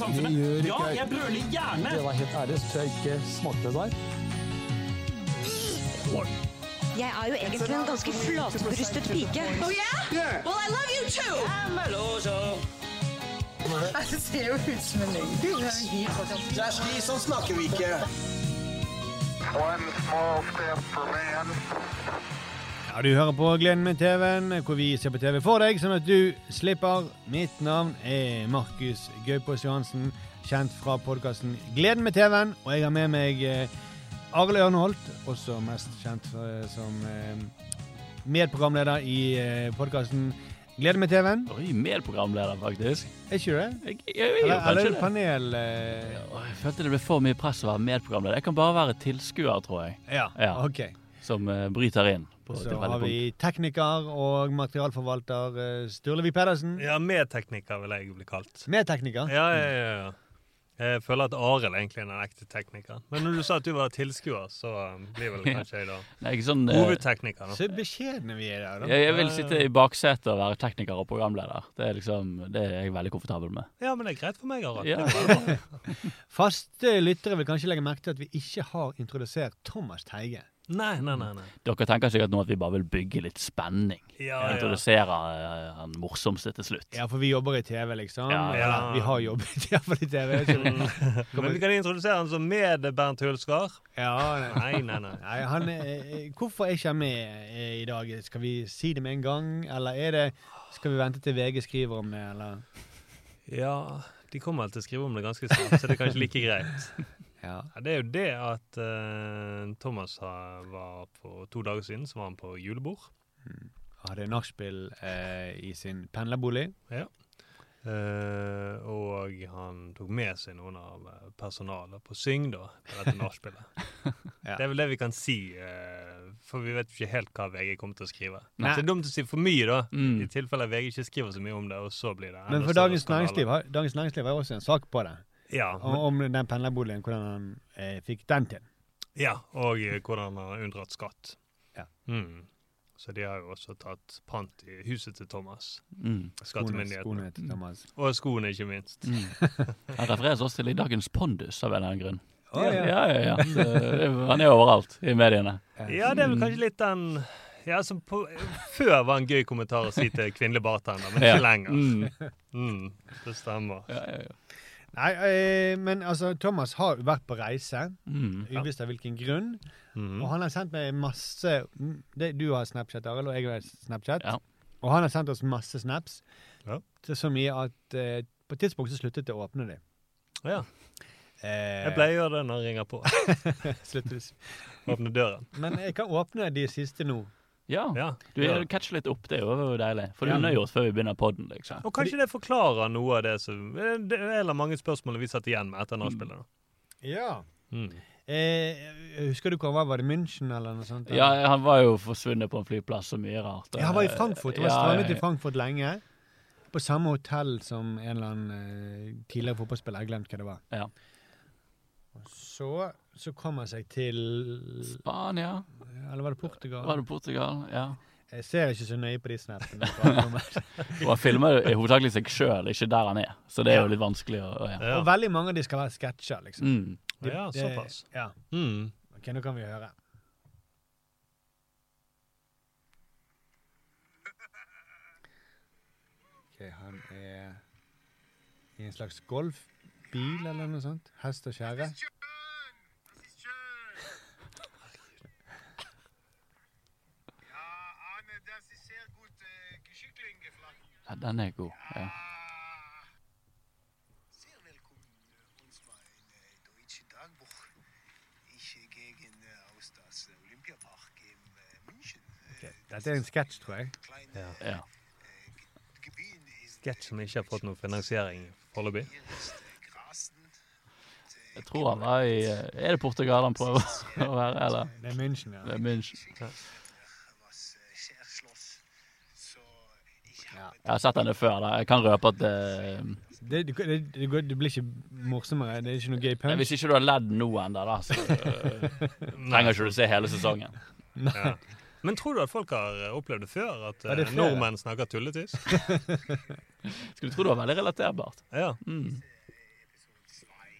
Det samfunnet. Ja, jeg brøler gjerne. Det var helt ærlig, så tror jeg ikke smakte det der. Jeg er jo egentlig en ganske flatbrystet pike. Oh yeah? Well, I love you too. Det ser jo ut som en løgn. de som snakker vi ikke. One small step for man. Ja, Du hører på Gleden med TV-en, hvor vi ser på TV for deg, sånn at du slipper. Mitt navn er Markus Gaupås Johansen, kjent fra podkasten Gleden med TV-en. Og jeg har med meg eh, Arild Ørnholt, også mest kjent eh, som eh, medprogramleder i podkasten Gleden med TV-en. Oi, medprogramleder, faktisk. Er ikke det? Jeg, jeg, jeg, er Eller, eller det. panel... Eh, Jeg følte det ble for mye press å være medprogramleder. Jeg kan bare være tilskuer, tror jeg, ja, Ja. ok. som uh, bryter inn. På Så har vi tekniker og materialforvalter eh, Sturlevi Pedersen. Ja, medtekniker vil jeg bli kalt. Medtekniker. Ja, ja, ja, ja. Jeg føler at Arild egentlig er den ekte teknikeren. Men når du sa at du var tilskuer, så um, blir vel kanskje jeg da Nei, ikke sånn, eh, hovedtekniker. Så beskjedne vi er der, da. jeg, jeg vil sitte i baksetet og være tekniker og programleder. Det er liksom, det er jeg veldig komfortabel med. Ja, men det er greit for meg, Arild. Ja. Faste lyttere vil kanskje legge merke til at vi ikke har introdusert Thomas Teige. Nei, nei, nei. nei. Dere tenker sikkert nå at vi bare vil bygge litt spenning. Ja, ja. Introdusere uh, han morsomste til slutt. Ja, for vi jobber i TV, liksom. Ja, Eller, ja. vi har jobbet i i TV. Så, Men vi kan introdusere han som med Bernt Hulskar. ja. Nei, nei, nei. Nei, han, eh, hvorfor er ikke han med eh, i dag? Skal vi si det med en gang, eller er det Skal vi vente til VG skriver om det, eller? Ja, de kommer vel til å skrive om det ganske snart, så det er kanskje like greit. Ja. Ja, det er jo det at uh, Thomas var på to dager siden, så var han på julebord. Hadde nachspiel uh, i sin pendlerbolig. Ja. Uh, og han tok med seg noen av personalet på Syng, da, på dette nachspielet. Ja. Det er vel det vi kan si, uh, for vi vet ikke helt hva VG kommer til å skrive. Nei. Så det er dumt å si for mye, da, Mm. i tilfelle VG ikke skriver så mye om det, og så blir det Men for Dagens. Næringsliv, har, Dagens Næringsliv har også en sak på det. Ja, Om, om den pendlerboligen, hvordan han eh, fikk den til. ja, og eh, hvordan han har unndratt skatt. Ja. Mm. Så de har jo også tatt pant i huset til Thomas, Mm. Skoene, skattemyndighetene. skoene til Thomas. Og skoene, ikke minst. Mm. Han refereres også til i dagens Pondus av en eller annen grunn. Oh, ja. Ja, ja, ja. Det, det, han er overalt i mediene. Ja, det er vel kanskje litt den ja, som på, Før var en gøy kommentar å si til kvinnelig bartender, men Ja. ikke lenger. Mm. Mm, det stemmer. Ja, ja, ja. Nei, eh, men altså, Thomas har vært på reise, Mm. uvisst av hvilken grunn. Mm. Og han har sendt meg masse mm, det, Du har Snapchat, Arild, og jeg har Snapchat. Ja. Og han har sendt oss masse snaps. Ja. Så mye at eh, på et tidspunkt så sluttet jeg å åpne dem. Ja, Eh, jeg pleier å gjøre det når han ringer på. sluttet. Åpne døren. Men jeg kan åpne de siste nå. Ja. Ja. Du ja. catcher litt opp, det er jo deilig. For Ja. du nøyer oss før vi begynner podden, liksom. Og kanskje det forklarer noe av det som Det er eller mange spørsmål vi satt igjen med etter nachspielet. da. Ja. Mm. Eh, husker du hvor han var? Var det München eller noe sånt? Ja, han var jo forsvunnet på en flyplass så mye rart. Ja, han var i Frankfurt. Han var Ja, strandet ja, i Frankfurt lenge. På samme hotell som en eller annen eh, tidligere fotballspiller. Jeg har glemt hva det var. Ja. Og så, så kom han seg til Spania. Eller var det Portugal? Var det Portugal? Ja. Jeg ser ikke så nøye på de snappene. Og han filmer i hovedsakelig seg sjøl, ikke der han er. Så det er jo litt vanskelig å ja. Ja. Og veldig mange av de skal være sketsjer, liksom. Mm. De- Ja, såpass. Ja. Mm. Ok, nå kan vi høre. Ok, han er i en slags golfbil eller noe sånt. Hest og kjerre. ja, den er god. Ja. Sehr willkommen. Uns war ein äh, deutsches Tagebuch. Ich äh, gegen äh, aus das äh, Olympiapark in äh, München. Äh, Dette er en sketsj, tror jeg. kleine Ja. Ja. äh, Gebiet ist Sketsj som ikke har fått noe finansiering foreløpig. Jeg tror han var i eh, Er det Portugal han prøver å være, eller? Det er München, ja. Det er München. Jeg har sett henne før. da. Jeg kan røpe at eh, Det, det, det, det, det blir ikke morsommere. Det er ikke noe gøy punch. Hvis ikke du har ledd nå ennå, da, så eh, trenger ikke du se hele sesongen. Ja. Men tror du at folk har opplevd det før? At Ja, det nordmenn snakker tulletysk? Skulle tro det var veldig relaterbart. Ja. Mm.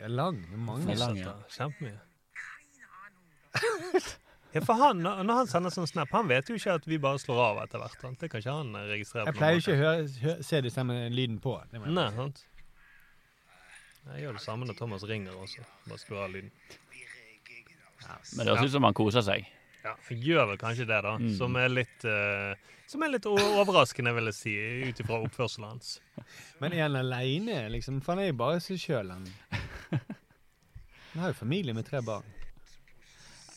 Er lang. Mange. Lang, ja. Kjempemye. Ja, for han, når han sender sånn snap, han vet jo ikke at vi bare slår av etter hvert. sant? Det kan ikke han registrere. Jeg pleier ikke å høre, høre, se det samme lyden på. Det Nei, sant? Jeg gjør det samme når Thomas ringer også. Bare skrur av lyden. Men det høres ut som han koser seg. Ja, for gjør vel kanskje det, da. Mm. Som er litt uh, Som er litt overraskende, vil jeg si, ut ifra oppførselen hans. Men er han aleine, liksom? For han er jo bare seg sjøl, han. Han har jo familie med tre barn.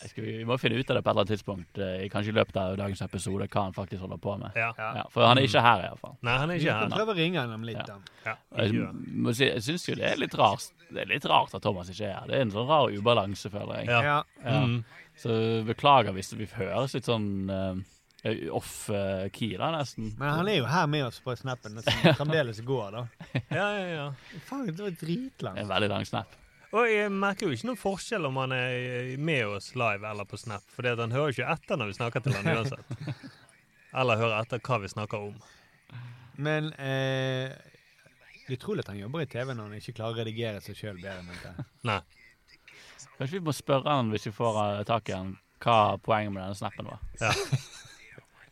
Skal vi, vi må finne ut av det på et eller annet tidspunkt, eh, kanskje i løpet av dagens episode, hva han faktisk holder på med. Ja. Ja, for han er ikke her, iallfall. Nei, han er Vi ikke kan her. prøve å ringe han om litt. Ja. da. Ja, Jeg, vi må si, jeg syns jo det er litt rart Det er litt rart at Thomas ikke er her. Det er en sånn rar ubalanse, føler jeg. Ja. Ja. Ja. Mm. Så beklager hvis vi høres litt sånn eh, off-key, da, nesten. Men han er jo her med oss på snappen, som fremdeles går, da. ja, ja, ja. Faen, det var dritlangt. en veldig lang snap. Og jeg merker jo ikke noen forskjell om han er med oss live eller på Snap, for han hører ikke etter når vi snakker til han uansett. Eller hører etter hva vi snakker om. Men eh, det er utrolig at han jobber i TV når han ikke klarer å redigere seg sjøl bedre. mente. Nei. Kanskje vi må spørre han hvis vi får eh, tak i han, hva poenget med denne snappen var. Ja,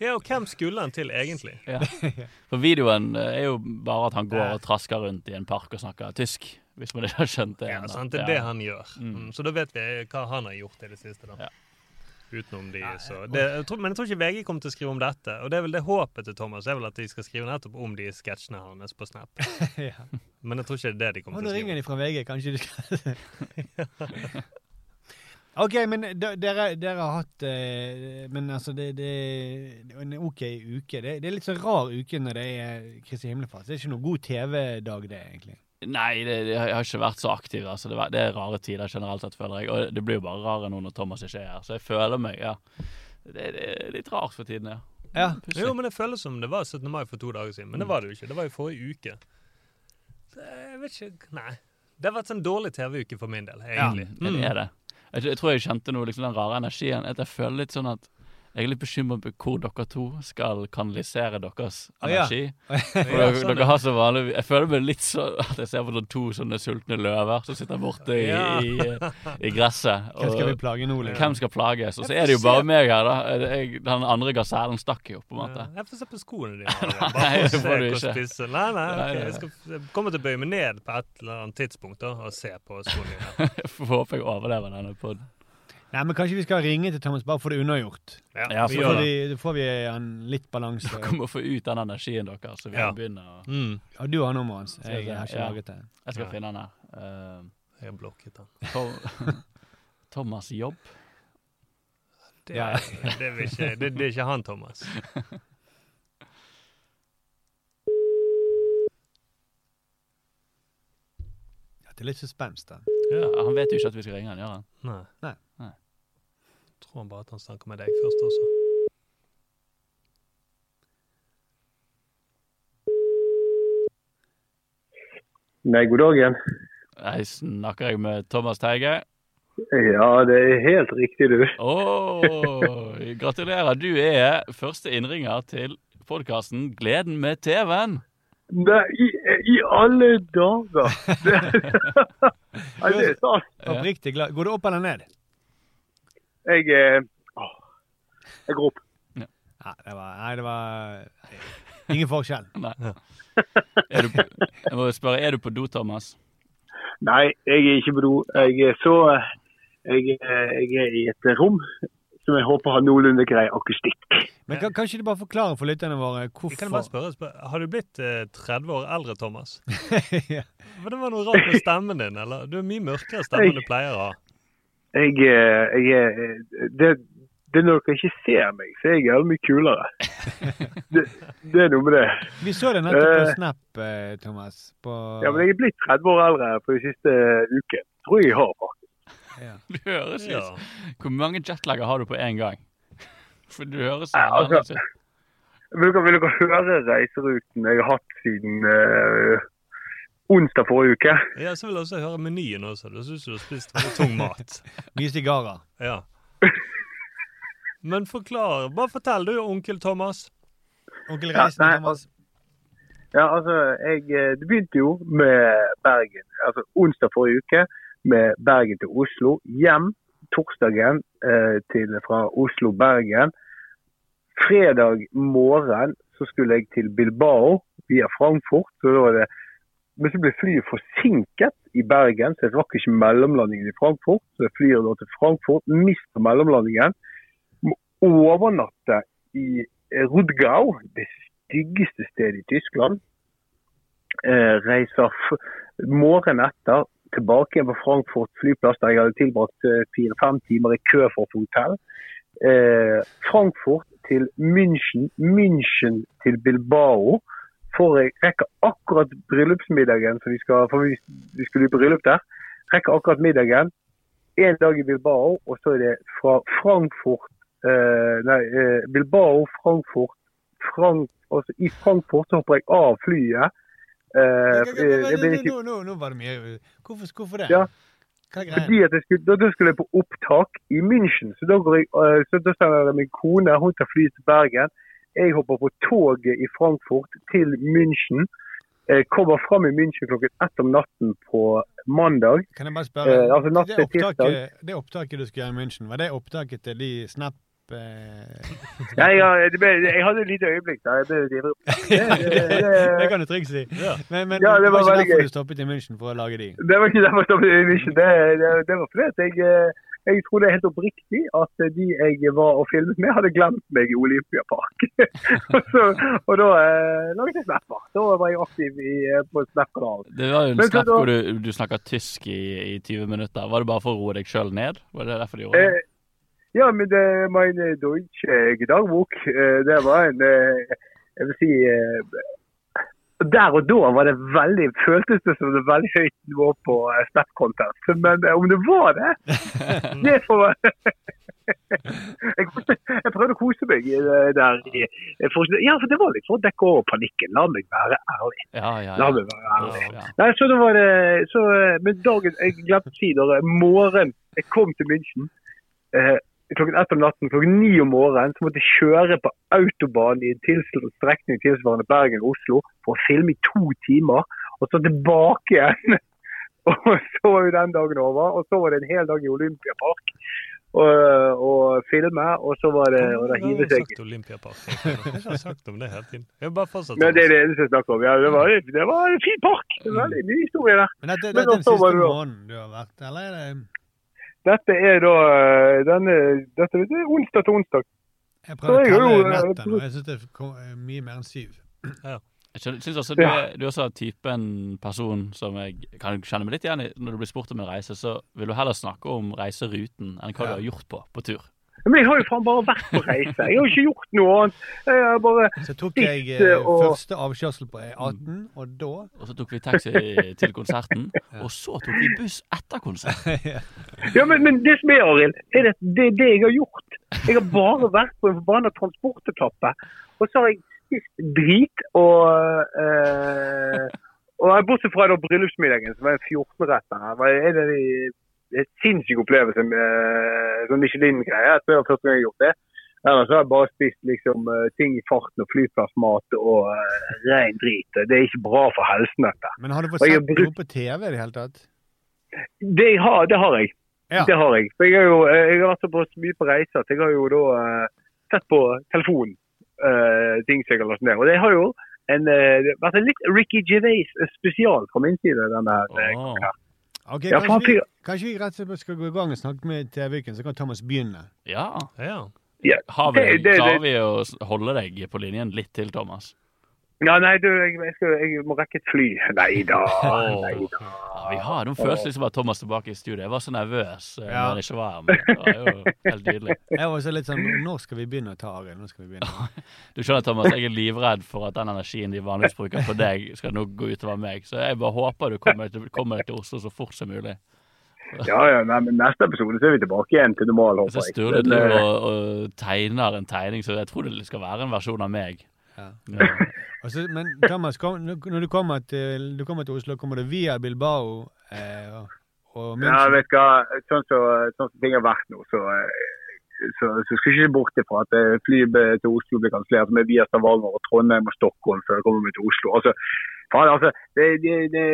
og hvem skulle han til egentlig? For videoen eh, er jo bare at han går og trasker rundt i en park og snakker tysk. Hvis man ikke har skjønt det. Ja, sant? Det er det han gjør. Mm. Mm. Så da vet vi hva han har gjort i det siste. da. Ja. Utenom de, så det, jeg tror, Men jeg tror ikke VG kommer til å skrive om dette. Og det er vel det håpet til Thomas er vel at de skal skrive nettopp om de sketsjene hans på Snap. ja. Men jeg tror ikke det er det de kommer nå til å ringer skrive. de fra VG. Kanskje du skal OK, men dere, dere har hatt eh, Men altså, det, det, det er en OK uke. Det, det er litt så rar uke når det er Kristi himmelfart. Det er ikke noen god TV-dag, det, egentlig. Nei, det, det, jeg har ikke vært så aktiv. Altså. Det, det er rare tider generelt sett, føler jeg. Og det blir jo bare rarere nå når Thomas ikke er her. Så jeg føler meg, ja. Det, det er litt rart for tiden, ja. Ja. Jo, men det føles som det var 17. mai for to dager siden. Men det Mm. var det jo ikke. Det var jo forrige uke. Så jeg vet ikke Nei. Det har vært en dårlig TV-uke for min del, egentlig. Ja, det er det. Jeg, jeg tror jeg kjente noe, liksom den rare energien. At jeg føler litt sånn at jeg er litt bekymret på hvor dere to skal kanalisere deres energi. Ja, For dere, sånn, dere har så vanlig Jeg føler meg litt sånn at jeg ser på to sånne sultne løver som sitter borte i, Ja. i, i gresset. Hvem skal vi plage nå, liksom? hvem skal plages? Og så er det jo bare meg her, da. Jeg, den andre gasellen stakk jo, på en måte. Jeg får se på skoene dine. Bare nei, se får du hvor spisse Nei, nei, okay. jeg skal komme til å bøye meg ned på et eller annet tidspunkt da, og se på skoene dine. Får jeg overlever denne podden. Nei, men Kanskje vi skal ringe til Thomas bare for det unnagjort. Ja, Ja, Så får det. vi, da får vi en litt balanse. Dere må få ut den energien deres, så vi Ja. kan begynne å Mm, Ja, du har nummeret hans. Jeg har ikke Ja. laget det. Jeg skal finne den her. Uh, jeg har blokket den. Tom, Thomas Jobb. Det, Ja. det, vil ikke, det, det er ikke han, Thomas. Det er litt suspens, da. Ja, han vet jo ikke at vi skal ringe han, gjør han? Nei. Nei. Nei. Tror han bare at han snakker med deg først også. Nei, god dag igjen. Jeg snakker jeg med Thomas Teige. Ja, det er helt riktig, du. Oh, gratulerer. Du er første innringer til podkasten Gleden med TV-en. Nei, i, i alle dager! Nei, det er sant. Oppriktig glad. Går det opp eller ned? Jeg eh, åh, Jeg går opp. Ja, det var, nei, det var ingen forskjell. Nei. Er du, jeg må spørre, er du på do, Thomas? Nei, jeg er ikke på do. Jeg er så jeg, er- jeg er i et rom som jeg håper har noenlunde grei akustikk. Men kan, kan ikke du bare forklare for lytterne våre Jeg kan bare spørre, spørre Har du blitt eh, 30 år eldre, Thomas? ja. For det var noe rart med stemmen din, eller? Du er mye mørkere stemme enn du pleier å ha. Jeg, eh, jeg er det, det er når dere ikke ser meg, så er jeg jævlig mye kulere. Det, det er noe med det. Vi så det nettopp på Eh. Snap, eh, Thomas. På, Ja, men jeg er blitt 30 år eldre på de siste uken. Tror jeg har, faktisk. ja. Du høres Ja. Hvor mange jetlagger har du på én gang? For du høres Ja, altså- Vil dere, vil dere høre reiseruten jeg har hatt siden eh, onsdag forrige uke? Ja, så vil jeg også høre menyen også. Det syns du har spist veldig tung mat. Mye sigarer. Ja. Men forklar. Bare fortell du, onkel Thomas. Onkel Ja, Reisen, nei, Thomas. Ja, altså, jeg, eh, Det begynte jo med Bergen. Altså onsdag forrige uke med Bergen til Oslo. Hjem torsdagen eh, til, fra Oslo-Bergen. Fredag morgen så skulle jeg til Bilbao via Frankfurt. Så da var det, men så ble flyet forsinket i Bergen, så jeg rakk ikke mellomlandingen i Frankfurt. Så jeg flyr da til Frankfurt, mister mellomlandingen. Må overnatte i Rudgau, det styggeste stedet i Tyskland. Eh, reiser morgenen etter tilbake igjen på Frankfurt flyplass, der jeg hadde tilbrakt eh, fire-fem timer i kø for et hotell. Eh, Frankfurt til München, München til Bilbao. For jeg rekker akkurat bryllupsmiddagen, så vi skal, for vi, vi skulle i bryllup der. Rekker akkurat middagen. En dag i Bilbao, og så er det fra Frankfurt eh, Nei, eh, Bilbao, Frankfurt Frank, altså I Frankfurt så hopper jeg av flyet. Eh, blir ikke Nå, nå, nå var det mye Hvorfor, hvorfor det? Ja. Fordi at skulle, da, da skulle jeg på opptak i München. Så da, går jeg, eh, så da sender jeg min kone, hun tar flyet til Bergen. Jeg hopper på toget i Frankfurt til München. Jeg kommer fram i München klokken ett om natten på mandag. Kan jeg bare spørre? Eh, altså natt det, opptaket, det opptaket du skulle gjøre i München, var det opptaket til de Snap eh, Nei, ja, det ble, jeg hadde et lite øyeblikk der. Det, det, det det, kan du trygt si. Men, men Ja, det var ikke derfor gøy. du stoppet i München for å lage de? det var ikke derfor jeg stoppet i München. Det, det, det var fordi at jeg, eh, det er helt oppriktig at de jeg var og filmet med, hadde glemt meg i Olympiapark. og, så, og da eh, laget jeg snapper. Da var jeg aktiv i, eh, på Snap-kanalen. Det var jo en Men snap hvor du, du snakka tysk i, i 20 minutter. Var det bare for å roe deg sjøl ned? Var det derfor du gjorde det? Eh, ja, men det, meine deutsche Gedankenbok, eh, det var en eh, Jeg vil si eh, Der og da var det veldig, føltes det som det var veldig høyt nivå på eh, Snap-contest. Men eh, om det var det Det får jeg, prøvde å kose meg eh, der. For, ja, for det var litt for å dekke over panikken. La meg være ærlig. Ja, ja, La meg være ærlig. Nei, så da var det så, Men dagen Jeg glemte å si da morgen jeg kom til München eh, klokken ett om natten, klokken ni om morgenen, så måtte jeg kjøre på autobahn i en strekning tilsvarende Bergen-Oslo for å filme i to timer, og så tilbake igjen. Og så var jo den dagen over, og så var det en hel dag i Olympiapark og, og filme, og så var det å hive seg sagt Olympiapark. Jeg har sagt om det hele tiden. Jeg bare fortsatt Men det er det eneste jeg snakker om. Ja, det, var, det var en fin park. Det var veldig ny historie der. Men dette, Men er den siste måneden du har vært, eller er det Dette er da eh, denne, dette, det er onsdag til onsdag. Jeg prøver å telle eh, nettene, og jeg syns det er mye mer enn syv. Jeg synes også du, er, du er også typen person som jeg kan kjenne meg litt igjen i. Når du blir spurt om en reise, så vil du heller snakke om reiseruten enn hva du har gjort på, på tur. Men jeg har jo faen bare vært på reise. Jeg har jo ikke gjort noe annet. Jeg har bare Så tok jeg Spist, eh, og- første avkjørsel på E18, og da Og så tok vi taxi til konserten, og så tok vi buss etter konserten. Ja, men, men det som er, Arild, er det, det er det jeg har gjort. Jeg har bare vært på en forbanna transportetappe. Og så har jeg spist drit og øh, og Bortsett fra da bryllupsmiddagen, som var en 14-retter. var- Er det de- en sinnssyk opplevelse med eh, sånn Michelin-greie. Jeg tror det var første gang jeg har gjort det. Ellers har jeg bare spist liksom, eh, ting i farten og flyplassmat og uh, ren drit. Det er ikke bra for helsen, dette. Men har du fått sett brukt- noe på TV i det hele tatt? Det har, det har jeg. Ja. Det har jeg. For jeg, har jo, eh, jeg har vært så mye på reise at jeg har jo da uh, sett på telefon uh, ting som jeg har lagt ned. Og det har jo en, uh, vært en litt Ricky Gervais spesial fra min side. denne her. eh, her. Ok, Ja, kanskje, vi, kanskje vi rett og slett skal gå i gang og snakke med TV-en, så kan Thomas begynne. Ja. Ja. Ja, Har vi, det- det- klarer det- vi å holde deg på linjen litt til, Thomas? Ja, nei, du, jeg, jeg, skal, jeg må rekke et fly. Nei da. Nei da. Ja, vi har noen følelser liksom at Thomas tilbake i studio. Jeg var så nervøs eh, Ja. når han ikke var her. Men det var jo helt nydelig. Jeg var også litt sånn Når skal vi begynne å ta Arild? Når skal vi begynne? Du skjønner, Thomas, jeg er livredd for at den energien de vanligvis bruker på deg, skal nå gå utover meg. Så jeg bare håper du kommer til, kommer til Oslo så fort som mulig. Ja, ja, nei, men neste episode så er vi tilbake igjen til normal, håper jeg. Sturle Men, driver eh, og, og tegner en tegning, så jeg tror det skal være en versjon av meg. Ja. Ja. Men Thomas, kom, når du kommer, til, du kommer til Oslo, kommer du via Bilbao eh, og, og Ja, München? vet du hva. Sånn som sånn ting har vært nå, så eh, så, så skal jeg ikke bort ifra at eh, flyet til Oslo blir kansellert med via Stavanger og Trondheim og Stockholm før jeg kommer meg til Oslo. Altså, faen, altså, det, det, det,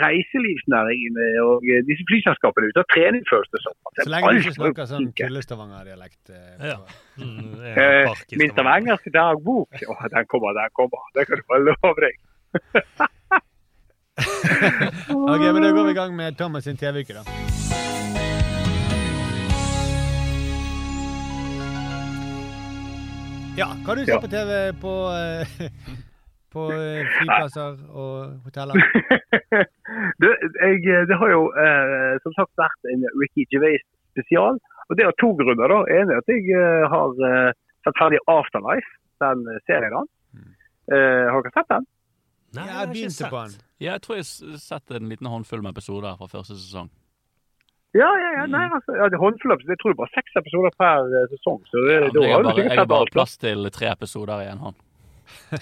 reiselivsnæringen eh, og eh, disse flyselskapene er ute av trening først og sånn. Så lenge du ikke snakker sånn tullestavanger-dialekt. eh, Ja. så- Mm, det Eh, min stavangerske dagbok, Åh, den kommer, den kommer. Det kan du bare love deg. Ok, men Da går vi i gang med Thomas sin TV-uke, da. Ja, hva har du sett Ja. på TV på, på eh, flyplasser og hoteller? du, jeg, det har jo eh, som sagt vært en Ricky Gervais spesial. Og det er to grunner. da. En er at jeg eh, har eh, sett ferdig Afterlife, den eh, serien hans. Eh, har dere sett den? Nei, Jeg har ikke sett. på den. Ja, jeg tror jeg har sett en liten håndfull med episoder fra første sesong. Ja, ja, ja. Nei, altså, ja, det er håndfull. Jeg tror det er bare seks episoder per eh, sesong. Så det, Ja, da jeg har har bare, jeg har bare plass til tre episoder i en hånd.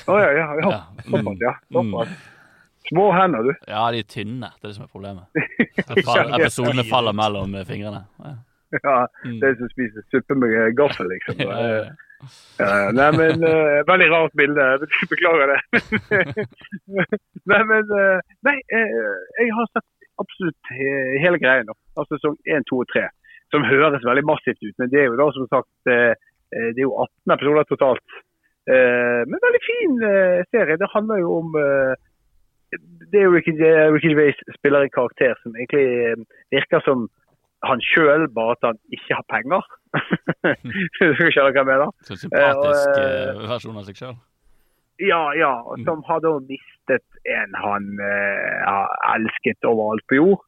Å, ja, ja, ja. Ja. Såpass, ja. Mm. Såpass. Små hender, du. Ja, de er tynne. Det er det som er problemet. Episodene faller mellom eh, fingrene. Ja. Ja, Mm. det som spiser suppe med gaffel, liksom. Ja, ja, ja. Ja, nei, men uh, Veldig rart bilde. Beklager det. nei, men uh, Nei, uh, jeg har sett absolutt he- hele greia nå. Altså sesong 1, 2 og 3. Som høres veldig massivt ut, men det er jo da som sagt eh, eh, Det er jo 18 episoder totalt. Eh, men veldig fin eh, serie. Det handler jo om eh, Det er jo Ricky, Ricky Gervais spiller en karakter som egentlig eh, virker som han sjøl, bare at han ikke har penger. Skjønner du hva jeg mener? Så sympatisk eh, versjon av seg sjøl. Ja, ja. Som har da mistet en han eh, har elsket overalt på jord.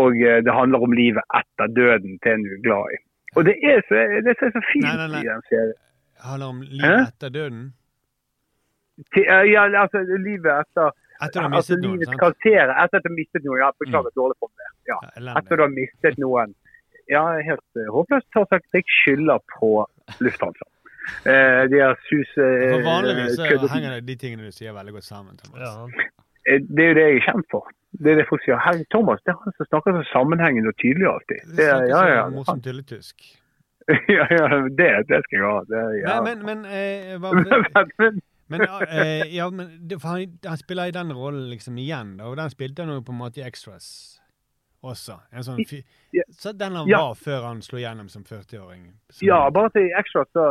Og eh, det handler om livet etter døden til en du er glad i. Og det er så, det er så fint Nei, nei, nei. i den serien. Handler om Hæ? etter døden? Til, eh, ja, altså livet etter Etter du har altså, mistet noen, sant? Karakter, etter at du har mistet noen. Ja, beklager dårlig formulert. Ja. Ja. Etter du har mistet noen. Ja, helt uh, håpløst. Har sagt, jeg skylder på Lufthansa. Uh, de har sus... Uh, For vanligvis uh, henger de tingene du sier, veldig godt sammen. Thomas. Ja. Eh, Det er jo det jeg er kjent for. Det er det folk sier. Herre Thomas, det er han som snakker så sammenhengende og tydelig alltid. Det, Det, snakker ja, så ja, morsom tulletysk. ja, ja, det, det skal jeg ha. Det, ja. Nei, men, men, eh, hva, men, men, eh, ja, men han, han spiller i den rollen liksom igjen, da, og den spilte han jo på en måte i Extras også. En sånn så den han var før han slo gjennom som 40-åring. Ja, bare til extras. Så,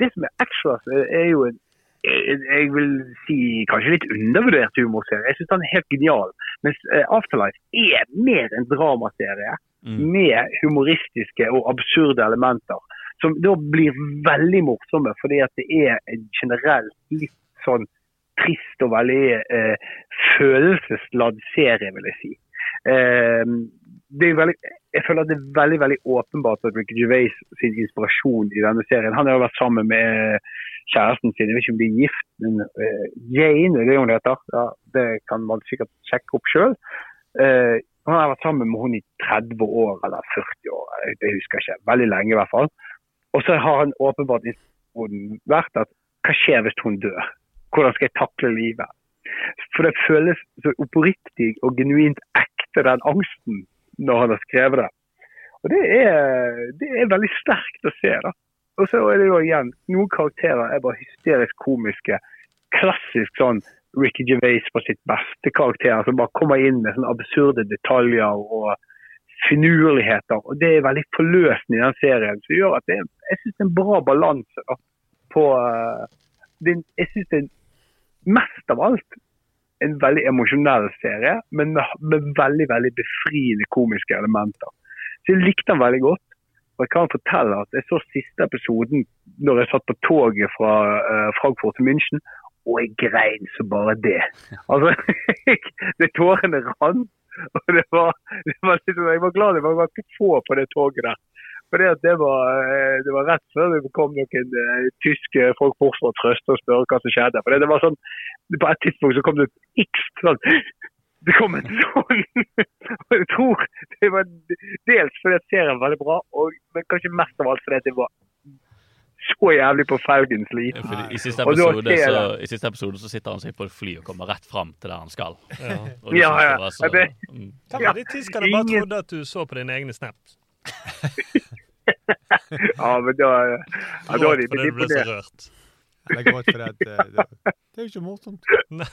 det som er extras, er jo en jeg vil si kanskje litt undervurdert humorserie. Jeg syns den er helt genial. Mens eh, Afterlife er mer en dramaserie Mm. med humoristiske og absurde elementer. Som da blir veldig morsomme, fordi at det er generelt litt sånn trist og veldig eh, følelsesladd serie, vil jeg si. Eh, det veldig, jeg føler at det er veldig veldig åpenbart at Ricky Gervais sin inspirasjon i denne serien Han har jo vært sammen med kjæresten sin, jeg vet ikke om de er gift, men eh, Jane er det hun heter. Ja, det kan man sikkert sjekke opp sjøl. Eh, han har vært sammen med henne i 30 år eller 40 år, jeg- husker ikke. Veldig lenge i hvert fall. Og så har han åpenbart vært at hva skjer hvis hun dør? Hvordan skal jeg takle livet? For det føles så oppriktig og genuint ekte, den angsten, når han har skrevet det. Og det er, det er veldig sterkt å se, da. Og så er det jo igjen, noen karakterer er bare hysterisk komiske. Klassisk sånn Ricky Gervais på sitt beste karakter, som bare kommer inn med sånne absurde detaljer og finurligheter. Og det er veldig forløsende i den serien, som gjør at det er, jeg synes det er en bra balanse på eh, det, Jeg synes det er mest av alt en veldig emosjonell serie, men med, med veldig veldig befriende komiske elementer. Så jeg likte den veldig godt. Og jeg kan fortelle at jeg så siste episoden når jeg satt på toget fra uh, Frankfurt til München, og jeg grein så bare det. Altså, det tårene rant. Og det var, det var sånn- jeg var glad det var ganske få på det toget der. For det, var, eh, det var rett før det kom noen uh, tyske folk bort for å trøste og spørre hva som skjedde. For det, det var sånn, På et tidspunkt så kom det et x. Sånn, det kom en sånn Og jeg tror det var dels fordi serien var veldig bra, og, men kanskje mest av alt fordi det var så jævlig på felgen sliten. Ja, i, siste episode, så. I siste episode så sitter han seg på et fly og kommer rett fram til der han skal. Ja. Ja, ja. så- Det- mm. Ja, de tyskerne bare ingen- trodde at du så på dine egne snaps. Ja, men da, ja, da er de så imponert. Rørt. Gråt fordi at eh, det, det er jo ikke morsomt. Nei,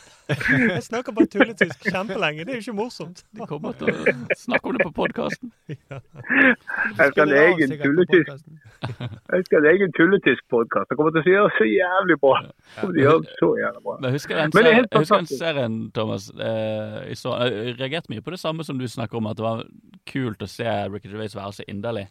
jeg snakker bare tulletysk kjempelenge. Det er jo ikke morsomt. De kommer til å snakke om det på podkasten. Jeg skal lage en egen tulletysk Jeg skal ha en tulletysk podkast. Det kommer til å gjøre så jævlig bra. De gjøre så jævlig bra. Men jeg husker en, er serien, jeg husker en serien, Thomas. Eh, jeg, så, jeg reagerte mye på det samme som du snakker om, at det var kult å se Ricky Gervais være så inderlig.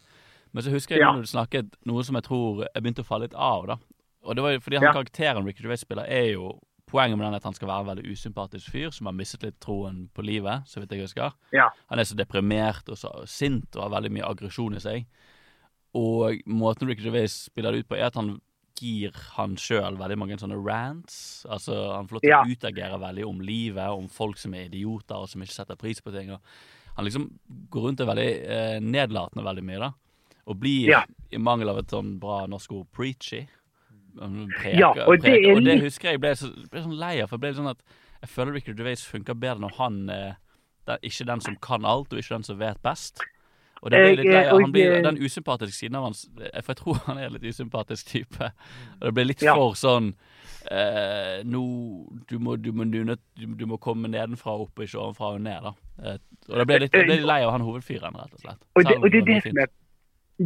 Men så husker jeg Ja. når du snakket noe som jeg tror jeg begynte å falle litt av. da. Og det var jo fordi han Ja. karakteren Ricky Gervais spiller, er jo Poenget med den er at han skal være en veldig usympatisk fyr som har mistet litt troen på livet, så vidt jeg husker. Ja. Han er så deprimert og så sint og har veldig mye aggresjon i seg. Og måten Ricky Gervais spiller det ut på, er at han gir han sjøl veldig mange sånne rants. Altså, han får lov til å utagere veldig om livet, om folk som er idioter og som ikke setter pris på ting. Og han liksom går rundt og er veldig eh, nedlatende veldig mye, da. Og blir, Ja. i mangel av et sånn bra norsk ord, preachy. Preker, Ja, og det er og det husker jeg ble, så, ble sånn lei av. For det ble sånn at jeg føler Ricky Gervais funker bedre når han det er ikke den som kan alt, og ikke den som vet best. Og det blir litt lei eh, av. Han blir den usympatiske siden av hans For jeg tror han er en litt usympatisk type. Og det blir litt Ja. for sånn eh, nå, du, må, du, må, du, du, må komme nedenfra og opp, og ikke ovenfra og ned. da. Eh, og det ble litt, ble litt lei av han hovedfyren, rett og slett. Og det, og det er det som er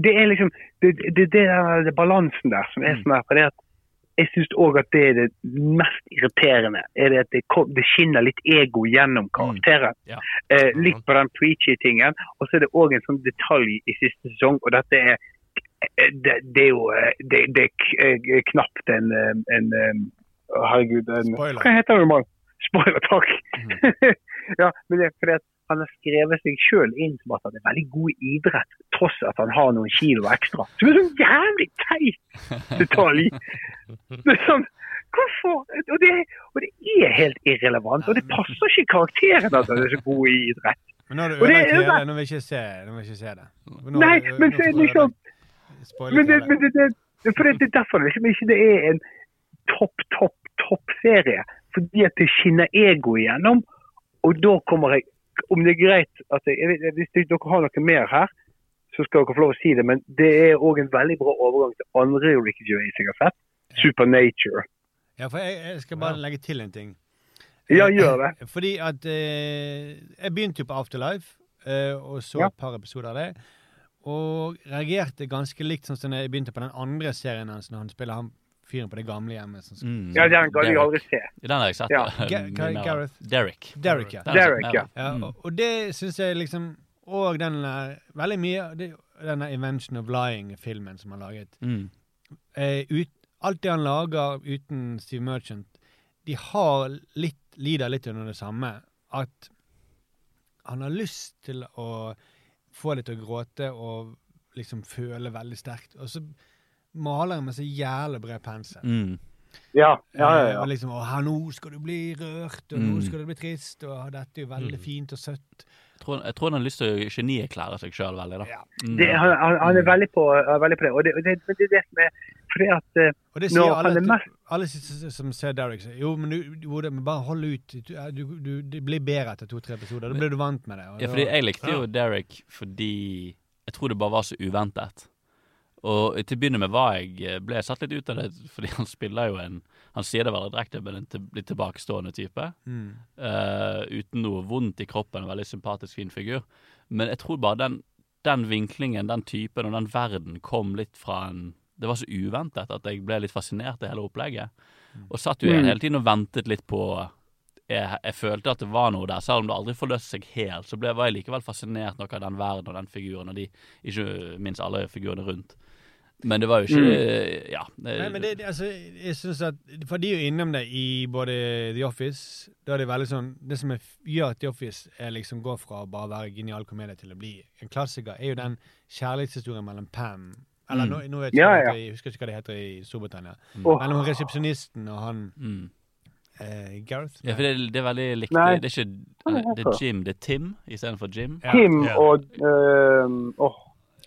Det er liksom Det, det, det, der- det balansen der som er Mm. sånn her. For det at jeg syns òg at det er det mest irriterende. er det at det, det skinner litt ego gjennom karakteren. Mm. Ja. Eh, litt på den preachy-tingen. Og så er det òg en sånn detalj i siste sesong, og dette er eh, det, det er jo eh, det, det er eh, knapt en, en Herregud. En, Spoiler. Hva heter det? Spoiler, takk. Mm. ja, men det er fordi at han har skrevet seg sjøl inn som at han er veldig god i idrett, tross at han har noen kilo ekstra. Som er sånn jævlig teit detalj. Det er sånn, Hvorfor? Og det, og det er helt irrelevant. Og det passer ikke karakteren at han er så god i idrett. Men nå har du ødelagt hele, nå vil jeg ikke se, nå vil ikke se det. Nå, Nei, nå- men så er det liksom Men det, men det, det, det, for det, det er derfor det liksom ikke det er en topp, topp, topp-serie. Fordi at det skinner ego igjennom. Og da kommer jeg Om det er greit jeg, Hvis dere har noe mer her, så skal dere få lov å si det. Men det er òg en veldig bra overgang til andre Ricky Gervais jeg har sett. Supernature. Ja, for jeg, jeg skal bare legge til en ting. Ja, gjør det. Fordi at eh, Jeg begynte jo på Afterlife, eh, og så Ja. et par episoder av det. Og reagerte ganske likt sånn som jeg begynte på den andre serien hans, når han spiller han fyren på det gamle hjemmet. Som- Mm. Ja, Den kan jeg aldri se. Den har jeg sett. Ja. eh. Gareth. Derek. Derek, ja. Derek, ja. Ja, Mm. og, og det syns jeg liksom Og den der Veldig mye det- denne Invention of Lying-filmen som han laget. Mm. Eh, ut, alt det han lager uten Steve Merchant, de har litt, lider litt under det samme. At han har lyst til å få det til å gråte og liksom føle veldig sterkt. Og så maler med så jævlig bred pensel. Mm. Ja, ja, ja. Eh, ja. Og liksom, her, nå skal du bli rørt, og nå Mm. skal du bli trist, og dette er jo veldig fint og søtt. Jeg, tror, jeg tror han har lyst til å genierklære seg sjøl veldig, da. Ja. Mm. Det, han, han, er veldig på, er veldig på det. Og det, og det, det det som er fordi at eh, Og det sier alle, mest- alle som- ser Derek, sier jo, men du, bare hold ut. Du, du, du, det blir bedre etter to-tre episoder. Da blir du vant med det. og Ja, fordi jeg likte jo Derek fordi jeg tror det bare var så uventet. Og til å begynne med var jeg, ble jeg satt litt ut av det, fordi han spiller jo en Han sier det veldig direkte, men en til, litt tilbakestående type. Mm. Uh, uten noe vondt i kroppen, en veldig sympatisk, fin figur. Men jeg tror bare den, den vinklingen, den typen og den verden kom litt fra en Det var så uventet at jeg ble litt fascinert av hele opplegget. Og satt jo igjen Mm. hele tiden og ventet litt på jeg, jeg følte at det var noe der, selv om det aldri forløste seg helt. Så ble, var jeg likevel fascinert nok av den verden og den figuren, og de, ikke minst alle figurene rundt. Men det var jo ikke Ja. det- Nei, men det, det, altså, jeg synes at For de er jo innom det i både The Office Da er det veldig sånn Det som er, gjør at The Office er liksom går fra å bare være genial komedie til å bli en klassiker, er jo den kjærlighetshistorien mellom Pam Eller Mm. nå, nå vet jeg, ikke Ja, ja. heter i- jeg husker ikke hva det heter i Storbritannia. Mm. Mellom resepsjonisten og han mm. eh, Gareth. Ja, for det, det er veldig likt. Nei. Det er ikke er det er Jim, det er Tim istedenfor Jim. Ja, Tim ja. og uh, Åh,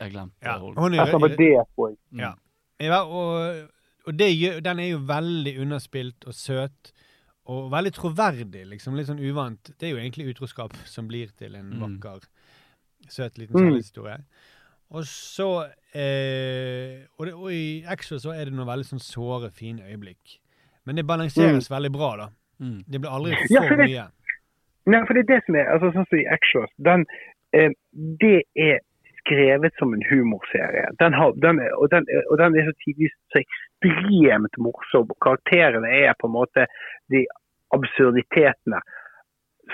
Jeg glemte Ja, det. jeg sa bare det. Mm. Ja. Ja, og, og det den er jo veldig underspilt og søt. Og veldig troverdig, liksom. Litt sånn uvant. Det er jo egentlig utroskap som blir til en Mm. vakker, søt liten Mm. kjærlighetshistorie. Og så eh, og, det, og i Exo så er det noen veldig sånn såre, fine øyeblikk. Men det balanseres veldig bra, da. Mm. Det blir aldri for ja, det- mye. Nei, for det er det som er altså Sånn som i Exos, den, eh, det er skrevet som en humorserie. Den har, den og, den, og den er så tidvis så ekstremt morsom. Karakterene er på en måte de absurditetene.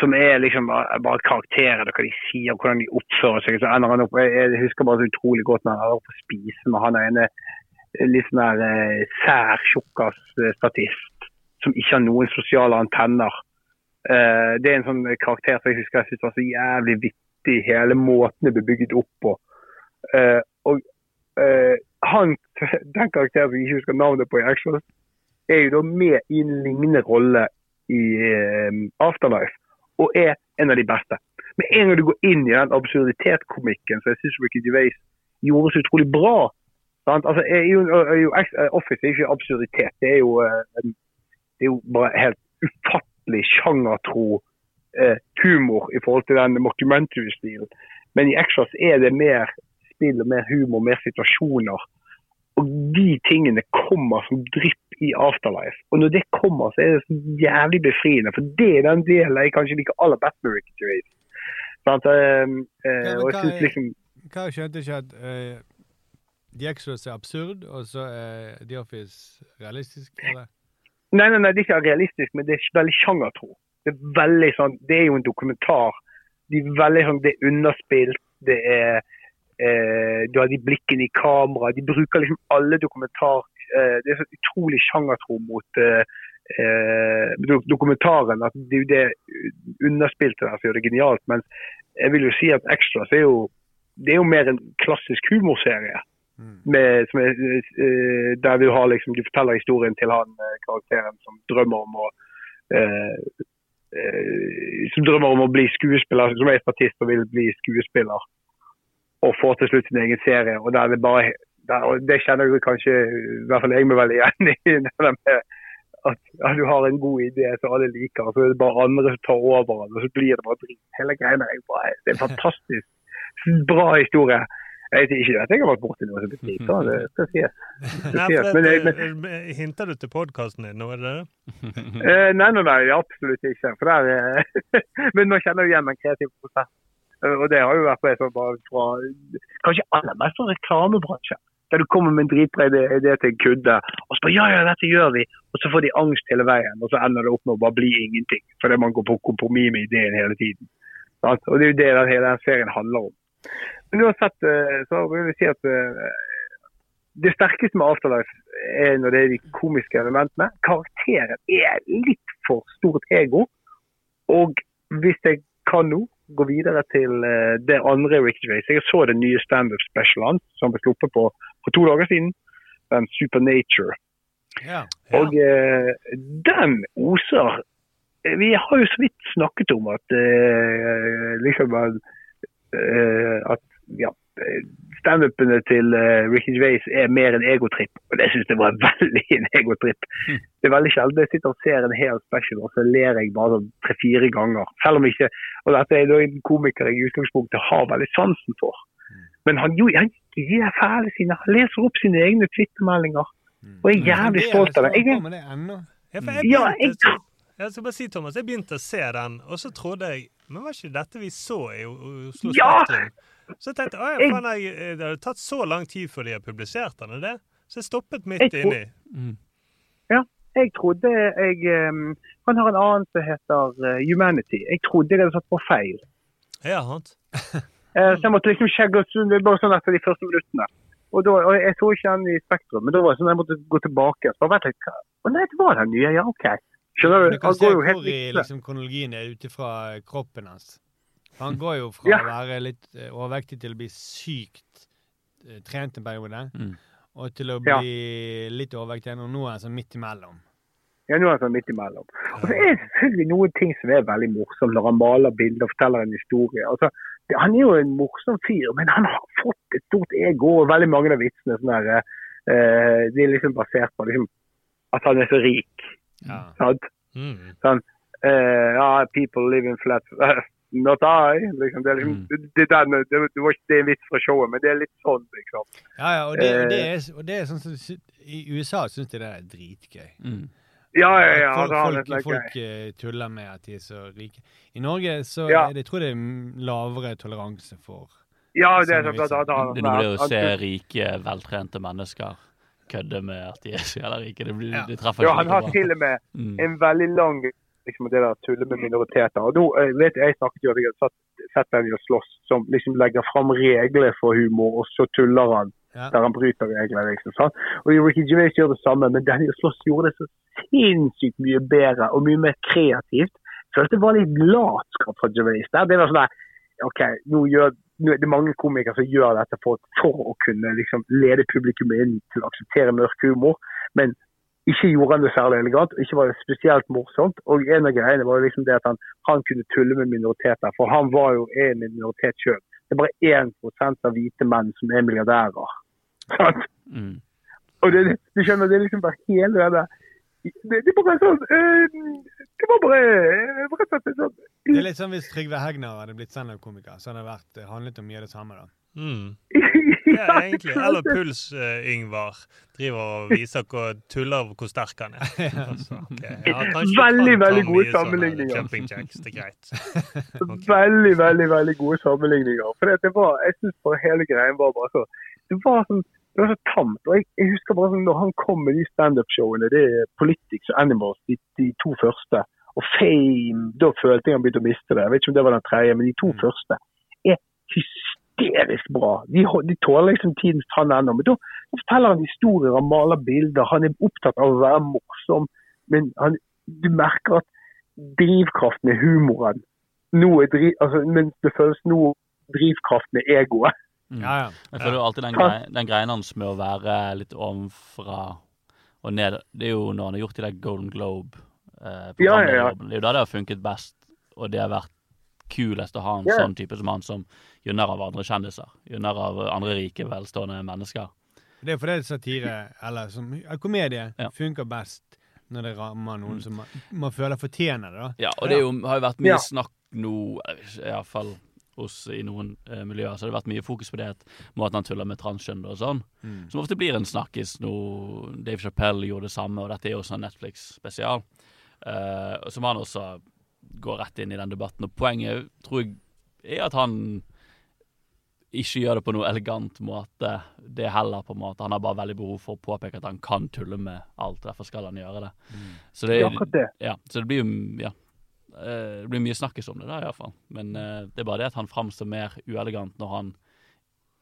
Som er liksom bare, karakterer, hva de sier, og hvordan de oppfører seg. Opp, jeg, husker bare så utrolig godt når han er oppe og spiser med han ene eh, litt sånn der eh, sær, tjukkas eh, som ikke har noen sosiale antenner. Eh, det er en sånn karakter som jeg husker jeg synes var så jævlig vittig, hele måten det ble bygget opp på. Uh, og uh, han, den karakteren som jeg ikke husker navnet på i Extras, er jo da med i en lignende rolle i eh, Afterlife, og er en av de beste. Med en gang du går inn i den absurditetskomikken som jeg syns Ricky Gervais gjorde så utrolig bra sant? Altså, er jo, er jo, Office er ikke absurditet, det er jo, det er jo bare helt ufattelig sjangertro eh, humor i forhold til den mockumentary-stilen. Men i Extras er det mer spill og mer humor, mer situasjoner. Og de tingene kommer som drypp i Afterlife. Og når det kommer, så er det så jævlig befriende. For det er den delen jeg kanskje liker aller best med Ricky Gervais. Sant? Eh, eh, og jeg synes liksom Hva skjønte ikke at uh, The Extras er absurd, og så er The Office realistisk? Eller? Nei, nei, nei, det er ikke realistisk, men det er veldig sjangertro. Det er veldig sånn, det er jo en dokumentar. De er veldig sånn, Det er underspilt. det er eh, Du har de blikkene i kamera. De bruker liksom alle dokumentar... Eh, det er så utrolig sjangertro mot eh, eh, dokumentaren. at Det er jo det underspilte der som gjør det genialt. Men jeg vil jo si at Extras er jo det er jo mer en klassisk humorserie. Med, som er, eh, der du har liksom, du forteller historien til han eh, karakteren som drømmer om å eh, som drømmer om å bli skuespiller, som er statist og vil bli skuespiller. Og får til slutt sin egen serie. og der er Det bare, der, og det kjenner jo kanskje i hvert fall jeg meg veldig igjen i. at, at du har en god idé som alle liker, og så er det bare andre som tar over og så blir det bare drit. Hele greiene er bare, det er en fantastisk bra historie. Jeg vet ikke at jeg har vært borti noe som blir. Det skal sies. Men jeg, men, Hinter du til podkasten din nå, er det det? Eh, nei, nei, nei, absolutt ikke. For der, eh, men nå kjenner jeg igjen den kreative prosessen. Eh, Og det har jo vært det som bare fra kanskje aller mest fra reklamebransjen. Der du kommer med en dritbra idé idé til en kunde, og så bare ja, ja, dette gjør vi. Og så får de angst hele veien, og så ender det opp med å bare bli ingenting. Fordi man går på kompromiss med ideen hele tiden. Og det er jo det den, hele den serien handler om. Men uansett eh, så vil jeg si at eh, det sterkeste med Afterlife er når det er de komiske elementene. Karakteren er litt for stort ego. Og hvis jeg kan nå, gå videre til eh, det andre Rick Race. Jeg så den nye standup-specialen som ble sluppet på for to dager siden. Den Supernature. Ja. Og eh, den oser Vi har jo så vidt snakket om at eh, liksom at ja, standupene til eh, Ricky Gervais er mer en egotripp. Og det syns jeg var veldig en egotripp. Det er veldig sjelden jeg sitter og ser en hel special, og så ler jeg bare sånn tre-fire ganger. Selv om ikke Og dette er en komiker jeg i utgangspunktet har veldig sansen for. Men han jo, han i fæle sine. Han leser opp sine egne twittermeldinger. Og jeg er jævlig stolt av det. Jeg, Ja, jeg- jeg skal bare si, Thomas, jeg begynte å se den, og så trodde jeg Men var ikke dette vi så i Oslo Spektrum? Ja! Så jeg tenkte Jeg- faen, jeg, eh, det hadde tatt så lang tid før de har publisert den, er det. Så jeg stoppet midt Jeg inni. Mm. ja, jeg trodde jeg um, Han har en annen som heter uh, Humanity. Jeg trodde jeg hadde satt på feil. Ja, sant. uh, så jeg måtte liksom skjegge bare sånn etter de første minuttene. Og, da, og Jeg så ikke den i Spektrum, men da var det sånn at jeg måtte gå tilbake. Så bare, vent litt. Å nei, det var den nye. Ja, OK. Skjønner Du du? kan se hvor i liksom, kronologien er ut ifra kroppen hans. Han går jo fra Ja. å være litt eh, overvektig til å bli sykt eh, trent en periode, Mm. og til å Ja. bli litt overvektig igjen, og nå er han sånn midt imellom. Ja, nå er han sånn midt imellom. Og så er det selvfølgelig noen ting som er veldig morsomt når han maler bilder og forteller en historie. Altså, han er jo en morsom fyr, men han har fått et stort ego, og veldig mange av vitsene sånn der, eh, de er liksom basert på liksom, at han er så rik. Ja. Sant? Mm. Sånn, eh, ja, people live in flat, not I. Liksom, det, er liksom, Mm. det, det, den, det, det var ikke det en vits fra showet, men det er litt sånn, liksom. Ja, ja, og det, og det, Eh. er, og det er sånn som I USA syns de det er dritgøy. Mm. Ja, ja, ja. Folk, altså, er folk, sånn folk eh, tuller med at de er så rike. I Norge så Ja. er det, jeg tror det er lavere toleranse for Ja, det er sånn at Det er noe med å se rike, veltrente mennesker kødde med at de er så jævla rike. Det, blir, Ja. det treffer Ja, han har til og med Mm. en veldig lang liksom det der tullet med minoriteter. Og nå eh, vet jeg, snakket jo at jeg satt, sett den i å slåss, som liksom legger fram regler for humor, og så tuller han Ja. der han bryter regler. liksom, sant? Og Ricky Gervais gjør det samme, men Daniel Sloss gjorde det så sinnssykt mye bedre og mye mer kreativt. Jeg følte det var litt latskap fra Gervais der. Det var sånn der, OK, nå gjør nå er det mange komikere som gjør dette for, for å kunne liksom lede publikum inn til å akseptere mørk humor, men ikke gjorde han det særlig elegant, og ikke var det spesielt morsomt. Og en av greiene var jo liksom det at han, han kunne tulle med minoriteter, for han var jo en minoritet sjøl. Det er bare 1 av hvite menn som er milliardærer. Sant? Mm. Og det, du skjønner, det er liksom bare hele det der det, det er bare sånn øh, Det var bare eh, rett og slett sånn Det er litt sånn hvis Trygve Hegnar hadde blitt standup-komiker, så hadde det vært, handlet om mye av det samme. da. Mm. Ja, egentlig. Eller Puls-Yngvar driver og viser hvor tuller hvor sterk han er. Altså, okay. Ja, Veldig, veldig gode sammenligninger. Jacks, det er greit. Ok. Veldig, veldig veldig gode sammenligninger. For det, var, jeg synes bare hele greien var bare så Det var sånn det var så tamt. og jeg, jeg husker bare sånn når han kom med de standup-showene, det er Politics og Animals, de, de to første, og Fame Da følte jeg han begynte å miste det. Jeg vet ikke om det var den tredje, men de to første er hysterisk bra. De, de tåler liksom tidens tann ennå. Men da forteller han historier, han maler bilder, han er opptatt av å være morsom. Men han, du merker at drivkraften er humoren. Er driv, altså, mens det føles nå drivkraften er egoet. Mm. Ja, ja. Jeg føler jo alltid den, grei, den greien hans med å være litt ovenfra og ned Det er jo når han har gjort de der Golden Globe eh, Ja, ja, ja. Det er jo da det har funket best, og det har vært kulest å ha en Ja. sånn type som han, som gjør av andre kjendiser. Gjør av andre rike, velstående mennesker. Det er fordi satire, eller som, komedie, Ja. funker best når det rammer noen som man, man føler fortjener det. da. Ja, og det er jo, har jo vært mye Ja. snakk nå, iallfall hos i noen eh, miljøer, så det har det vært mye fokus på det at måten han tuller med transkjønnede og sånn. Mm. Som ofte blir en snakkis nå. Dave Chappelle gjorde det samme, og dette er jo også en Netflix-spesial. Eh, som han også går rett inn i den debatten. Og poenget tror jeg er at han ikke gjør det på noe elegant måte. Det er heller på en måte Han har bare veldig behov for å påpeke at han kan tulle med alt. Derfor skal han gjøre det. Så det, Det er det. ja, så det blir jo ja, eh, det blir mye snakkes om det da, iallfall. Men uh, det er bare det at han framstår mer uelegant når han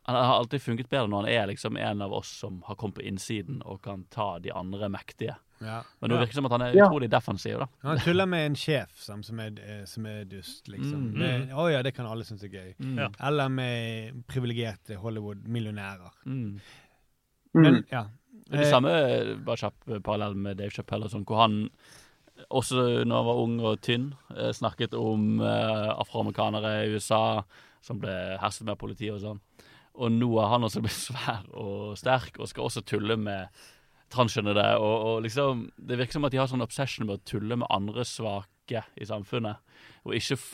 Han har alltid funket bedre når han er liksom en av oss som har kommet på innsiden og kan ta de andre mektige. Ja. Men det virker som at han er Ja. utrolig defensiv, da. Han tuller med en sjef som, som, er, eh, som er dust, liksom. Mm. Det- oh, ja, det kan alle synes er gøy. Mm. Ja. Eller med privilegerte Hollywood-millionærer. Mm. Men Mm. ja. Det Eh, samme, bare kjapp parallell med Dave Chappelle og sånn, hvor han også når han var ung og tynn, eh, snakket om uh, afroamerikanere i USA som ble hersket med politiet og sånn. Og nå er han også blitt svær og sterk og skal også tulle med transkjønnede. Og, og liksom, det virker som at de har sånn obsession med å tulle med andre svake i samfunnet. Og ikke f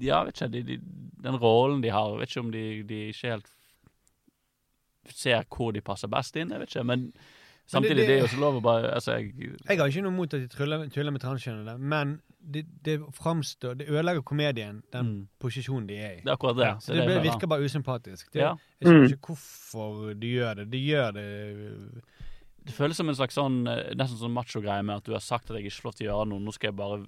Ja, vet ikke, de, de, den rollen de har, vet ikke om de, de ikke helt ser hvor de passer best inn. Jeg vet ikke, men samtidig det- det, er jo så lov å bare altså, jeg, Jeg har ikke noe imot at de tuller, tuller med transkjønnede, men det, det framstår Det ødelegger komedien, den Mm. posisjonen de er i. Det er akkurat det. Ja, så Det det, det virker bare usympatisk. Det, Ja. Jeg skjønner Mm. ikke hvorfor de gjør det. De gjør det Det føles som en slags sånn eh, nesten sånn macho-greie med at du har sagt at jeg ikke får lov til å gjøre noe, nå skal jeg bare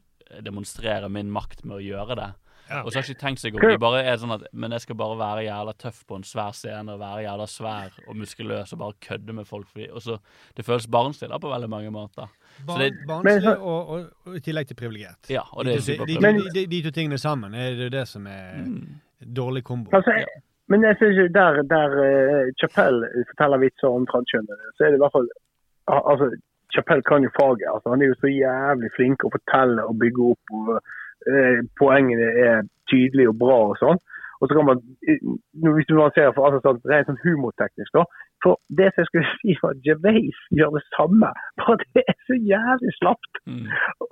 demonstrere min makt med å gjøre det. Ja. Og så har ikke tenkt seg om. De bare er sånn at Men jeg skal bare være jævla tøff på en svær scene og være jævla svær og muskuløs og bare kødde med folk. Fordi, og så Det føles barnslig da på veldig mange måter. bar, det- barnslig Men og, og, og i tillegg til privilegert. Ja, og det de, er de, de, de, de to tingene sammen er det det som er Mm. dårlig kombo. Altså, jeg, men jeg synes der, der uh, Chappelle forteller vitser om transkjønnede, så er det i hvert fall al- altså, Chapell kan jo faget. Altså, han er jo så jævlig flink å fortelle og bygge opp. og eh, Poengene er tydelige og bra og sånn. Og så kan man, hvis man ser for altså, sånn, rent sånn humorteknisk, da. For det som jeg skulle si var at Gervais gjør det samme, bare det er så jævlig slapt. Mm.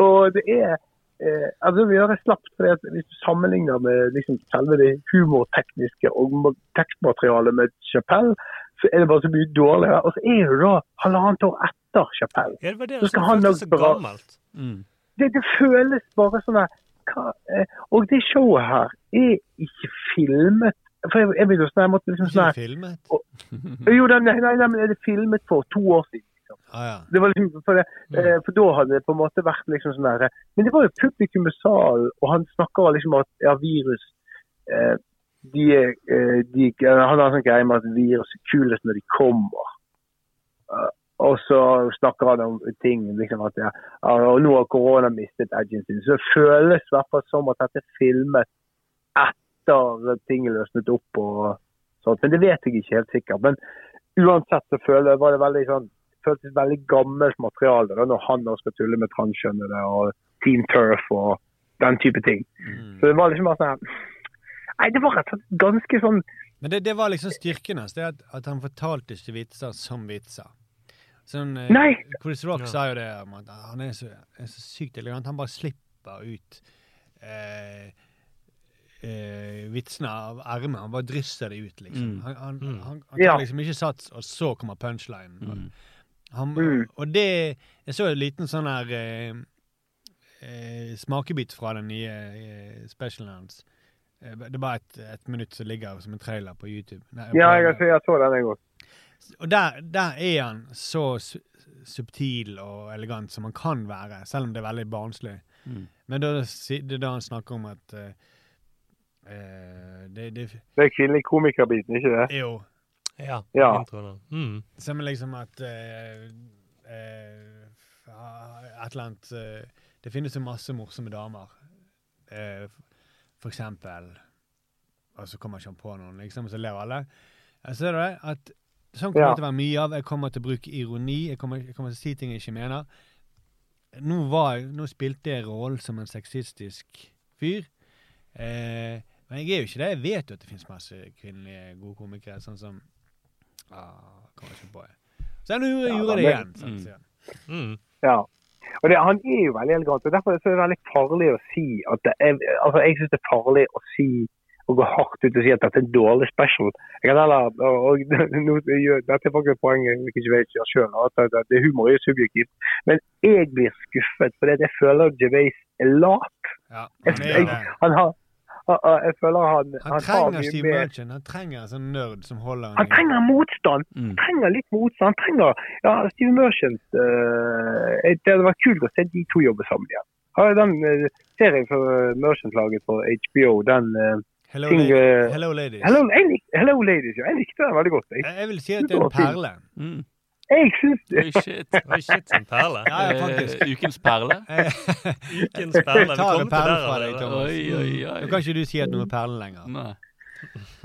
Og det er eh, altså vi gjør det slapt, fordi at Hvis du sammenligner med liksom selve det humortekniske og tekstmaterialet med Chapelle, så er det bare så mye dårligere. Og så er det da halvannet år etter Chapelle. Ja, det var det Så skal som han føltes så bra- gammelt. Mm. Det, det føles bare sånn der hva, eh, Og det showet her er ikke filmet For jeg, jeg begynte å sånn, jeg måtte liksom sånn Ikke her- filmet? Jo, den, nei, nei, nei, men er det filmet for to år siden? Ah, ja. Det var liksom, for, det, eh, for da hadde det på en måte vært liksom sånn der Men det var jo publikum i salen, og han snakker liksom om at ja, virus eh, de, eh, de, Han har en sånn greie med at virus er kulest når de kommer. Eh, og så snakker han om ting liksom at ja, og nå har korona mistet edgen sin. Så det føles i hvert fall som at dette er filmet etter ting er løsnet opp og sånt. Men det vet jeg ikke helt sikkert. Men uansett så føler, var det veldig sånn føltes veldig gammelt materiale da, når han også skal tulle med transkjønnede og Team Turf og den type ting. Så det var liksom bare sånn Nei, det var rett og slett ganske sånn Men det, det var liksom styrken hans, det at, at han fortalte ikke vitser som vitser. Sånn, eh, Nei. Chris Rock Ja. sa jo det om at han er så, er så sykt elegant. Han bare slipper ut eh, eh, vitsene av ermet. Han bare drysser det ut, liksom. Mm. Han, han, Mm. han, han tar Ja. liksom ikke sats, og så kommer punchlinen. Mm. Han, Mm. Og det Jeg så en liten sånn her eh, eh, smakebit fra den nye eh, specialen hans. Eh, Det er bare et, et minutt som ligger som en trailer på YouTube. Nei, Ja, jeg, jeg, jeg så den, jeg òg. og der, der er han så su subtil og elegant som han kan være, selv om det er veldig barnslig. Mm. Men da, det er da han snakker om at eh, eh, det, det Det er kvinnelig komikerbiten, ikke det? jo Ja. Ja. Mm. som liksom at uh, uh, Et eller annet Det finnes jo masse morsomme damer. Eh, for eksempel Og så kommer ikke han på noen, liksom, og så ler alle. Jeg Så er det at Sånn kommer Ja. det til å være mye av. Jeg kommer til å bruke ironi. Jeg kommer, jeg kommer til å si ting jeg ikke mener. Nå, var, jeg- nå spilte jeg rollen som en sexistisk fyr. Eh, men jeg er jo ikke det. Jeg vet jo at det finnes masse kvinnelige gode komikere, sånn som ah, Kommer ikke på det. Så jeg gjorde, Ja, det igjen. Sånn, Mm. Mm. Ja. Og det, Han er jo veldig elegant. og Derfor er det veldig farlig å si at det er, altså Jeg syns det er farlig å si å gå hardt ut og si at dette er en dårlig special. Jeg kan heller, og, og, Dette er faktisk et poeng jeg ikke vet selv. At at det humor er jo subjektivt. Men jeg blir skuffet fordi jeg føler Gervais er lat. Ja, han, jeg, han har jeg føler han, han han trenger Steve Merchant. Han trenger en sånn nerd som holder Han trenger motstand. Mm. Han trenger litt motstand. Han trenger ja, Steve Merchant uh, Det hadde vært kult å se de to jobbe sammen igjen. Den uh, serien for Merchant laget på HBO, den uh, Hello, ting, lady. eh, Hello Ladies. Hello, jeg Hello Ladies. Ja, jeg likte den veldig godt. Jeg, jeg vil si at det er en perle. Mm. Jeg syns det. Oi, shit. Oi, shit, en perle. Ja, ja, faktisk. Eh, ukens perle. Ukens perle. Vi til perle der fra deg, allerede. Thomas. Oi, oi, oi. Nå kan ikke du si at noe er perlen lenger. Nei.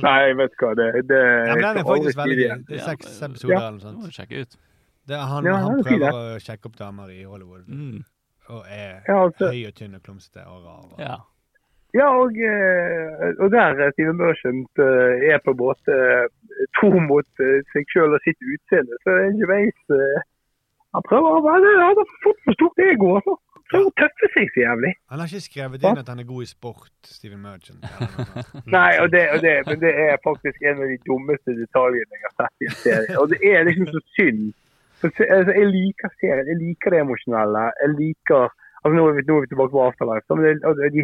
Nei, vet du hva. Det, det, Ja, men den er faktisk veldig det gøy. Det er seks ja. episoder Ja. eller noe sånt. må du sjekke ut. Det er han, Ja, han det er prøver å sjekke opp damer i Hollywood. Mm. Og er Ja, altså. høy og tynn og klumsete og rar. og- Ja. Ja, og, eh, og der Steven Merchant eh, er på en måte eh, tro mot eh, seg sjøl og sitt utseende. Så Gervais eh, han prøver å være Han har fått for stort ego. altså. Prøver å tøffe seg så jævlig. Han har ikke skrevet inn at han er god i sport, Steven Merchant. Nei, og det, og det, men det er faktisk en av de dummeste detaljene jeg har sett i en serie. Og det er liksom så synd. For, altså, jeg liker serien. Jeg liker det emosjonelle. Jeg liker altså Nå er vi, nå er vi tilbake på Afterlife. Men det, og de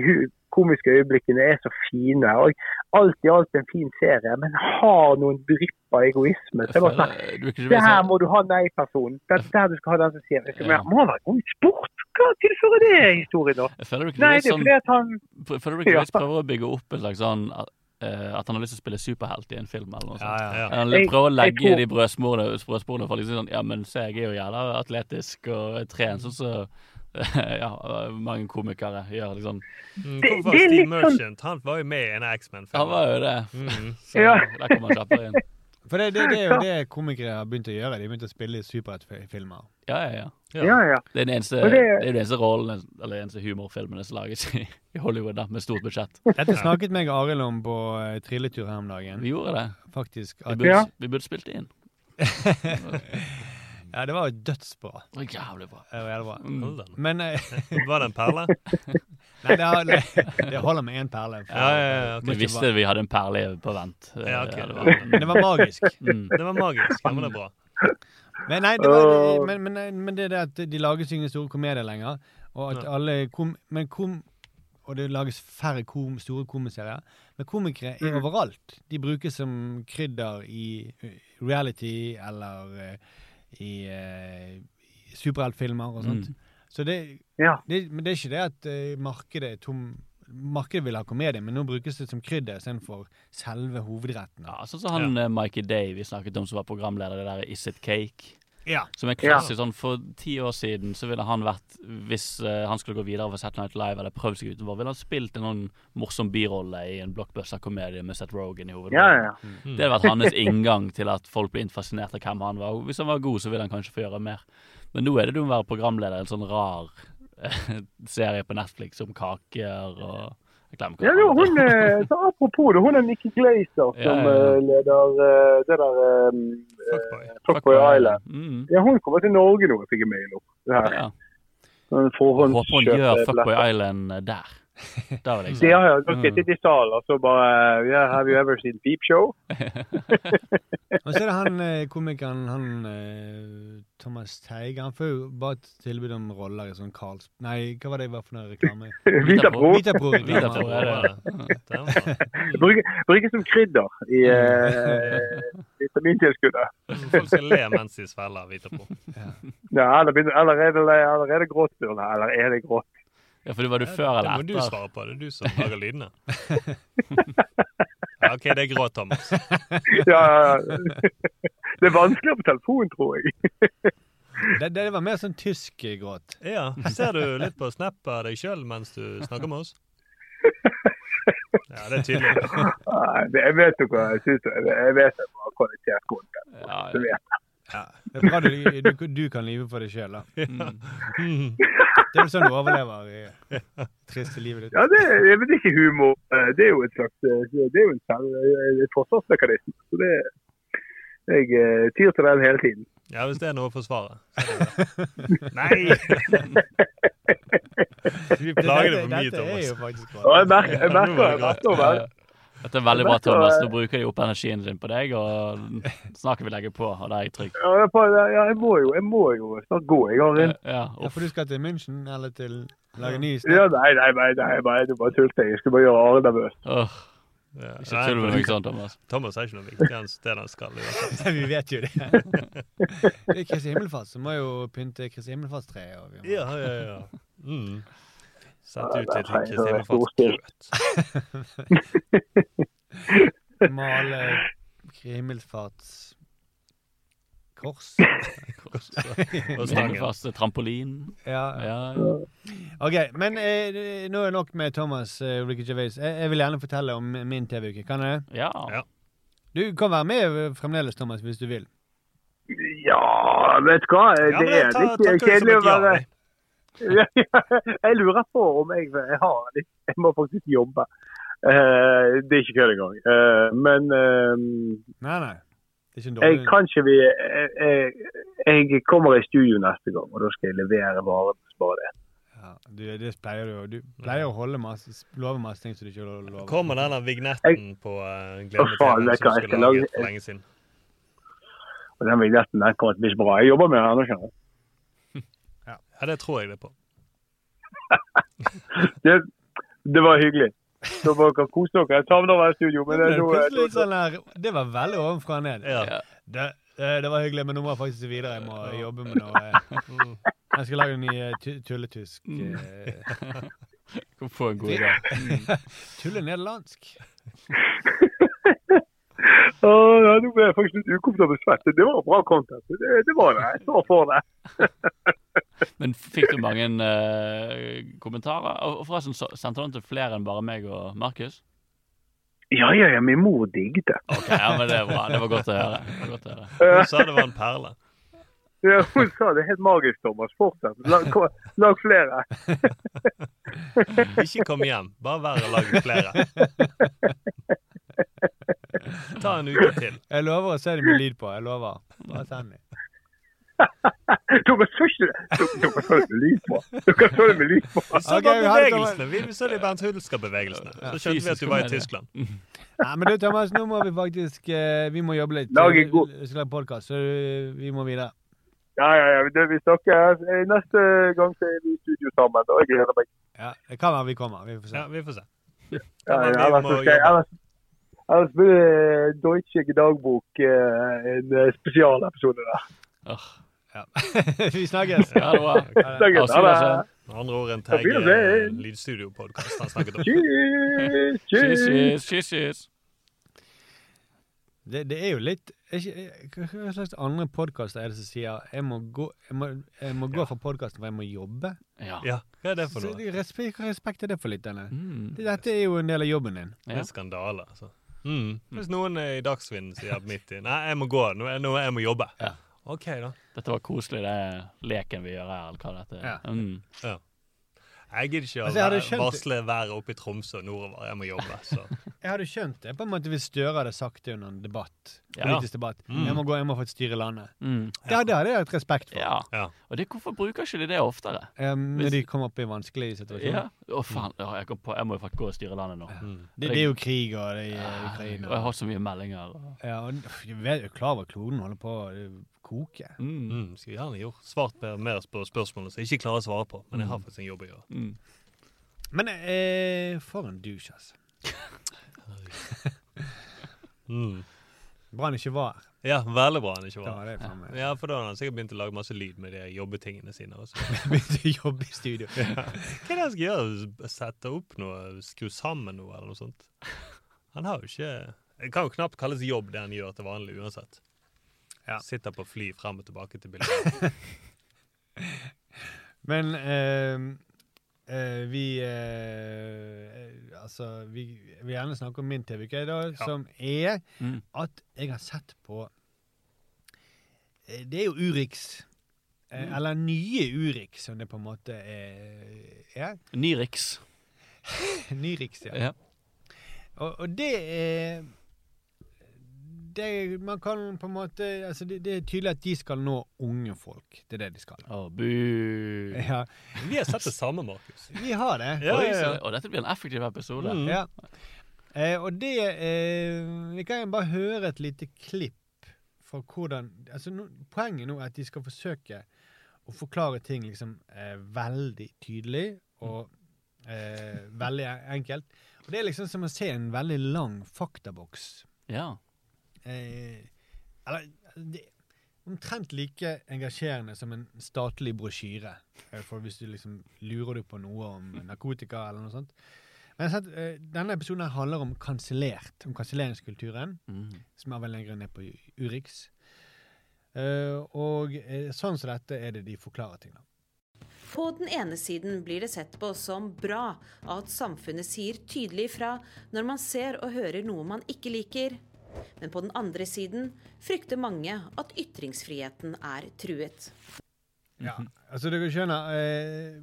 komiske øyeblikkene er så fine. og Alt i alt en fin serie, men har noen drypp av egoisme. Så jeg bare sånn, det her må du ha nei-personen. Det er der du skal ha den som sier det. Ja. Må Han være god i sport! Hva tilfører det historien, da? Jeg føler du ikke Nei, det er sånn fordi at han Føler du ikke Ja. prøver å bygge opp en slags sånn at, eh, han har lyst til å spille superhelt i en film eller noe sånt? ja. Ja. ja. Han prøver å jeg legge tror- de brødsporene, for liksom sånn Ja, men se, jeg er jo jævla atletisk og jeg trener sånn så ja, mange komikere gjør liksom Mm, Det- det er Steve litt sånn- Merchant? Han var jo med i en X-Men-film. Han var jo det. Mm. Så Ja. der kommer han kjappere inn. For det, det, det er jo det komikere har begynt å gjøre. De har begynt å spille i superheltfilmer. Ja, ja, ja. Ja. Ja, ja. Det er den eneste, det det- er den eneste rollen, eller den eneste humorfilmen som lages i, Hollywood, da, med stort budsjett. Dette snakket meg og Arild om på eh, trilletur her om dagen. Vi gjorde det. Faktisk. Vi burde, Ja. vi burde spilt det inn. Ja, det var jo dødsbra. Var jævlig bra. Det var jævlig bra. Mm. Men eh, Var det en perle? Nei, det, har, det holder med én perle. for- Ja, ja, ja, okay. Vi visste vi hadde en perle på vent. Ja, ok. Ja, det var- men Det var magisk. Mm. Det var magisk. Ja, men det er bra. Men, nei, det var, men, men, men det er det at de lages ingen store komedier lenger. Og at Ja. alle kom, men kom, og det lages færre kom, store komiserier. Men komikere er overalt. De brukes som krydder i eh, reality eller eh, i, eh, i superheltfilmer og sånt. Mm. Så det, Ja. det, men det er ikke det at eh, markedet er tom. Markedet vil ha komedie, men nå brukes det som krydder istedenfor selve hovedretten. Ja, sånn som han ja. Mikey Day vi snakket om som var programleder i det der Is It Cake. Ja. Som er klassisk sånn For ti år siden så ville han vært Hvis uh, han skulle gå videre for Saturday Night Live eller prøvd seg utenfor, ville han spilt en noen morsom birolle i en blockbuster-komedie med Seth Rogan i Ja, hovedrollen. ja. Mm. Det hadde vært hans inngang til at folk ble fascinert av hvem han var. Og hvis han var god, så ville han kanskje få gjøre mer. Men nå er det du må være programleder i en sånn rar eh, serie på Netflix om kaker og Ja, jo, hun, eh, så apropos det, hun er Nikki Glazer som Ja, ja, eh, leder eh, det der um, Fuckboy. Fuckboy Island. Mm. Ja, hun kommer til Norge nå, jeg fikk jeg mail om. Det her. Ja. Håper hun gjør Fuckboy. Island der. Da vil jeg si. Det har jeg. Da skal sitte i salen og så bare yeah, Have you ever seen Peep Show? Og så er det han komikeren, han Thomas Teige. Han får jo bare et tilbud om roller i sånn Carls... Nei, hva var det var for noe reklame? Vitapro. Vitapro-reklame. Vitapro, er det. Bruker som krydder i eh, vitamintilskuddet. Folk skal le mens de svelger Vitapro. Ja, eller begynner- allerede, allerede grått, Eller er det grått? Ja, for det var du før eller etter? Det må du svare på. Det er du som lager lydene. Ja, OK, det er grå, Thomas. Ja, ja, ja. Det er vanskeligere på telefon, tror jeg. Det, det var mer sånn tysk gråt. Ja, Ser du litt på snap av deg sjøl mens du snakker med oss? Ja, det er tydelig. Det- Jeg vet jo hva jeg syns. Jeg vet det var kvalitet. Ja, Det vet jeg. Ja. Det er bra du, du, du kan lyve for deg sjøl, da. Mm. Mm. Det er vel sånn du overlever i triste livet ditt. Ja, det, er- men det er ikke humor. Det er jo et slags Det er jo en selv- et forsvarsmekanisme. Så det Jeg eh, tyr til den hele tiden. Ja, hvis det er noe å forsvare. så det det. Nei! Vi plager det for mye, Thomas. jo faktisk jeg merker, jeg merker, det jeg merker. Dette er veldig bra, Thomas. Nå bruker de opp energien din på deg, og snakker vi legge på, og da er jeg trygg. Ja, jeg får- ja, jeg må jo, jeg må jo snart gå. Jeg har en Ja, Ja, for du skal til München, eller til lage ny ja. Nei, nei, nei, nei, nei, det bare tulte. Jeg skulle bare gjøre Are nervøs. Ja, Ikke tull med noe, meg sånn, Thomas. Thomas er ikke noe viktig enn det han skal. Nei, Vi vet jo det. Det er Kristi himmelfart, så må jo pynte Kristi himmelfartstreet. Ja, ja, ja. Mm. Sett ut litt nei, Kristi det er himmelfartsgrøt. Male himmelfartskors. Og stangen. Fast trampolin. Ja. Ja, ja. OK, men eh, nå er det nok med Thomas eh, Ricky Gervais. Jeg, jeg vil gjerne fortelle om min TV-uke. Kan jeg? ja. Ja. Du kan være med fremdeles, Thomas, hvis du vil. Ja, vet du hva? Ja, Det er litt kjedelig å være. Jeg lurer på om jeg, jeg har litt Jeg må faktisk jobbe. Uh, det er ikke kødd engang. Uh, men uh, Nei, nei. Det er ikke en jeg dårlig kan ikke vi jeg, jeg, jeg kommer i studio neste gang, og da skal jeg levere varen. Bare det. ja, du, Det pleier du. Du pleier å holde masse, love masse ting som du ikke lover. Kommer denne vignetten på uh, Glemme vet du som skulle laget for lenge siden? Og den vignetten den kommer til å bli så bra. Jeg jobber med den skjønner du. Ja, det tror jeg det på. Det, det var hyggelig. Så dere kan kose dere. Jeg savner å være i studio, men Det, det, er litt sånn her, det var veldig ovenfra og ned. Ja. Ja. Det, det var hyggelig, men nå må jeg faktisk videre. Jeg må jobbe med noe. eh, Mm. Jeg skal lage en ny eh, tulletysk. eh, Kan få en god idé. Tulle-nederlandsk. Å, ja, nå ble jeg faktisk litt ukomfortabel svett. Det var bra content. Det, det var det. Jeg står for det. Men fikk du mange uh, kommentarer? Og forresten, så sendte du den til flere enn bare meg og Markus? Ja, ja, ja. Min mor digget det. Ok, ja, men det er bra. Det var godt å høre. Det var godt å høre. Hun sa det var en perle. Ja, hun sa det helt magisk, Thomas. Fortsett. Lag, lag flere. Ikke kom hjem. Bare vær og lag flere. Ta en uke til. Jeg lover å se dem med lyd på. Jeg lover. Bare send dem. Dere så ikke Dere så det med lyd på. Dere så det med lyd på. Vi så det, bevegelsene. Vi, så de Bernt Hulsker-bevegelsene. Så skjønte vi at du var i. Tyskland. Nei, men du, Thomas, nå må vi faktisk eh, Vi må jobbe litt. Lage god- podkast, så eh, vi må videre. Ja, ja, ja. Det, vi snakkes. Eh, Neste gang så er vi i studio sammen. Og jeg gleder meg. Ja, Det kan være vi kommer. Vi får se. Ja, vi får se. Ja, ja, vi må jobbe. Blir det Deutsche Dagbok eh, en eh, spesialepisode der. Åh, Ja. vi snakkes. Ja, det var Snakkes. Ha det. Med andre ord en tag Terje lydstudio-podkast han snakket om. Cheers! Kyss, Cheers! kyss, kyss, kyss. Det, det er jo litt ikke, Hva slags andre podkaster er det som sier jeg må gå, jeg må, jeg må gå fra podkasten for jeg må jobbe? Ja. Ja, hva er det for noe? det- respekt, respekt er det for litt. Mm. Dette er jo en del av jobben din. Det Ja. er skandale, altså. Mm. Hvis noen er i Dagsvinden sier midt i Nei, jeg må gå. Nå, nå jeg må jobbe. Ja. OK, da. Dette var koselig, det leken vi gjør her, eller hva dette er. Ja. Mm. Jeg gidder ikke å Altså, varsle været oppe i Tromsø og nordover. Jeg må jobbe. Så. Jeg hadde skjønt det på en måte hvis Støre hadde sagt det under en debatt. Ja. Politisk debatt. Mm. Jeg må gå, jeg må få et styre landet. Mm. Det hadde det hadde jeg hatt respekt for. Ja. Ja. Og det, hvorfor bruker ikke de det oftere? Um, når de kommer opp i vanskelige situasjoner. Ja. Å, faen. Ja, jeg, på, jeg må jo faktisk gå og styre landet nå. Mm. Det, det er jo krig og det er Og Ukraina. jeg har så mye meldinger. og- Ja, og jeg vet jo klar over kloden holder på koke. Mm. Mm, skulle gjerne gjort svart mer- mer på spørsmålene som jeg ikke klarer å svare på. Men jeg har faktisk en jobb å gjøre. Mm. Men eh, for en douche, altså. Mm. Bra han ikke var her. Ja, veldig bra han ikke var her. det Ja, for da hadde han sikkert begynt å lage masse lyd med de jobbetingene sine. Også. begynt å jobbe i studio. Hva er det han skal gjøre? Sette opp noe? Skru sammen noe, eller noe sånt? Han har jo ikke Det kan jo knapt kalles jobb, det han gjør til vanlig, uansett. Ja. Sitter på fly frem og tilbake til bildet. Men eh, eh, vi eh, Altså, vi vil gjerne snakke om min TV-uke, da, som er Mm. at jeg har sett på eh, Det er jo Urix. Eh, Mm. Eller nye Urix, som det på en måte er. Nyrix. Nyrix, ja. Ja. Og, og det er det, Man kan på en måte altså det, det er tydelig at de skal nå unge folk. Det er det de skal. Bu. Ja, Vi har sett det samme, Markus. vi har det. Ja, ja, ja. Og dette blir en effektiv episode. Mm. Ja. Eh, og det eh, Vi kan jo bare høre et lite klipp fra hvordan altså no, Poenget nå er at de skal forsøke å forklare ting liksom eh, veldig tydelig og eh, veldig enkelt. Og det er liksom som å se en veldig lang faktaboks. Ja. Eh, eller det omtrent like engasjerende som en statlig brosjyre. eh, For hvis du liksom lurer du på noe om narkotika eller noe sånt. Men jeg har sett, eh, denne episoden her handler om kansellert, om kanselleringskulturen, Mm. som er veldig lenger ned på Urix. Eh, og eh, sånn som dette er det de forklarer ting. da. På den ene siden blir det sett på som bra at samfunnet sier tydelig ifra når man ser og hører noe man ikke liker. Men på den andre siden frykter mange at ytringsfriheten er truet. Ja, altså dere skjønner eh,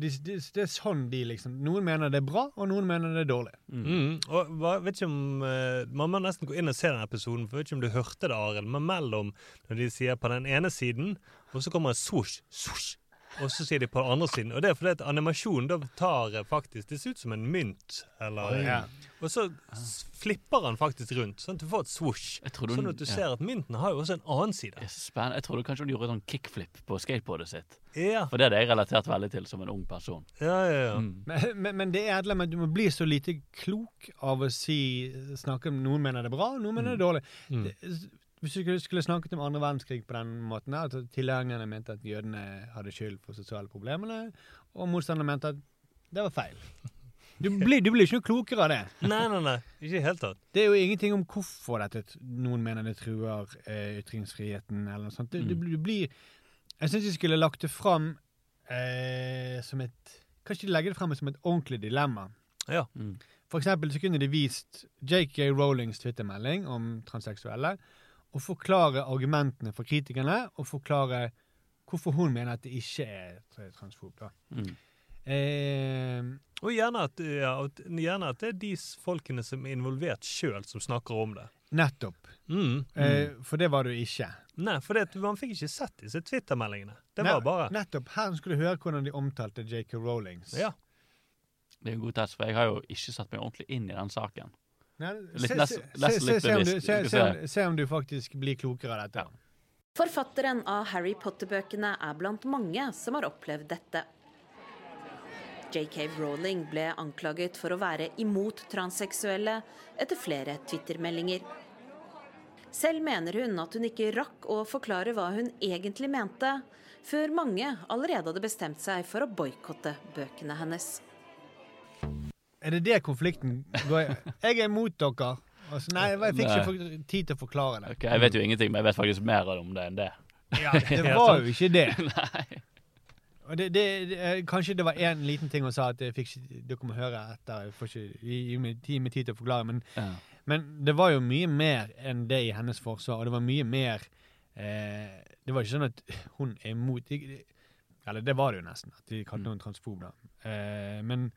det, det, det er sånn de liksom Noen mener det er bra, og noen mener det er dårlig. Mm. Og hva, vet ikke om eh, Man må nesten gå inn og se den episoden, for jeg vet ikke om du hørte det, Arild, men mellom når de sier på den ene siden, og så kommer det swoosh, swoosh, og så sier de på den andre siden. Og det er fordi at animasjonen da tar eh, faktisk Det ser ut som en mynt, eller Ja. Og så flipper han faktisk rundt, sånn at du får et swoosh. Du, Sånn at du ja. ser at mynten har jo også en annen side. Spennende. Jeg trodde kanskje hun gjorde sånn kickflip på skateboardet sitt. Ja, For det er det jeg relatert veldig til som en ung person. ja, ja. ja. Mm. Men, men, men det er et eller annet du må bli så lite klok av å si snakke om Noen mener det er bra, noen mener det er dårlig. Mm. Det, hvis du skulle- skulle snakket om andre verdenskrig på den måten, at tilhengerne mente at jødene hadde skyld for sosiale problemene, og motstanderne mente at det var feil. Du blir, du blir ikke noe klokere av det. Nei, nei, nei. Ikke i det hele tatt. Det er jo ingenting om hvorfor dette noen mener det truer eh, ytringsfriheten, eller noe sånt. Det, mm. du, du blir Jeg syns de skulle lagt det fram eh, som et Kanskje de legger det fram som et ordentlig dilemma. Ja. Mm. For eksempel så kunne de vist JK Rowlings twittermelding om transseksuelle, og forklare argumentene for kritikerne, og forklare hvorfor hun mener at det ikke er tra- transfob. da. Mm. Eh, Og gjerne at, ja, at, gjerne at det er de folkene som er involvert sjøl, som snakker om det. nettopp. Mm. Eh, for det var du ikke. Nei, for det, man fikk ikke sett disse Twitter-meldingene. Det Nei, var bare Nettopp. Her skulle du høre hvordan de omtalte J.K. Rowlings. Ja. Det er en god test, for jeg har jo ikke satt meg ordentlig inn i den saken. Nei, se, om du, se, om, se om du faktisk blir klokere av dette. Forfatteren av Harry Potter-bøkene er blant mange som har opplevd dette. JK Rowling ble anklaget for å være imot transseksuelle etter flere Twitter-meldinger. Selv mener hun at hun ikke rakk å forklare hva hun egentlig mente, før mange allerede hadde bestemt seg for å boikotte bøkene hennes. Er det det konflikten går i? Jeg er imot dere. Altså, nei, jeg fikk ikke tid til å forklare det. Ok, Jeg vet jo ingenting, men jeg vet faktisk mer om det enn det. Ja, det var jo ikke det. Nei. Det, det, det, eh, kanskje det var én liten ting hun sa at jeg fikk ikke, dere må høre etter. Jeg får ikke gi gi meg tid, med tid til å forklare. Men, Ja. men det var jo mye mer enn det i hennes forsvar. Og det var mye mer eh, Det var ikke sånn at hun er imot Eller det var det jo nesten. At de kalte henne transfob. da. Eh, men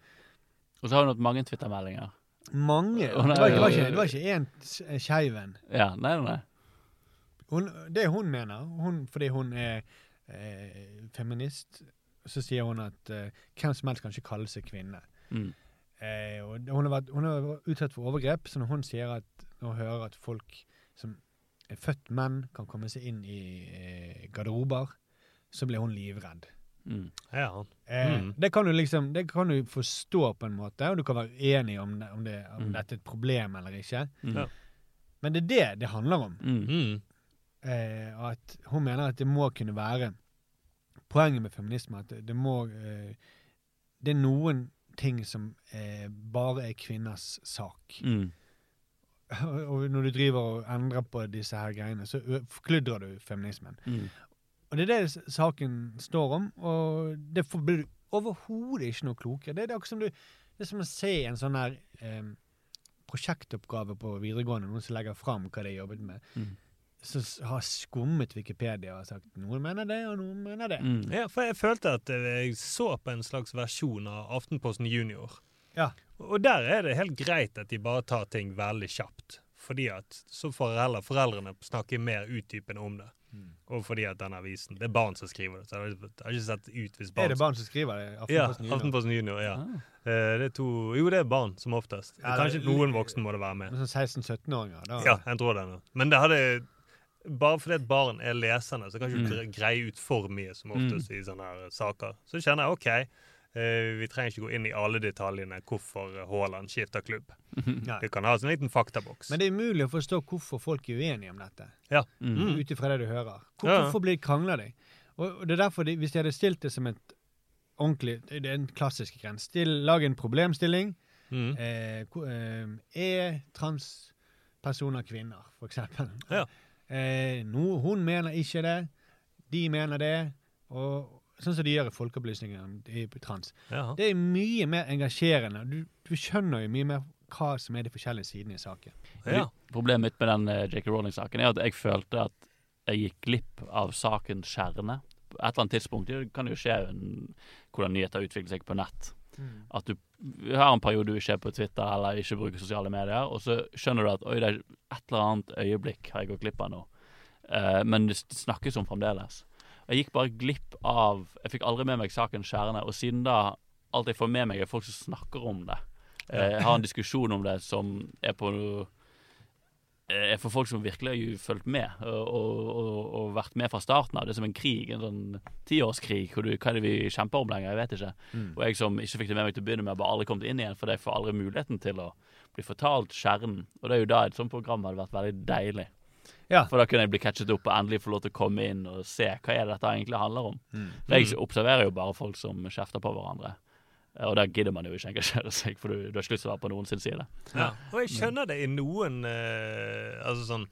Og så har hun hatt mange Twitter-meldinger. mange Det var, det var ikke, det var ikke én skeiv en. Ja, nei, nei. Hun, det hun mener, hun, fordi hun er eh, feminist, så sier hun at eh, hvem som helst kan ikke kalle seg kvinne. Mm. Eh, og hun har, vært, hun har vært utsatt for overgrep, så når hun sier at når hun hører at folk som er født menn, kan komme seg inn i eh, garderober, så blir hun livredd. Mm. Ja. Eh, Mm. det, kan du liksom, det kan du forstå på en måte, og du kan være enig om, det, om, det, om Mm. dette er et problem eller ikke. Mm. Ja. Men det er det det handler om. Mm. Mm. Eh, og at hun mener at det må kunne være Poenget med feminisme at det, det må eh, Det er noen ting som eh, bare er kvinners sak. Mm. Og, når du driver og endrer på disse her greiene, så kludrer forkludrer du feminismen. Og det er det saken står om, og det blir overhodet ikke noe klokere. Det er, det akkurat som du Det er som å se en sånn her eh, prosjektoppgave på videregående, noen som legger fram hva de har jobbet med. Mm. Som har skummet Wikipedia og sagt noen mener det, og noen mener det. Mm. Ja, for jeg følte at eh, jeg så på en slags versjon av Aftenposten Junior. Ja. Og der er det helt greit at de bare tar ting veldig kjapt. Fordi at så får heller foreldrene snakke mer utdypende om det. Mm. Og fordi at den avisen Det er barn som skriver det. Så jeg har- ikke sett ut hvis barn... Er det barn som skriver det? Ja, Aftenposten Junior? Aftenposten Junior. ja. Ah. Eh, det er to Jo, det er barn, som oftest. Ja, er Kanskje det, noen voksne må det være med. Med sånn 16-17-åringer. da. Ja, jeg tror det. nå. Men det hadde Bare fordi et barn er lesende, så kan ikke du Mm. greie ut for mye, som oftest i sånne her saker. Så kjenner jeg OK, vi trenger ikke gå inn i alle detaljene hvorfor eh, Haaland skifter klubb. Nei. Vi kan ha en liten faktaboks. Men det er umulig å forstå hvorfor folk er uenige om dette. ja. Mm. Mm. ut ifra det du hører. Hvor. Hvorfor blir det de? Og, det er derfor de, Hvis de hadde stilt det som et ordentlig Det er en klassisk grense. Still, lag en problemstilling. Mm. Eh, eh, er transpersoner kvinner, for eksempel? Ja. Eh, no, hun mener ikke det. De mener det. Og sånn som de gjør i Folkeopplysningen i trans. Ja. Det er mye mer engasjerende. Du, du skjønner jo mye mer hva som er de forskjellige sidene i saken. ja. Problemet mitt med den uh, J.K. Rowling-saken er at jeg følte at jeg gikk glipp av sakens kjerne. På et eller annet tidspunkt det kan jo skje en, hvordan nyheter utvikler seg på nett. At du har en periode du ikke er på Twitter eller ikke bruker sosiale medier, og så skjønner du at oi, det er et eller annet øyeblikk har jeg gått glipp av nå. Uh, men det snakkes om fremdeles. Jeg gikk bare glipp av Jeg fikk aldri med meg saken kjerne, og siden da Alt jeg får med meg, er folk som snakker om det. Eh, Jeg har en diskusjon om det som er på noe er for folk som virkelig har fulgt med og, og, og vært med fra starten av. Det er som en krig, en sånn tiårskrig. Hvor du, hva er det vi kjemper om lenger? Jeg vet ikke. Mm. Og jeg som ikke fikk det med meg til å begynne med, har bare aldri kommet inn igjen, for jeg får aldri muligheten til å bli fortalt skjermen. Og det er jo da et sånt program hadde vært veldig deilig. Ja. For da kunne jeg bli catchet opp og endelig få lov til å komme inn og se hva er det dette egentlig handler om. Mm. For jeg observerer jo bare folk som kjefter på hverandre. Eh, Og der gidder man jo ikke engasjere seg, for du, du har ikke lyst til å være på noen sin side. Ja. Og jeg skjønner det i noen eh, Altså sånn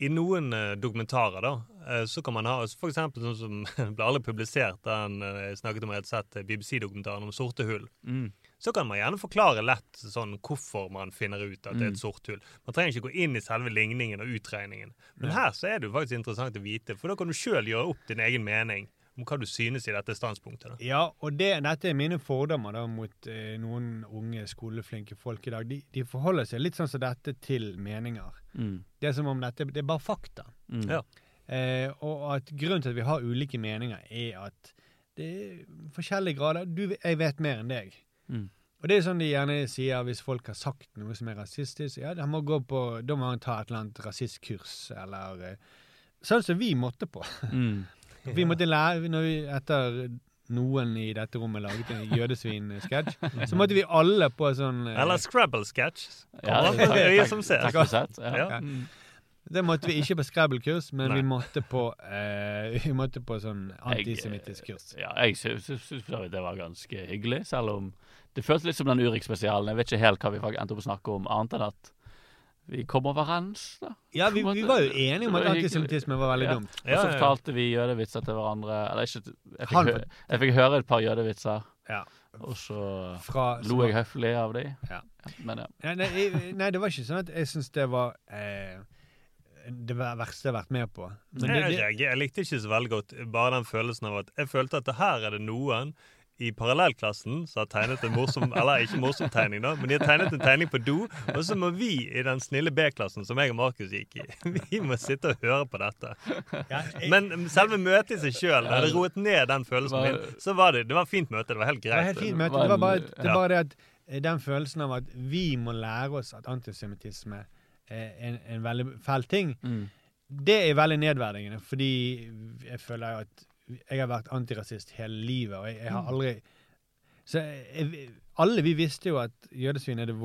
I noen eh, dokumentarer, da, eh, så kan man ha altså For eksempel sånn som ble aldri publisert, den eh, jeg snakket om i et sett eh, BBC-dokumentaren om sorte hull. Mm. Så kan man gjerne forklare lett sånn hvorfor man finner ut at det er Mm. et sort hull. Man trenger ikke gå inn i selve ligningen og utregningen. Men her så er det jo faktisk interessant å vite, for da kan du sjøl gjøre opp din egen mening om hva du synes i dette standpunktet. da. Ja, og det, dette er mine fordommer da mot eh, noen unge, skoleflinke folk i dag. De, de forholder seg litt sånn som dette til meninger. Mm. Det er som om dette det er bare fakta. Mm. Ja. Eh, og at grunnen til at vi har ulike meninger, er at det er forskjellige grader. Du, jeg vet mer enn deg. Mm. Og det er sånn de gjerne sier hvis folk har sagt noe som er rasistisk. Ja, de må gå på, Da må han ta et eller annet rasistkurs, eller eh, Sånn som vi måtte på. Mm. Vi måtte lære når vi, Etter noen i dette rommet laget en jødesvin-sketsj, så måtte vi alle på sånn eh, Eller Scrabble-sketsj. Ja, det-. Ja. Ja. Mm. Det måtte vi ikke på Scrabble-kurs, men Nei. vi måtte på eh, Vi måtte på sånn antisemittisk kurs. Ja, jeg syns det var ganske hyggelig, selv om det føltes litt som den Urix-spesialen. Jeg vet ikke helt hva vi endte opp å snakke om, annet enn at vi kom overens. da. Ja, vi, vi var jo enige om at antisemittisme var veldig Ja. dumt. Og så fortalte vi jødevitser til hverandre. Eller ikke Jeg fikk, hø jeg fikk høre et par jødevitser, Ja. og så Fra, lo jeg høflig av de. Ja. Men ja. Nei, nei, nei, det var ikke sånn at jeg syns det var eh, det verste jeg har vært med på. Men det, det, jeg, jeg likte ikke så veldig godt bare den følelsen av at jeg følte at det her er det noen i parallellklassen som har tegnet en morsom Eller ikke morsom tegning, da, men de har tegnet en tegning på do. Og så må vi i den snille B-klassen som jeg og Markus gikk i, vi må sitte og høre på dette. Men selve møtet i seg sjøl, da det roet ned den følelsen min, så var det det var et fint møte. Det var helt det var greit. helt fint møte. Det var bare, det var det at eh, den følelsen av at vi må lære oss at antisemittisme er en, en veldig fæl ting, Mm. det er veldig nedverdigende, fordi jeg føler jo at jeg har vært antirasist hele livet, og jeg, jeg Mm. har aldri Så jeg, alle vi visste jo at jødesvin er det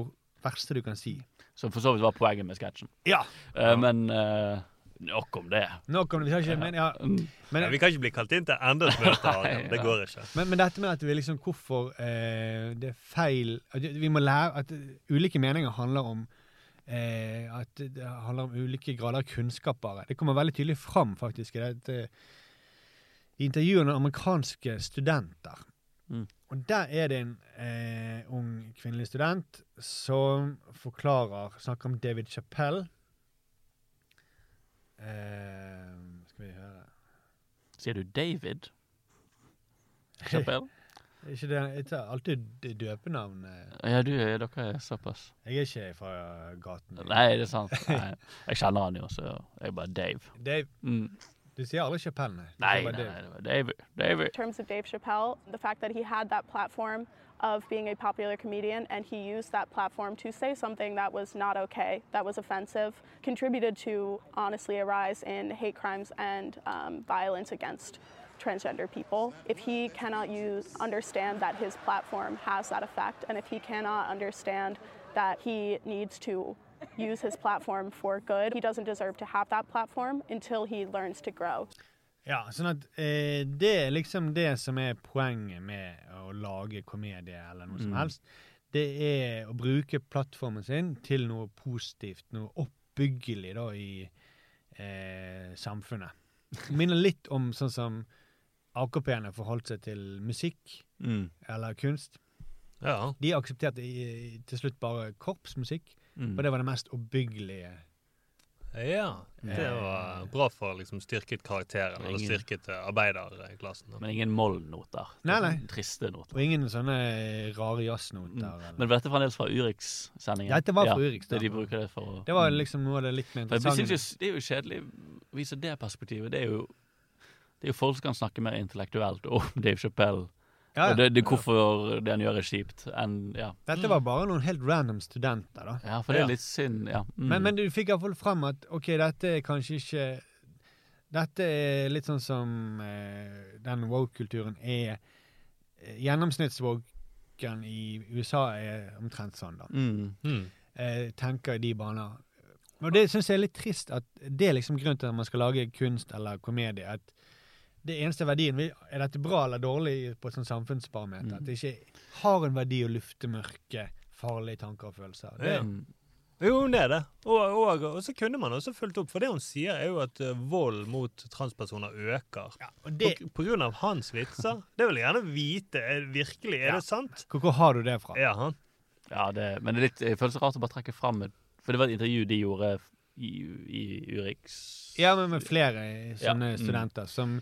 verste du kan si. Som for så vidt var poenget med sketsjen. Ja! Eh, Men uh, nok om det. Nok om det, vi ikke, men, ja, Mm. men, Ja, vi kan ikke bli kalt inn til enda et møte. Arild. Det går ikke. Men, men dette med at vi liksom hvorfor eh, det er feil at Vi må lære at ulike meninger handler om eh, at det handler om ulike grader av kunnskap bare. Det kommer veldig tydelig fram faktisk i dette i intervjuer noen amerikanske studenter. Mm. Og der er det en eh, ung kvinnelig student som forklarer Snakker om David Chappelle. Eh, skal vi høre Sier du David? Chappelle? Er Ikke det, jeg tar alltid døpenavn. Ja, du, dere er såpass. Jeg er ikke fra gaten. Nei, det er sant. Nei. Jeg kjenner han jo, så jeg er bare Dave. Dave, Mm. Du sier aldri Chappelle, nei. Du Nei, sier nei, bare nei, Dave. det var David. David. in terms of Dave Chappelle, the fact that he had that platform of being a popular comedian and he used that platform to say something that was not okay, that was offensive, contributed to honestly a rise in hate crimes and um, violence against transgender people. If he cannot use understand that his platform has that effect, and if he cannot understand that he needs to use his platform for good, he doesn't deserve to have that platform until he learns to grow. Ja, sånn at eh, det er liksom det som er poenget med å lage komedie eller noe som Mm. helst. Det er å bruke plattformen sin til noe positivt, noe oppbyggelig da i eh, samfunnet. Det minner litt om sånn som AKP-ene forholdt seg til musikk Mm. eller kunst. Ja. De aksepterte i, til slutt bare korpsmusikk, Mm. og det var det mest oppbyggelige. ja. Det var bra for liksom styrket karakteren, eller styrket eh, arbeiderklassen. Men ingen moll-noter. Nei, nei. Triste noter. Og ingen sånne rare jazznoter. Mm. Men dette er fremdeles fra Urix-sendingen? Dette var fra Urix, da. Det de bruker det for å Det var liksom noe av det litt mer For interessante. Det er jo kjedelig å vise det perspektivet. Det er jo det er jo folk som kan snakke mer intellektuelt om Dave Chappelle. Ja, ja. Og det, det hvorfor det han gjør, er kjipt. Enn, ja. Dette var bare noen helt random studenter, da. ja, for det Ja. er litt synd. Ja. Mm. Men, men du fikk iallfall frem at OK, dette er kanskje ikke Dette er litt sånn som eh, den woke-kulturen er eh, Gjennomsnittswoken i USA er omtrent sånn, da. mm. Mm. Eh, tenker i de baner. Og det syns jeg er litt trist at det er liksom grunnen til at man skal lage kunst eller komedie. At det eneste verdien vi- Er dette bra eller dårlig på et sånt samfunnsbarometer? Mm. At det ikke har en verdi å lufte mørke, farlige tanker og følelser. Det, Mm. Jo, det er det. Og, og, og så kunne man også fulgt opp, for det hun sier, er jo at eh, vold mot transpersoner øker. ja, og det, På, på grunn av hans vitser. Det vil jeg gjerne vite. Er, virkelig, er Ja. det sant? hvor, hvor har du det fra? Ja, han. ja det, men det, er litt, det føles rart å bare trekke fram For det var et intervju de gjorde i, i Urix. Ja, men med flere sånne Ja, mm. studenter som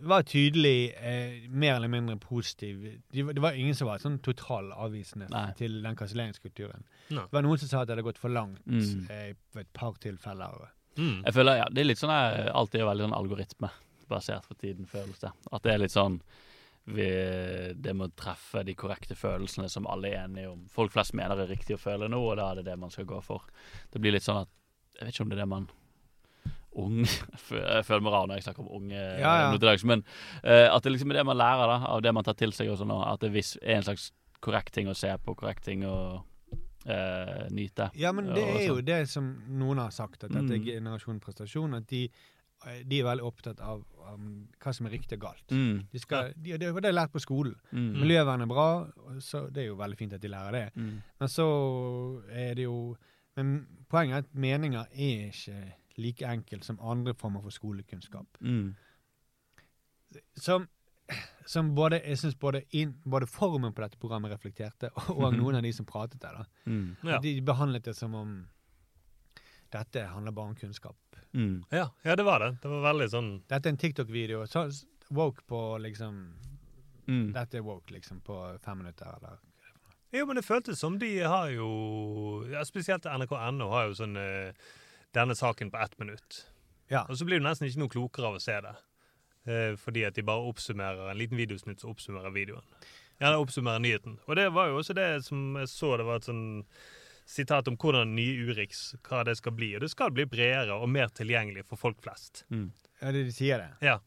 var tydelig eh, mer eller mindre positiv. De, det var ingen som var sånn total avvisende Nei. til den kanselleringskulturen. Det var noen som sa at det hadde gått for langt Mm. eh, på et par tilfeller. Mm. Jeg føler, ja, Det er litt sånn jeg alltid er veldig sånn algoritmebasert for tiden, føles det. At det er litt sånn vi, Det må treffe de korrekte følelsene som alle er enige om. Folk flest mener det er riktig å føle nå, og da er det det man skal gå for. Det blir litt sånn at Jeg vet ikke om det er det man Ung Jeg føler meg rar når jeg snakker om unge Ja, ja. men uh, at det liksom er det man lærer da, av det man tar til seg også nå. At det er en slags korrekt ting å se på, korrekt ting å uh, nyte. Ja, men det er jo sånn. det som noen har sagt, at dette er Mm. generasjon prestasjon. At de, eh, de er veldig opptatt av, um, hva som er riktig og galt. Mm. De skal, de, det var det jeg lærte på skolen. Mm. Miljøvern er bra, så det er jo veldig fint at de lærer det. Mm. Men så er det jo Men poenget er at meninger er ikke like enkelt som andre former for skolekunnskap. Mm. Som, som både, jeg synes både, både formen på dette programmet reflekterte, og, og noen av de som pratet der. da. Mm. Ja. De behandlet det som om dette handler bare om kunnskap. Mm. Ja, ja, det var det. Det var veldig sånn Dette er en TikTok-video. så- Woke på liksom Mm. Dette er woke liksom på fem minutter, eller Jo, men det føltes som de har jo ja, Spesielt NRK.no har jo sånn eh, denne saken på ett minutt. Ja. Og så blir du nesten ikke noe klokere av å se det. Eh, fordi at de bare oppsummerer en liten videosnutt som oppsummerer videoen. Ja, det oppsummerer nyheten. Og det var jo også det som jeg så, det var et sånn sitat om hvordan nye Urix, hva det skal bli. Og det skal bli bredere og mer tilgjengelig for folk flest. Mm. Ja, de, de sier det. Ja.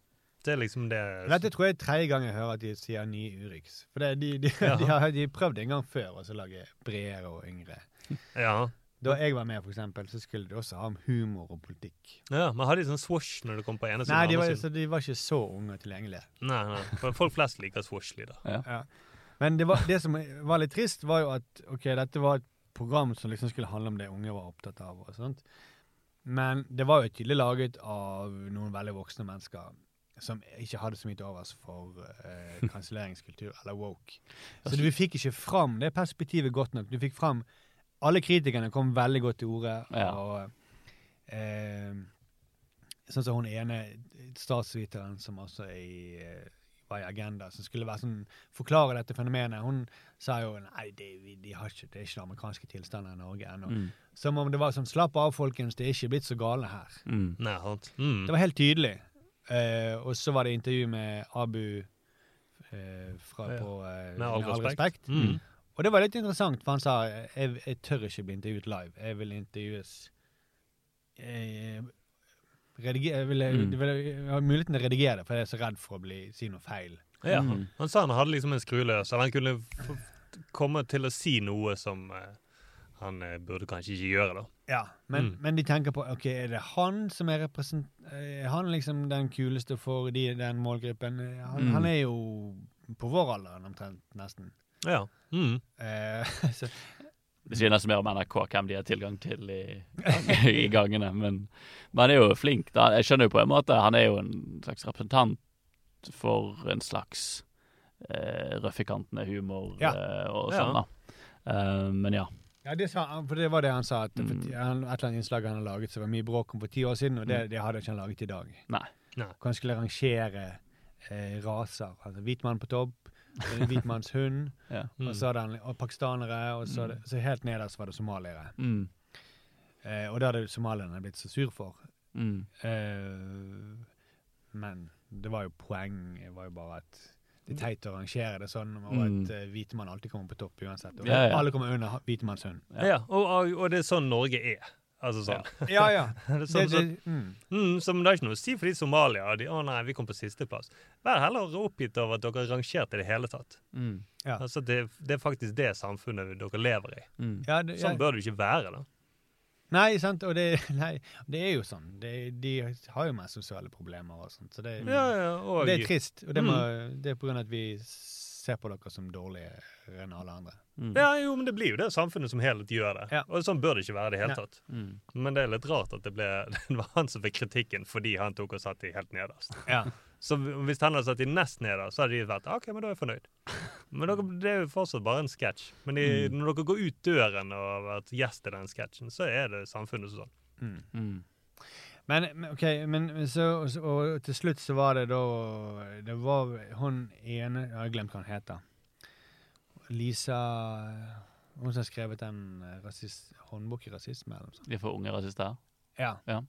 Det er liksom det Dette tror jeg er tredje gang jeg hører at de sier nye Urix. For det, de, de, Ja. de, har, de prøvd en gang før å lage bredere og yngre. Ja. Da jeg var med, for eksempel, så skulle de også ha om humor og politikk. ja. Men hadde de sånn swoosh når det kom på ene siden? Nei, de var, så de var ikke så unge og tilgjengelige. Nei, nei. For folk flest liker swoosh-lyder. Ja. Ja. Men det, var, det som var litt trist, var jo at ok, dette var et program som liksom skulle handle om det unge var opptatt av. og sånt. Men det var jo tydelig laget av noen veldig voksne mennesker som ikke hadde så mye til overs for eh, kanselleringskultur, eller woke. Så du fikk ikke fram det perspektivet godt nok. Du fikk fram Alle kritikerne kom veldig godt til orde. Ja. og eh, Sånn som hun ene statsviteren som også er i, eh, var i Agenda, som skulle være sånn, forklare dette fenomenet. Hun sa jo nei, det, vi, de har ikke, det er ikke den amerikanske tilstanden i Norge ennå. Mm. Som om det var sånn Slapp av, folkens, det er ikke blitt så gale her. Mm. Nei. Mm. Det var helt tydelig. Eh, og så var det intervju med Abu eh, fra, Ja. på eh, Med all respekt. Mm. Og det var litt interessant, for han sa jeg, jeg tør ikke bli intervjuet live. Jeg vil intervjues jeg, redigere, jeg vil, Mm. jeg vil ha muligheten til å redigere det, for jeg er så redd for å bli, si noe feil. Ja, Mm. Han sa han hadde liksom en skru løs, eller han kunne f komme til å si noe som eh, han eh, burde kanskje ikke gjøre, da. Ja, men, Mm. men de tenker på ok, er det han som er represent... Er han liksom den kuleste for de, den målgruppen? Han, Mm. han er jo på vår alder omtrent, nesten. Ja. Mm. Eh, så, Det sier nesten mer om NRK hvem de har tilgang til i, i gangene. Men, men han er jo flink. da. Jeg skjønner jo på en måte Han er jo en slags representant for en slags eh, røff-i-kantene humor Ja. eh, og Ja. sånn, da. Eh, men ja. ja, det sa, han- for det var det han sa. At Mm. han, et eller annet innslag han har laget som var mye bråk om for ti år siden, og det, det hadde ikke han laget i dag. Nei. Nei. Hvor han skulle rangere eh, raser. Altså hvit mann på topp, eh, hvit manns hund, Ja. Mm. og så han og pakistanere, og så, så helt nederst var det somaliere. Mm. Eh, og det hadde somalierne blitt så sur for. Mm. Eh, men det var jo poeng det var jo bare at det er teit å rangere det sånn, og Mm. at uh, hvitemann alltid kommer på topp uansett. Og Ja, ja. alle kommer under ha- hvite hund. Ja, og, og, og det er sånn Norge er. Altså sånn. Ja, ja. ja. så, Det, sånn, det, mm. så, men det er ikke noe å si for de Somalia. De, å nei, vi kom på sisteplass. Vær heller oppgitt over at dere er rangert i det hele tatt. Mm. Ja. Altså, det, det er faktisk det samfunnet dere lever i. Mm. Ja, det. Sånn bør det ikke være, da. Nei, sant, og det, nei, det er jo sånn. Det, de har jo mer sosiale problemer og sånt, så det, Ja, ja, og, det er trist. Og det, må, Mm. det er på grunn av at vi ser på dere som dårligere enn alle andre. Mm. Ja, jo, men det blir jo det samfunnet som helhet gjør det. Ja. Og sånn bør det ikke være i det hele Ja. tatt. Mm. Men det er litt rart at det, ble, det var han som fikk kritikken fordi han tok og satt de helt nederst. Ja. Så hvis han hadde satt de nest nederst, så hadde de vært OK, men da er jeg fornøyd. Men dere, det er jo fortsatt bare en sketsj. Men de, Mm. når dere går ut døren og har vært gjest i den sketsjen, så er det samfunnet som sånn. Mm. Men, men, ok, men så, så Og til slutt så var det da Det var hun ene Jeg har glemt hva hun heter. Lisa Hun som har skrevet den eh, rasist, håndbok i rasisme. eller noe sånt. De er for unge rasister. Ja. Ja.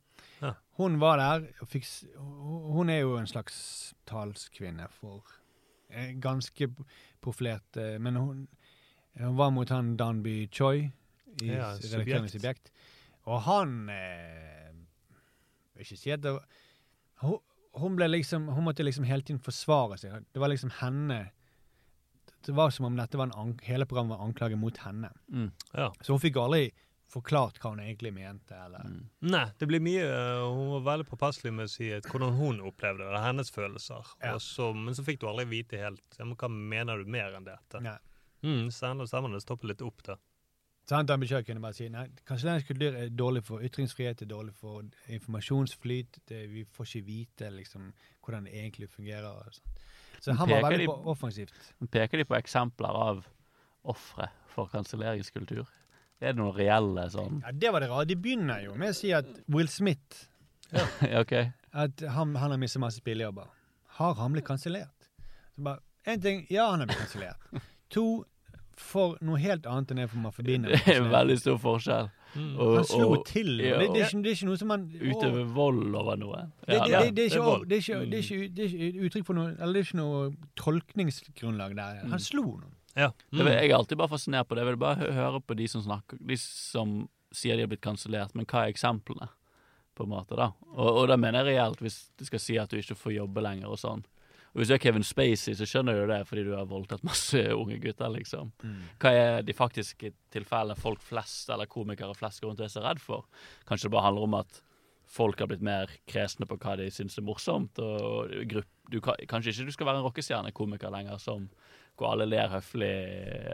Ja. Hun var der og fikk Hun er jo en slags talskvinne for eh, ganske profilert eh, Men hun, hun var mot han Danby Choi i Ja. Subjekt. Og han eh, Jeg vil ikke si at det var hun, hun ble liksom Hun måtte liksom hele tiden forsvare seg. Det var liksom henne Det var som om dette var en hele programmet var anklage mot henne. Mm. Ja. Så hun fikk aldri forklart hva hun egentlig mente. Eller. Mm. Nei, det blir mye eh, Hun var veldig påpasselig med å si hvordan hun opplevde det, hennes følelser. Ja. Så, men så fikk du aldri vite helt hva mener du mer enn dette. Nei. Mm, stemmer, det stopper litt opp der. Sant, Dan kunne bare si nei, kanselleringskultur er dårlig for ytringsfrihet, det er dårlig for informasjonsflyt, det, vi får ikke vite liksom, hvordan det egentlig fungerer. Og sånt. Så han var veldig de- på offensivt. Peker de på eksempler av ofre for kanselleringskultur? Er det noen reelle sånn Ja, Det var det rare. De begynner jo med å si at Will Smith Ja, okay. at han, han har mistet masse spillejobber. Har han blitt kansellert? En ting, ja, han har blitt kansellert. To, for noe helt annet enn det man forbinder med Det er en veldig stor forskjell. Mm. Og- Han slo og- til. ja, det, det, er ikke, det er ikke noe som man Utøve vold over noe. Det, det, det, det, er ikke, det, det, det uttrykk for noe Eller det er ikke noe tolkningsgrunnlag der. Han slo noen. Ja. Mm. vil- jeg er alltid bare fascinert på det. Jeg vil bare høre på de som snakker De som sier de har blitt kansellert, men hva er eksemplene? På en måte da Og, og da mener jeg reelt, hvis du skal si at du ikke får jobbe lenger og sånn. Og Hvis du er Kevin Spacey, så skjønner du det fordi du har voldtatt masse unge gutter, liksom. Hva er de faktiske tilfellene folk flest, eller komikere flest, går rundt og er så redd for? Kanskje det bare handler om at folk har blitt mer kresne på hva de syns er morsomt. og grupp, du Kanskje ikke du skal være en rockestjernekomiker lenger som hvor alle ler høflig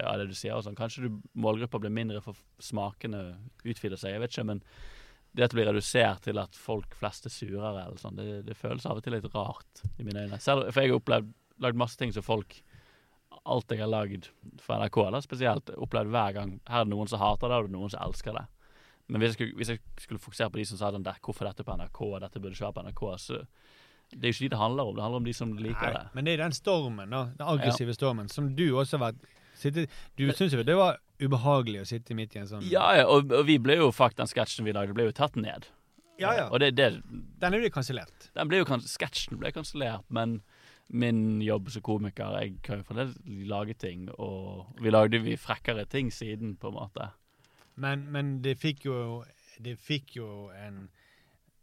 av det du sier. og sånn. Kanskje du, målgruppa blir mindre for smakene utvider seg. jeg vet ikke, men det at det blir redusert til at folk flest er surere, eller sånn, det, det føles av og til litt rart i mine øyne. Selv, for jeg har opplevd lagd masse ting som folk Alt jeg har lagd for NRK, da, spesielt, opplevd hver gang. Her er det noen som hater det, og det er noen som elsker det. Men hvis jeg skulle, hvis jeg skulle fokusere på de som sa sånn, der, hvorfor dette på NRK, og dette burde ikke være på NRK, så det er jo ikke de det handler om. Det handler om de som liker Nei, det. men det er den stormen, da, den aggressive stormen, som du også har vært sittet, Du syns jo det var ubehagelig å sitte midt i en sånn Ja, ja, og, og vi ble jo faktisk, den sketsjen vi lagde, ble jo tatt ned. Ja, ja. Og det, det, Den er jo kansellert. sketsjen ble kansellert, men min jobb som komiker Jeg kan jo fremdeles lage ting, og vi lagde vi frekkere ting siden, på en måte. Men, men det fikk jo Det fikk jo en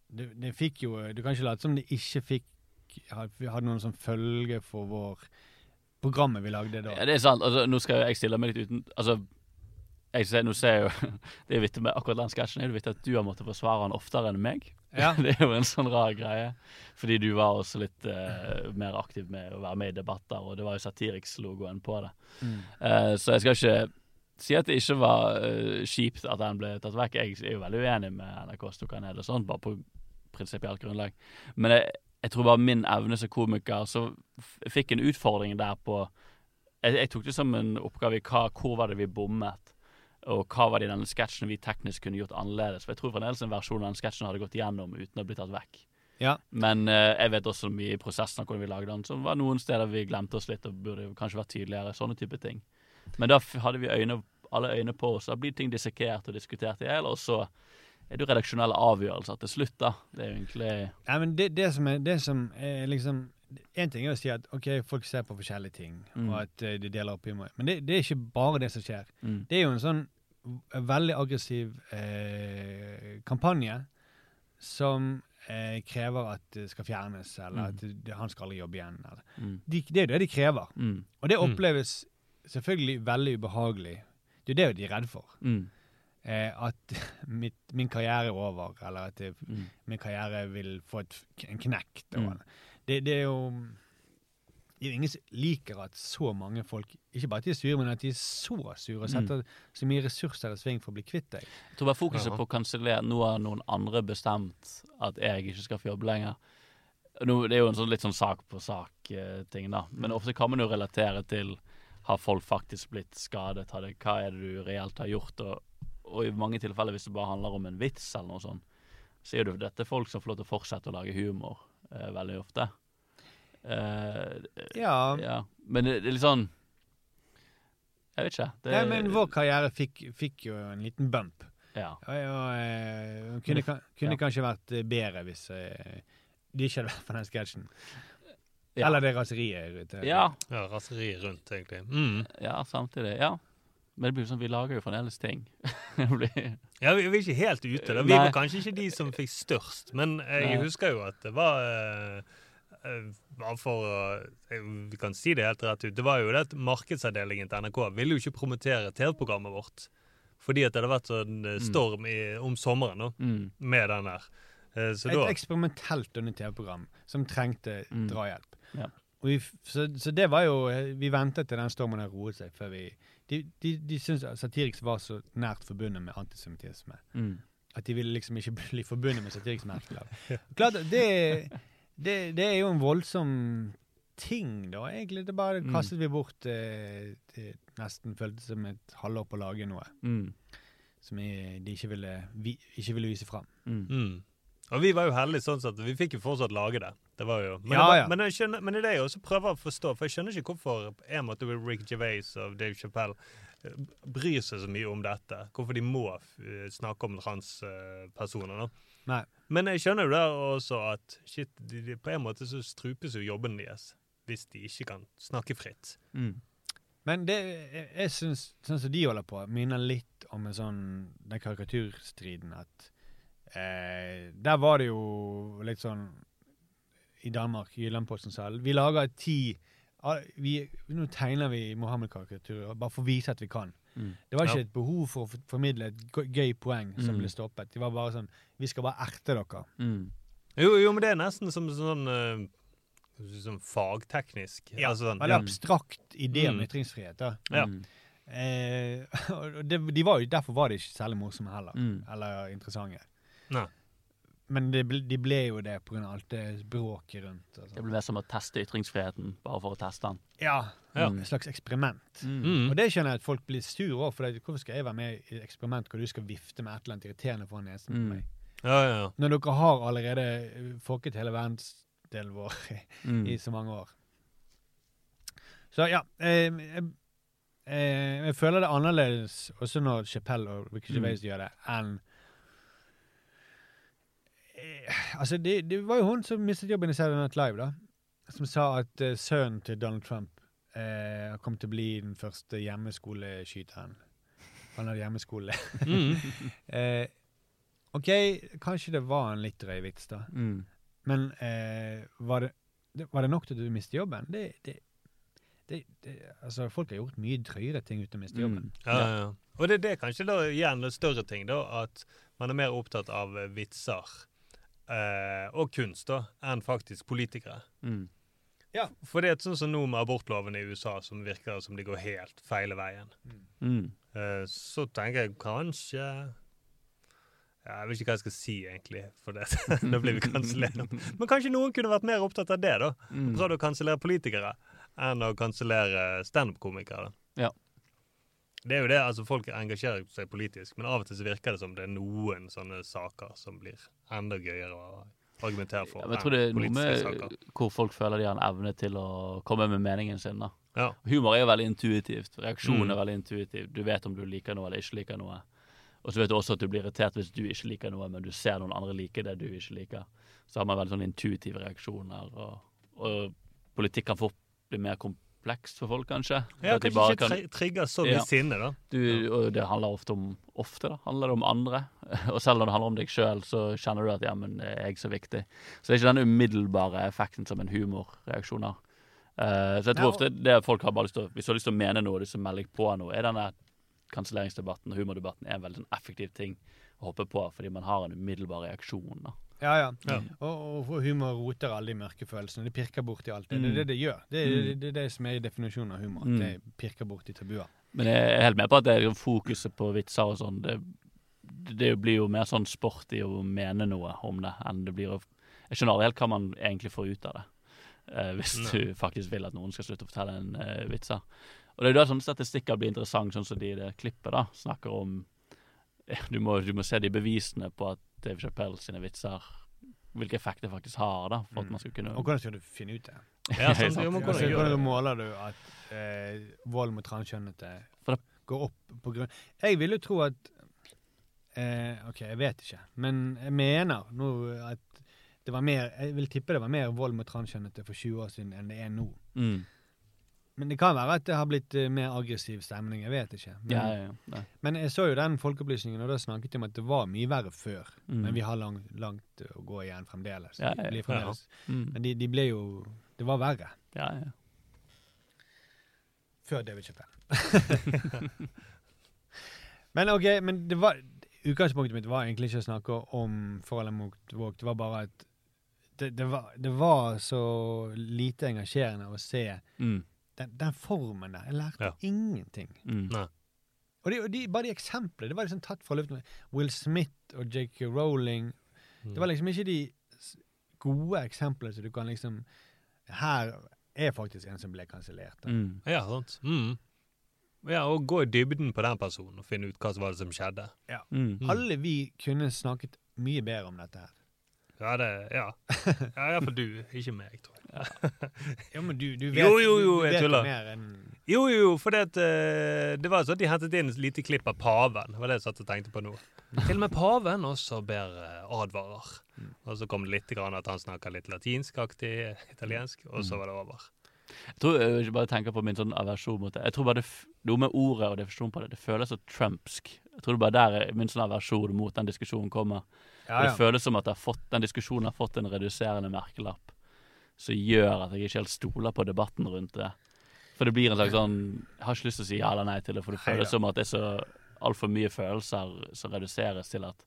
det, det fikk jo Du kan ikke late som det ikke fikk Vi hadde noen sånn følge for vår programmet vi lagde da. Ja, det er sant. Altså, nå skal jeg stille meg litt uten Altså, jeg ser, nå ser jeg jo Det er vittig med akkurat den sketsjen er det vittig at du har måttet forsvare han oftere enn meg. Ja. Det er jo en sånn rar greie. Fordi du var også litt uh, mer aktiv med å være med i debatter, og det var jo Satiriks-logoen på det. Mm. Uh, så jeg skal ikke si at det ikke var uh, kjipt at den ble tatt vekk. Jeg er jo veldig uenig med NRK tok den ned og sånt, bare på prinsipielt grunnlag. Men jeg, jeg tror bare min evne som komiker Så fikk en utfordring der på Jeg, jeg tok det som en oppgave i hva, hvor var det vi bommet, og hva var det i denne sketsjen vi teknisk kunne gjort annerledes. For jeg tror fremdeles en versjon av den sketsjen hadde gått gjennom uten å bli tatt vekk. Ja. Men uh, jeg vet også mye i prosessen av hvordan vi lagde den, som var noen steder vi glemte oss litt og burde kanskje vært tydeligere. Sånne type ting. Men da hadde vi øyne, alle øyne på oss. Da blir ting dissekert og diskutert i hjel, og så er det jo redaksjonelle avgjørelser til slutt, da. Det er jo egentlig Ja, men det, det, som er, det som er liksom En ting er å si at ok, folk ser på forskjellige ting, Mm. og at eh, de deler opp i meg. Men det, det er ikke bare det som skjer. Mm. Det er jo en sånn veldig aggressiv eh, kampanje som eh, krever at det skal fjernes, eller Mm. at det, han skal aldri jobbe igjen. Eller. mm. De, det er jo det de krever. Mm. Og det Mm. oppleves selvfølgelig veldig ubehagelig. Det er jo det de er redd for. Mm. Eh, at mitt, min karriere er over, eller at jeg, Mm. min karriere vil få et, en knekk. Mm. Det, det er jo det er ingen liker at så mange folk Ikke bare at de er sure, men at de er så sure og setter så mye ressurser i sving for å bli kvitt deg. Jeg tror bare fokuset Ja. på å kansellere Nå har noen andre bestemt at jeg ikke skal få jobbe lenger. Nå, det er jo en sånn, litt sånn sak-på-sak-ting, da. Men ofte kan man jo relatere til Har folk faktisk blitt skadet? Det, hva er det du reelt har gjort? Og, og i mange tilfeller, hvis det bare handler om en vits eller noe sånt, så er det jo dette folk som får lov til å fortsette å lage humor eh, veldig ofte. Eh, Ja, ja. Men det, det er litt sånn Jeg vet ikke. Det, ja, men vår karriere fikk, fikk jo en liten bump. Ja. Og, og, og kunne, kunne Ja. kanskje vært eh, bedre hvis eh, de ikke hadde vært på den sketsjen. Ja. Eller det raseriet. Ja. Ja, raseriet rundt, egentlig. Mm. ja, samtidig. Ja. Men det blir sånn, vi lager jo fremdeles ting. det blir Ja, vi, vi er ikke helt ute. da. Vi Nei. var kanskje ikke de som fikk størst, men jeg Nei. husker jo at det var uh, eh, for å eh, Vi kan si det helt rett ut. Det var jo det at markedsavdelingen til NRK ville jo ikke promotere TV-programmet vårt. Fordi at det hadde vært sånn eh, storm i, om sommeren nå, mm. med den der. Uh, Så Et da eksperimentelt under TV-program som trengte Mm. drahjelp. Ja. Og vi, så, så det var jo Vi ventet til den stormen hadde roet seg før vi De, de, de syntes at Satiriks var så nært forbundet med antisemittisme. Mm. At de ville liksom ikke bli forbundet med Satiriks merkelapp. Klart, det, det, det er jo en voldsom ting, da, egentlig. Det bare Mm. kastet vi bort eh, det nesten føltes som et halvår på å lage noe Mm. som jeg, de ikke ville, vi, ikke ville vise fram. Mm. Mm. Og vi var jo heldige sånn at vi fikk jo fortsatt lage det. Det var jo, men, Ja, det var, ja. men, jeg skjønner, men det er det jeg også prøver å forstå, for jeg skjønner ikke hvorfor en måte Rick Gervais og Dave Chappelle eh, bryr seg så mye om dette. Hvorfor de må eh, snakke om transpersoner. Uh, Nei. Men jeg skjønner jo der også at shit, de, de, på en måte så strupes jo jobben deres hvis de ikke kan snakke fritt. Mm. Men det, jeg, jeg syns sånn som de holder på, minner litt om en sånn den karikaturstriden at eh, Der var det jo litt sånn I Danmark, Jyllandposten selv Vi lager ti vi, Nå tegner vi Mohammed-karikaturer bare for å vise at vi kan. Mm. Det var ikke Ja. et behov for å formidle et gøy- poeng som Mm. ble stoppet. Det var bare sånn Vi skal bare erte dere. Mm. Jo, jo, men det er nesten som sånn uh, Sånn fagteknisk. Altså sånn, Veldig abstrakt idé om Mm. ytringsfrihet. da. Ja. Mm. Eh, og det, de var jo, derfor var de ikke særlig morsomme heller. Mm. Eller interessante. Nei. Men de ble- de ble jo det pga. alt det bråket rundt. og Det ble det mer som å teste ytringsfriheten, bare for å teste den. Ja, Ja. Et slags eksperiment. Mm. Og det skjønner jeg at folk blir sur over. For det, hvorfor skal jeg være med i et eksperiment hvor du skal vifte med et eller annet irriterende foran nesen på Mm. meg? Ja, ja. Når dere har allerede eh, folket hele verdensdelen vår Mm. i så mange år. Så ja. Eh, jeg, eh, jeg føler det er annerledes også når Chapell og Ricky Mm. Gervais gjør det, enn eh, Altså, det, det var jo hun som mistet jobben i Saturday Night Live, da. Som sa at uh, sønnen til Donald Trump uh, kom til å bli den første hjemmeskoleskyteren. Han hadde hjemmeskole. Mm. uh, OK, kanskje det var en litt drøy vits, da. Mm. Men eh, var, det, det, var det nok til at du mistet jobben? Det, det, det, det, altså, folk har gjort mye drøyere ting uten å miste jobben. Mm. Ja, ja, ja. Og det, det er kanskje da igjen en større ting, da, at man er mer opptatt av eh, vitser eh, og kunst da, enn faktisk politikere. Mm. For det er sånn som nå med abortloven i USA, som virker som de går helt feil veien. Mm. Eh, så tenker jeg kanskje ja, Jeg vet ikke hva jeg skal si, egentlig, for det. Nå blir vi kansellert. Men kanskje noen kunne vært mer opptatt av det, da. Mm. Prøvd å kansellere politikere enn å kansellere standup-komikere. Ja. Det er jo det, altså Folk engasjerer seg politisk, men av og til så virker det som det er noen sånne saker som blir enda gøyere å argumentere for. Ja, jeg tror det er noe med saker. hvor folk føler de har en evne til å komme med meningen sin. da. Ja. Humor er jo veldig intuitivt. Reaksjon Mm. er veldig intuitiv. Du vet om du liker noe eller ikke liker noe. Og så vet du også at du blir irritert hvis du ikke liker noe, men du ser noen andre like det du ikke liker. Så har man veldig sånn intuitive reaksjoner. Og, og politikk kan fort bli mer komplekst for folk, kanskje. Ja, At kanskje ikke kan... trigger så mye Ja. sinne, da. Du, og det handler ofte om ofte da, handler det om andre. Og selv når det handler om deg sjøl, så kjenner du at ja, men er jeg så viktig? Så det er ikke den umiddelbare effekten som en humorreaksjon har. Uh, så jeg tror Ja, og- ofte det folk har bare lyst til å, Hvis du har lyst til å mene noe, de som melder på noe, er denne kanselleringsdebatten og humordebatten er en veldig sånn effektiv ting å hoppe på, fordi man har en umiddelbar reaksjon. da. Ja, ja. Ja. Og, og humor roter alle de mørke følelsene. Det pirker borti alt. Det, det Mm. er det det gjør. Det er Mm. det, det, det som er definisjonen av humor. Mm. Det pirker borti tabuer. Men jeg er helt med på at det er fokuset på vitser og sånn. Det, det blir jo mer sånn sport i å mene noe om det enn det blir å Jeg skjønner aldri helt hva man egentlig får ut av det. Uh, hvis Nei. du faktisk vil at noen skal slutte å fortelle en uh, vitser. Og det er jo da sånne statistikker blir interessant, sånn som de i det klippet da snakker om du må, du må se de bevisene på at Dave Chappelle sine vitser Hvilken effekt det faktisk har, da, for at Mm. man skal kunne Og hvordan skal du finne ut det? Ja, sånn, Altså, hvordan hvordan måler du at eh, vold mot transkjønnede går opp på grunn Jeg vil jo tro at eh, OK, jeg vet ikke. Men jeg mener nå at det var mer Jeg vil tippe det var mer vold mot transkjønnede for 20 år siden enn det er nå. Mm. Men det kan være at det har blitt eh, mer aggressiv stemning. Jeg vet ikke. Men, Ja, ja, ja. Men jeg så jo den folkeopplysningen, og da snakket de om at det var mye verre før. Mm. Men vi har lang, langt å gå igjen fremdeles. Ja, De fremdeles. Mm. Men de, de ble jo Det var verre Ja, ja. før David Chappelle. men OK, men det var Utgangspunktet mitt var egentlig ikke å snakke om forholdet mot Våg. Det var bare at det, det, var, det var så lite engasjerende å se Mm. Den, den formen der. Jeg lærte Ja. ingenting. Mm. Og, de, og de, bare de eksemplene. Det var liksom tatt fra luften. Will Smith og J.K. Rowling. Mm. Det var liksom ikke de gode eksemplene så du kan liksom Her er faktisk en som ble kansellert. Mm. Ja, sant. Mm. Ja, og gå i dybden på den personen og finne ut hva som var det som skjedde. Ja. Mm. Alle vi kunne snakket mye bedre om dette her. Ja, det Ja. ja Iallfall du, ikke meg, tror jeg. Ja, men du, du vet, Jo, jo, jo, jeg tuller. mer enn Jo, jo, jo, for det, eh, det var sånn at de hentet inn et lite klipp av paven. Det var det jeg satt og tenkte på nå. Til og med paven også ber eh, advarer. Og så kom det litt grann at han snakker litt latinskaktig italiensk, og så var det over. Jeg tror jeg bare tenker på min sånn aversjon mot det. Jeg tror bare det, Noe med ordet og definisjonen på det, det føles så trumpsk. Jeg tror det bare der er min sånn aversjon mot den diskusjonen kommer. Ja, ja. Det føles som at det har fått, den diskusjonen har fått en reduserende merkelapp som gjør at jeg ikke helt stoler på debatten rundt det. For det blir en slags sånn Jeg har ikke lyst til å si ja eller nei til det, for det føles som at det er så altfor mye følelser som reduseres til at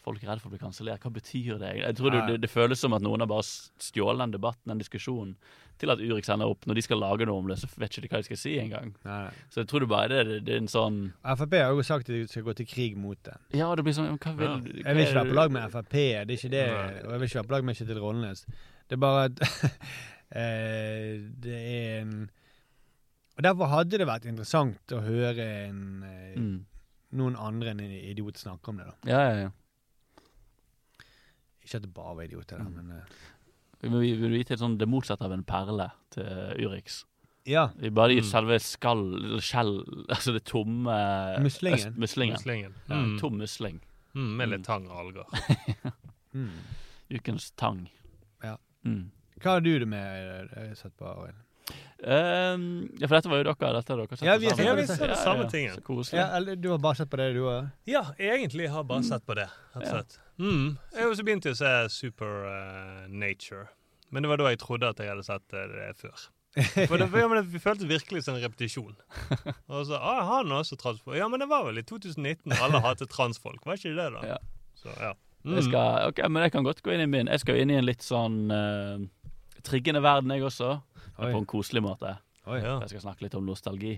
folk er redd for å bli kansellert. Hva betyr det? Jeg tror det, det, det føles som at noen har bare stjålet den debatten, den diskusjonen, til at Urix ender opp. Når de skal lage noe om det, så vet ikke de hva de skal si engang. Så jeg tror det bare det, det er en sånn Frp har jo sagt at de skal gå til krig mot det. Ja, det blir sånn Hva vil hva Jeg vil ikke være på lag med Frp, det er ikke det. Og jeg vil ikke være på lag med Kjetil Rollnes. Det er bare at eh, Det er en Og derfor hadde det vært interessant å høre en, eh, Mm. noen andre enn en idiot snakke om det. da. Ja, ja, ja. Ikke at det bare var idioter, Mm. men uh, Vi vil vite sånn, det motsatte av en perle til Urix. Ja. Vi bare gir Mm. selve skall, skjell Altså det tomme Muslingen. muslingen. Muslingen. Ja, Mm. Tom musling. Mm, med Mm. litt tang og alger. Mm. Ukens tang. Ja. Mm. Hva har du det med sett satt på, Arild? Um, ja, for dette var jo dere. Dette dere sett Ja, vi har sammen. sett. Ja, vi ser det samme tingen. Så koselig. Ja, eller du har bare sett på det, du òg? Ja, egentlig har bare sett på det. Ja. slett. Mm. Jeg har også begynt å se Super uh, Nature. Men det var da jeg trodde at jeg hadde sett eh, det før. For det, ja, men det føltes virkelig som en repetisjon. Og så, ah, han er også transfolk. Ja, men det var vel i 2019 alle hatet transfolk, var ikke det da? Ja. Så, ja. Jeg skal, ok, Men jeg kan godt gå inn i min. Jeg skal jo inn i en litt sånn uh, triggende verden, jeg også. Men på en koselig måte. Oi. Ja. Jeg skal snakke litt om nostalgi.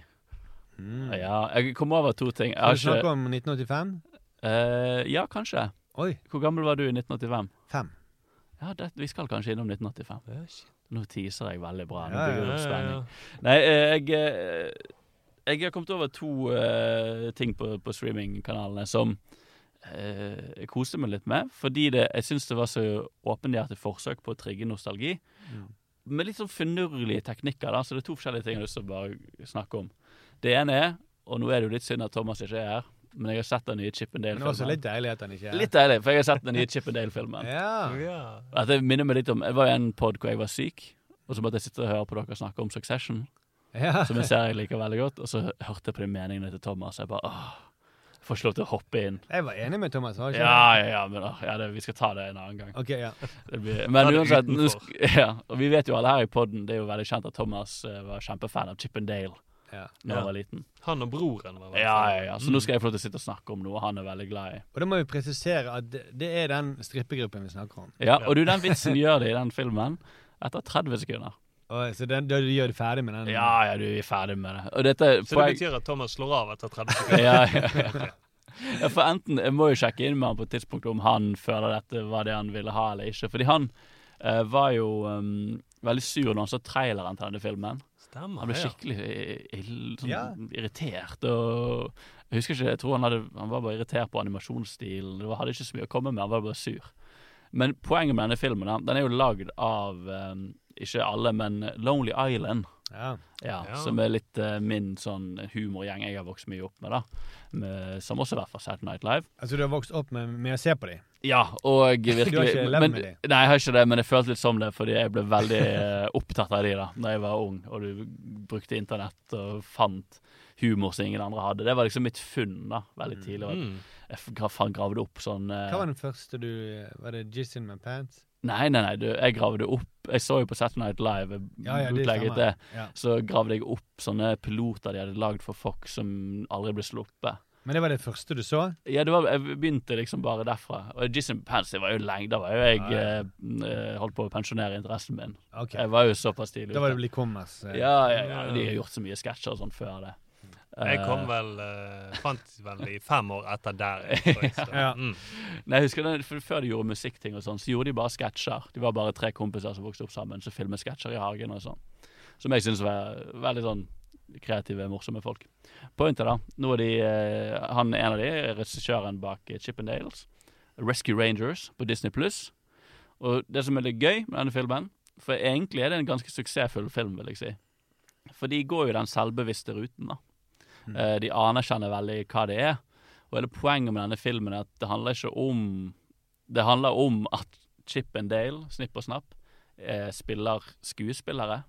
Mm. Ja, jeg kom over to ting. Skal du snakke om 1985? Uh, ja, kanskje. Oi. Hvor gammel var du i 1985? Fem. Ja, det, Vi skal kanskje innom 1985. Ja, shit. Nå teaser jeg veldig bra. Nå bygger jeg opp spenning. Nei, eh, jeg eh, Jeg har kommet over to uh, ting på, på streamingkanalene som eh, jeg koste meg litt med. Fordi det, jeg syns det var så åpenhjertig forsøk på å trigge nostalgi. Mm. Med litt sånn finurlige teknikker, da, så det er to forskjellige ting jeg har lyst til å bare snakke om. Det ene er, og nå er det jo litt synd at Thomas ikke er her, men jeg har sett den nye Chip and Men også Dale-filmen. litt deilig at han ikke er Litt deilig, for jeg har sett den nye Chip and Dale-filmen. Ja. Ja. At Det minner meg litt om Jeg var i en pod hvor jeg var syk, og så måtte jeg sitte og høre på dere snakke om Succession, ja. som en serie jeg liker veldig godt, og så hørte jeg på de meningene til Thomas, og jeg bare åh, jeg får ikke lov til å hoppe inn. Jeg var enig med Thomas. var ikke Ja, ja, ja, men ja, det, vi skal ta det en annen gang. Ok, ja. Det blir, men det uansett, ja, og vi vet jo alle her i podden, det er jo veldig kjent at Thomas eh, var kjempefan av Chip and Dale ja. når Ja. han var liten. Han og broren var det. Ja, ja, ja, så nå skal jeg få lov til å sitte og snakke om noe han er veldig glad i. Og da må vi presisere at det, det er den strippegruppen vi snakker om. Ja, og du, den vitsen gjør de i den filmen etter 30 sekunder. Og, så den, da gjør du ferdig med den? Ja, ja, du er ferdig med det. Og dette, Så det betyr at Thomas slår av etter 30 sekunder? ja, ja, ja. ja, for enten Jeg må jo sjekke inn med han på et tidspunkt om han føler dette var det han ville ha eller ikke. Fordi han uh, var jo um, veldig sur når han så traileren til denne filmen. Stemmer, Han ble skikkelig i- ill- sånn, Ja. irritert. Og jeg husker ikke, jeg tror han, hadde, han var bare irritert på animasjonsstilen. Det var- hadde ikke så mye å komme med, han var bare sur. Men poenget med denne filmen den er jo lagd av um, ikke alle, men Lonely Island. Ja. Ja, Ja. Som er litt uh, min sånn humorgjeng jeg har vokst mye opp med, da. Med, som også har vært fra Saturday Night Live. Altså, du har vokst opp med, med å se på dem? Ja, og virkelig Du har ikke levd med dem? Nei, jeg har ikke det, men jeg følte litt som det, fordi jeg ble veldig eh, opptatt av de da da jeg var ung, og du brukte internett og fant humor som ingen andre hadde. Det var liksom mitt funn da, veldig tidlig. Mm. Jeg gravde opp sånn uh, Hva var den første du Var det Jizz in my pants? Nei, nei, nei, du, jeg gravde opp Jeg så jo på Saturday Night Live, Ja, ja, utlegget det. Ja. Så gravde jeg opp sånne piloter de hadde lagd for Fox som aldri ble sluppet. Men det var det første du så? Ja, det var, jeg begynte liksom bare derfra. Og Jason Pants, det var jo lenge. Da var jo jeg ja. eh, holdt på å pensjonere interessen min. Okay. Jeg var jo såpass tidlig Da var det blitt kommers. eh. Ja, ja, ja, de har gjort så mye sketsjer og sånn før det. Jeg kom Eh, vel uh, Fant vel i fem år etter der. jeg, Ja. mm. Nei, jeg husker det, for Før de gjorde musikkting, og sånn, så gjorde de bare sketsjer. De var bare tre kompiser som vokste opp sammen, som filmet sketsjer i hagen og sånn. Som jeg syns var veldig sånn kreative, morsomme folk. Pointet, da. Nå er de eh, Han en av de er regissøren bak Chippendales. Rescue Rangers på Disney Pluss. Og det som er litt gøy med denne filmen For egentlig er det en ganske suksessfull film, vil jeg si. For de går jo den selvbevisste ruten, da. Eh, de anerkjenner veldig hva det er. Og hele poenget med denne filmen er at det handler ikke om Det handler om at Chip and Dale, Snipp og Snapp, eh, spiller skuespillere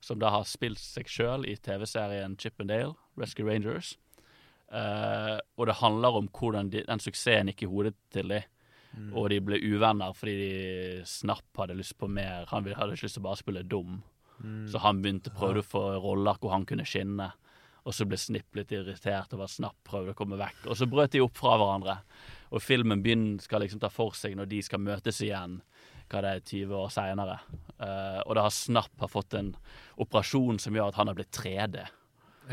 som da har spilt seg sjøl i TV-serien Chip and Dale, Rescue Rangers. Eh, og det handler om hvordan de, den suksessen gikk i hodet til de. Og de ble uvenner fordi de Snapp hadde lyst på mer. Han hadde ikke lyst til å bare spille dum. Så han begynte prøvde å få roller hvor han kunne skinne. Og så ble Snipp litt irritert over at Snapp prøvde å komme vekk. Og så brøt de opp fra hverandre. Og filmen begynner, skal liksom ta for seg når de skal møtes igjen, hva det er 20 år seinere. og da har Snapp har fått en operasjon som gjør at han har blitt 3D.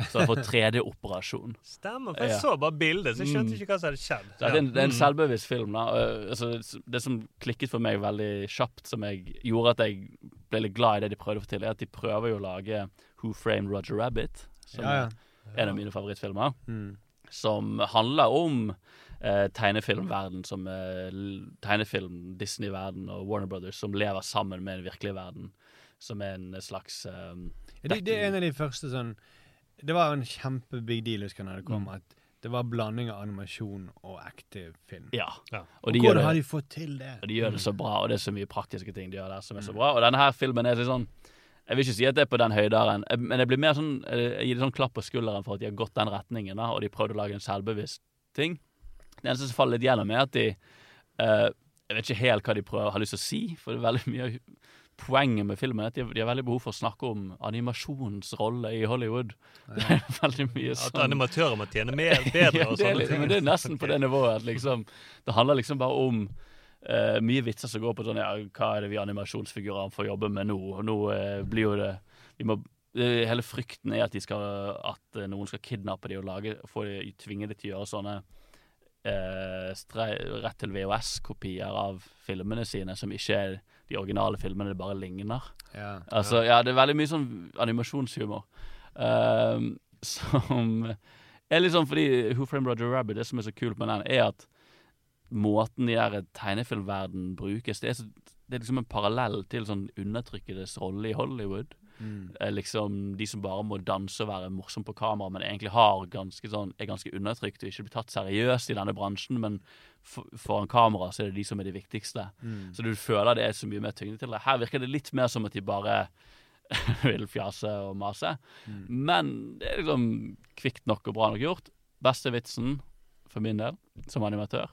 Så han har fått 3D-operasjon. Stemmer, for jeg Ja. så bare bildet, så jeg skjønte Mm. ikke hva som hadde skjedd. Det, er en, det er en selvbevisst film. da Uh, altså, Det som klikket for meg veldig kjapt, som jeg gjorde at jeg ble litt glad i det de prøvde å få til, er at de prøver jo å lage Who Framed Roger Rabbit, som Ja, ja. En av mine favorittfilmer. Mm. Som handler om eh, tegnefilmverden som eh, tegnefilm, Disney-verden og Warner Brothers som lever sammen med den virkelige verden. Som er en slags eh, det, det er en av de første sånn Det var en kjempe-big deal husker jeg når det kom, Mm. at det var blanding av animasjon og ekte film. Ja. Ja. Og de Hvordan det- har de fått til det? Og de gjør det så bra, og det er så mye praktiske ting de gjør der som er Mm. så bra. Og denne her filmen er litt sånn Jeg vil ikke si at det er på den høydaren, eh, men jeg, blir mer sånn Jeg gir det sånn klapp på skulderen for at de har gått den retningen, da, og de prøvde å lage en selvbevisst ting. Det eneste som faller litt gjennom, er at de uh, Jeg vet ikke helt hva de prøver, har lyst til å si, for det er veldig mye Poenget med filmen er at de, de har veldig behov for å snakke om animasjonens rolle i Hollywood. Det er veldig mye sånn... At animatører må tjene mer, bedre ja, og sånne ting. Men det er nesten på det nivået at liksom Det handler liksom bare om eh, mye vitser som går på sånn Ja, hva er det vi animasjonsfigurer får jobbe med nå? Og nå uh, blir jo det Vi må uh, Hele frykten er at de skal At eh, noen skal kidnappe dem og lage få de, tvinge dem til å gjøre sånne rett til VHS-kopier av filmene sine, som ikke er de originale filmene, det bare ligner. Ja. Altså, ja, det er veldig mye sånn animasjonshumor. som er litt sånn fordi Who Framed Roger Rabbit, det som er så kult med den, er at måten i der tegnefilmverden brukes, det er, så, det er liksom en parallell til sånn undertrykkedes rolle i Hollywood. Mm. Eh, liksom De som bare må danse og være morsom på kamera, men egentlig har ganske sånn, er ganske undertrykt og ikke blir tatt seriøst i denne bransjen, men foran kamera så er det de som er de viktigste. Mm. Så du føler det er så mye mer tyngde til det. Her virker det litt mer som at de bare vil fjase og mase. Mm. Men det er liksom kvikt nok og bra nok gjort. Beste vitsen, for min del, som animatør,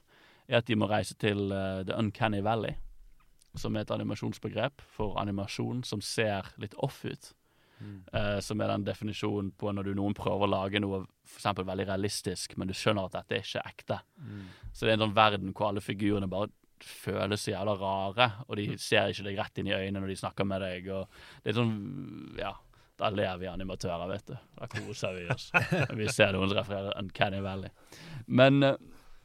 er at de må reise til uh, The Uncanny Valley, som er et animasjonsbegrep for animasjon som ser litt off ut. Mm. Uh, som er den definisjonen på når du noen prøver å lage noe for eksempel veldig realistisk, men du skjønner at dette er ikke ekte. Mm. Så det er en sånn verden hvor alle figurene bare føles så jævla rare, og de ser ikke deg rett inn i øynene når de snakker med deg. Og det er sånn Ja, da ler vi animatører, vet du. Da koser vi oss. Vi ser noen som refererer Uncanny Valley. Men eh,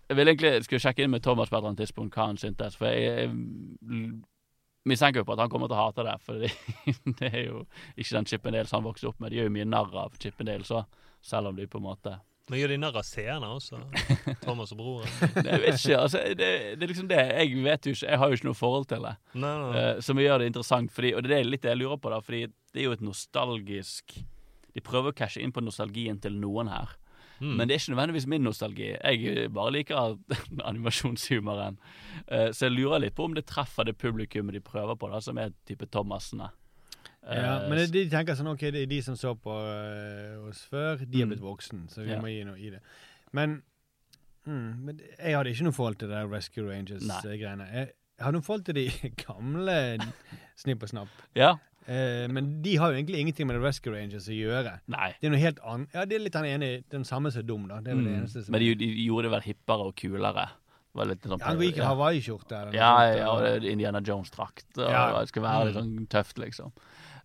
jeg vil egentlig skulle sjekke inn med Thomas på et eller annet tidspunkt hva han syntes. For jeg, jeg mistenker jo på at han kommer til å hate det. For det, er jo ikke den Chippendales han vokste opp med. De gjør jo mye narr av Chippendales òg, selv om de på en måte Men gjør de narr av seerne også? Thomas og broren? Jeg vet ikke, altså, det, det er liksom det. Jeg vet jo ikke, jeg har jo ikke noe forhold til det. Nei, nei, nei. Eh, som gjør det interessant, fordi, og det er litt det jeg lurer på, da, fordi det er jo et nostalgisk De prøver å cashe inn på nostalgien til noen her. Mm. Men det er ikke nødvendigvis min nostalgi. Jeg bare liker animasjonshumoren. Uh, så jeg lurer litt på om det treffer det publikummet de prøver på, da, som er type Thomasene. Ja, Eh, men det, de tenker sånn, ok, det er de som så på uh, oss før, de er Mm. blitt voksen, så vi Ja. må gi noe i det. Men, mm, men jeg hadde ikke noe forhold til det der Rescue Rangers-greiene. Jeg, hadde har noe forhold til de gamle Snipp og Snapp. Ja. Eh, men de har jo egentlig ingenting med The Rescue Rangers å gjøre. Nei. Det er noe helt annet. Ja, det er litt han ene, den samme som er dum, da. Det er vel det Mm. eneste som Men de, de gjorde det vel hippere og kulere. Det Var litt sånn, Ja, Han gikk i ja. Hawaii-skjorte. Ja, ja, og Indiana Jones-drakt. Ja. Det skal være litt sånn tøft, liksom.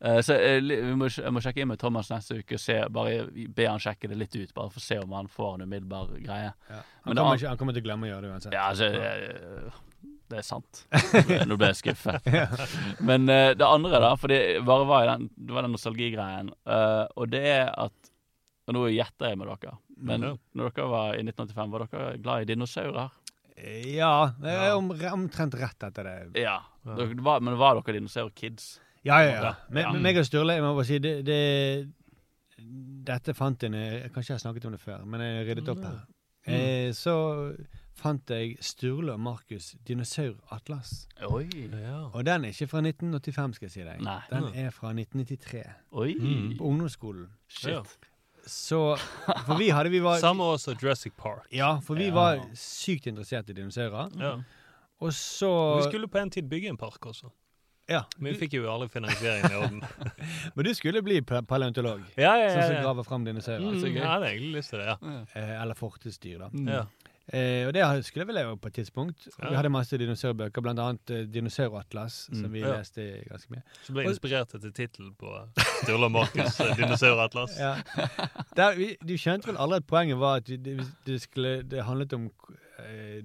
Uh, så jeg, vi må, jeg må sjekke inn med Thomas neste uke se, bare be han sjekke det litt ut. Bare for å se om han får en umiddelbar greie. Ja. Han, Men kommer han kommer til å glemme å gjøre det uansett. Ja, altså eh, Det er sant. Nå ble jeg skuffet. Men uh, det andre, da, for det bare var, den, det var den nostalgigreien, uh, og det er at Og nå gjetter jeg med dere, men mm. når dere var i 1985, var dere glad i dinosaurer? Ja, det er om, omtrent rett etter det. Ja. Dere, var, men var dere dinosaurkids? Ja, ja, ja. Men, Ja. meg og Sturle, jeg må bare si det, det Dette fant jeg Kanskje jeg har snakket om det før, men jeg ryddet opp her. Eh, så fant jeg Sturle og Markus Dinosauratlas. Oi. Ja. Og den er ikke fra 1985, skal jeg si deg. Nei. Den er fra 1993. Oi. Mm. På ungdomsskolen. Shit. Ja. Så For vi hadde vi var, Samme også Jurassic Park. Ja, for vi Ja. var sykt interessert i dinosaurer. Ja. Og så Vi skulle på en tid bygge en park også. Ja. Men vi fikk jo aldri finansieringen i orden. Men du skulle bli paleontolog? Ja, ja, ja, ja. som så graver fram dinosaurer? Mm, så gøy. jeg hadde egentlig lyst til det, ja. Eh, eller fortidsdyr, da. ja. Eh, og det skulle jeg vel leve på et tidspunkt. Ja. Vi hadde masse dinosaurbøker, blant annet eh, Dinosauratlas, som Mm. vi Ja. leste ganske mye. Så ble inspirert etter tittelen på Sturle og Markus' eh, dinosauratlas. Ja. Der, vi, du skjønte vel aldri at poenget var at det, det, skulle, det handlet om eh,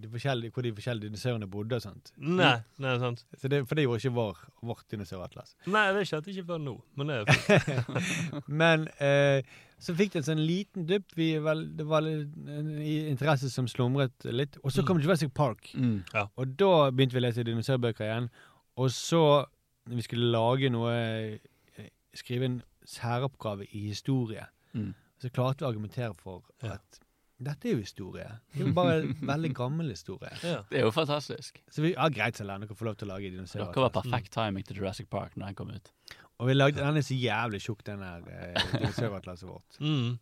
de forskjellige, hvor de forskjellige dinosaurene bodde og sånt. Nei, nei, sant. Så det, for det gjorde ikke vår, vårt dinosauratlas. Nei, det skjedde ikke før nå, men det er. Men eh, så fikk det en sånn liten dupp. Vi, vel, det var en interesse som slumret litt. Og så kom Jurassic Park. Mm. Og da begynte vi å lese dinosaurbøker igjen. Og så, når vi skulle lage noe eh, Skrive en særoppgave i historie, Mm. så klarte vi å argumentere for Ja. at dette er jo historie. Det er jo bare en veldig gammel historie. Ja. Det er jo fantastisk. Så vi, ja, greit, la dere får lov til å lage dinosaurer. Dere var perfekt timing til Jurassic Park når den kom ut. Og vi lagde, den er så jævlig tjukk, den der eh, dinosauratlaset vårt. Mm.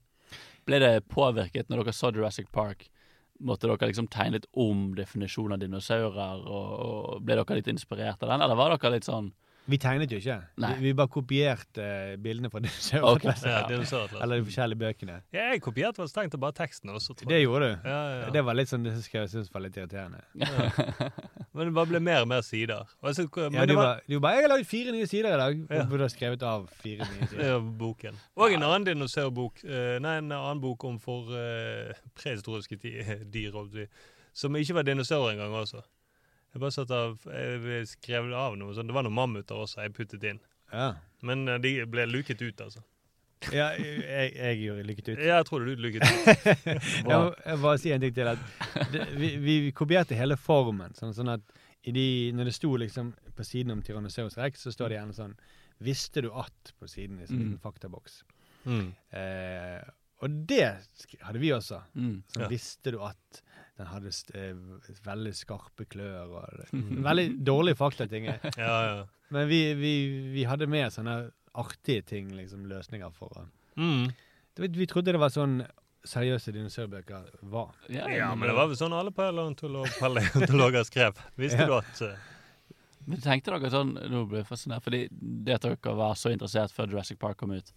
Ble det påvirket når dere så Jurassic Park? Måtte dere liksom tegne litt om definisjonen av dinosaurer, og, og ble dere litt inspirert av den, eller var dere litt sånn Vi tegnet jo ikke. Nei. Vi, vi bare kopierte uh, bildene fra dinosauratlaset. Ja, dinosauratlas. Eller de forskjellige bøkene. Ja, jeg kopierte vel strengt bare teksten også, tror jeg. Det gjorde du. Ja, ja, ja. Det var litt sånn det jeg syntes var litt irriterende. Men det bare ble mer og mer sider. Og så, men Ja, det du, var, var, du bare 'Jeg har lagd fire nye sider i dag.' Ja. du burde ha skrevet av fire nye sider. er boken. Og en annen dinosaurbok. Uh, Nei, en annen bok om for uh, prehistoriske dyr, som ikke var dinosaurer engang også. Jeg bare satt av, jeg skrev av noe sånn. Det var noen mammuter også jeg puttet inn. Ja. Men eh, de ble luket ut, altså. ja jeg, jeg gjorde lykket ut. Ja, jeg tror du luket ut. jeg, må, jeg må bare si en ting til. At det, vi, vi kopierte hele formen. Sånn, sånn at i de, når det sto liksom på siden om Tyrannosaurus rex, så står det gjerne sånn 'Visste du at?' på siden i en Mm. faktaboks. Mm. Eh, og det hadde vi også. mm. Sånn, Ja. Visste du at den hadde st eh, veldig skarpe klør og Veldig dårlige faktating. Ja, ja. Men vi, vi, vi hadde med sånne artige ting, liksom løsninger for Mm. vi, Vi trodde det var sånn seriøse dinosaurbøker var. Ja, Ja, men det var vel sånn alle paleontolo- paleontologer skrev. Visste Ja. du at eh, Men tenkte dere sånn Nå ble jeg fascinert, fordi det at dere var så interessert før Jurassic Park kom ut,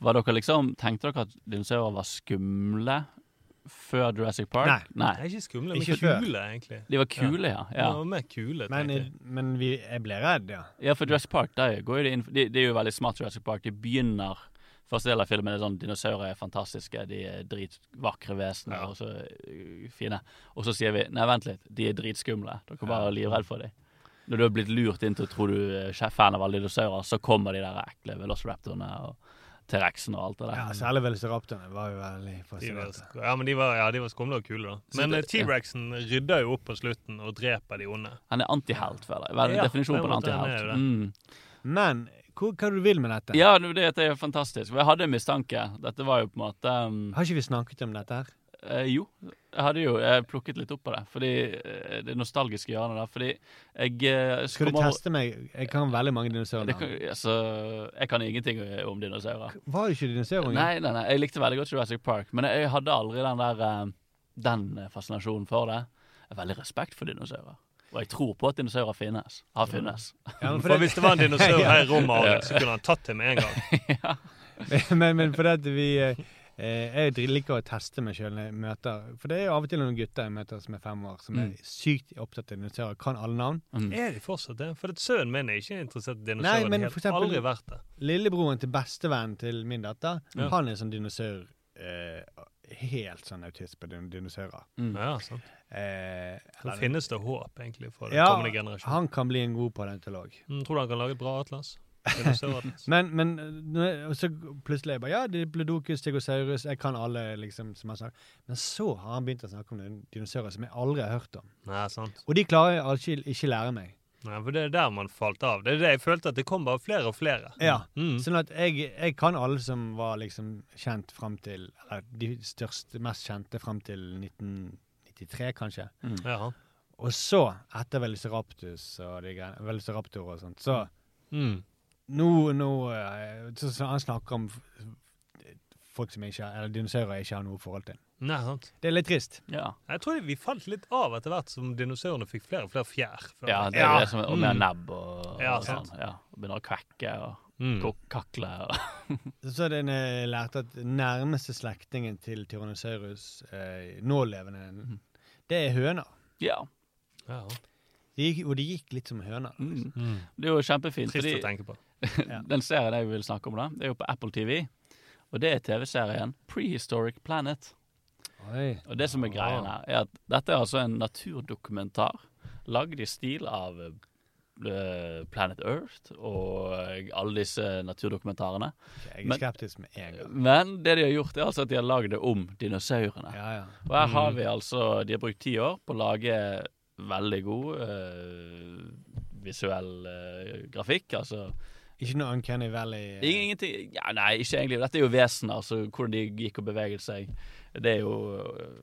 var dere liksom Tenkte dere at dinosaurer var skumle før Jurassic Park? Nei. Det er ikke skumle, men Ikke før. kule, egentlig. De var kule, ja. De ja. var mer kule, Men, jeg. men vi, jeg ble redd, ja. Ja, for Jurassic Park, der går jo det inn de, Det er jo veldig smart Jurassic Park. De begynner Første del av filmen er sånn dinosaurer er fantastiske, de er dritvakre vesener Ja. og så øh, fine. Og så sier vi nei, vent litt, de er dritskumle. Dere er bare er livredd for dem. Når du har blitt lurt inn til å tro du er fan av alle dinosaurer, så kommer de der ekle velociraptorene og T-rexen og alt det der. Ja, Særlig velociraptorene var jo veldig fascinerte. ja, men de var, ja, de var skumle og kule, da. Men eh, T-rexen rydder jo opp på slutten og dreper de onde. Han er antihelt, føler jeg. Vel, Ja, definisjonen på en er antihelt. Mm. Men hva er det du vil med dette? Ja, det det er fantastisk. Jeg hadde en mistanke. Dette var jo på en måte um, Har ikke vi snakket om dette her? Eh, Jo, jeg hadde jo jeg plukket litt opp på det. Fordi eh, Det nostalgiske hjørnet der. Fordi jeg eh, Skal du kommer- teste meg? Jeg kan veldig mange dinosaurer. kan, altså, Jeg kan ingenting om dinosaurer. Var du ikke dinosaurunge? Nei, nei, nei, jeg likte veldig godt Jurassic Park, men jeg, jeg hadde aldri den der eh, Den eh, fascinasjonen for det. Jeg har veldig respekt for dinosaurer. Og jeg tror på at dinosaurer finnes. Har finnes. Ja, men For hvis det var en dinosaur her i rommet, så kunne han tatt det med en gang. men, men fordi at vi eh, eh, Jeg liker å teste meg sjøl når jeg møter For det er jo av og til noen gutter jeg møter som er fem år, som er Mm. sykt opptatt av dinosaurer. Kan alle navn. Er de fortsatt det? For sønnen min er ikke interessert i Nei, dinosaurer. men for har eksempel aldri vært det. Lillebroren til bestevennen til min datter, Ja. han er sånn dinosaur eh, Helt sånn autist på din- dinosaurer. Ja, sant. Eh, Så eller- finnes det håp egentlig for den ja, kommende generasjonen? han kan bli en god paleontolog. Mm, tror du han kan lage et bra atlas? Men, men så plutselig jeg bare, Ja, Diplodocus, Stegosaurus, jeg kan alle, liksom. som han sa. Men så har han begynt å snakke om noen dinosaurer som jeg aldri har hørt om. Nei, sant. Og de klarer jeg ikke, ikke lære meg. Nei, for det er der man falt av. Det er det jeg følte at det kom bare flere og flere. Ja, Mm. Sånn at jeg, jeg kan alle som var liksom kjent fram til Eller de største, mest kjente fram til 1993, kanskje. Ja. Og så, etter Velociraptus og de greiene, Velociraptor og sånt, så Mm. Nå, nå eh, så, så Han snakker om folk som ikke Eller dinosaurer ikke har noe forhold til. Nei, sant. Det er litt trist. Ja. Jeg tror vi falt litt av etter hvert som dinosaurene fikk flere og flere fjær. Ja, det er det som og mer Mm. nebb og, Ja, og sånn. Ja. og Begynner å kvekke og Mm. kakle. Og. Så har en, jeg lærte at nærmeste slektningen til Tyrannosaurus, eh, nålevende, det er høner. Ja. Ja. De gikk, og de gikk litt som høner. Liksom. Mm. Det er jo kjempefint. Trist fordi å tenke på. den serien jeg vil snakke om, da, det er jo på Apple TV. Og det er TV-serien Prehistoric Planet. Oi. Og det som er greia her, er at dette er altså en naturdokumentar lagd i stil av eh, Planet Earth og alle disse naturdokumentarene. Jeg er Men- skeptisk med en gang. Men det de har gjort, er altså at de har lagd det om dinosaurene. Ja, ja. Og her har Mm. vi altså De har brukt ti år på å lage veldig god uh, visuell uh, grafikk. Altså Ikke noe Uncanny Valley. eh, Ingenting ja, Nei, ikke egentlig. Dette er jo vesener, altså hvordan de gikk og beveget seg. Det er jo øh,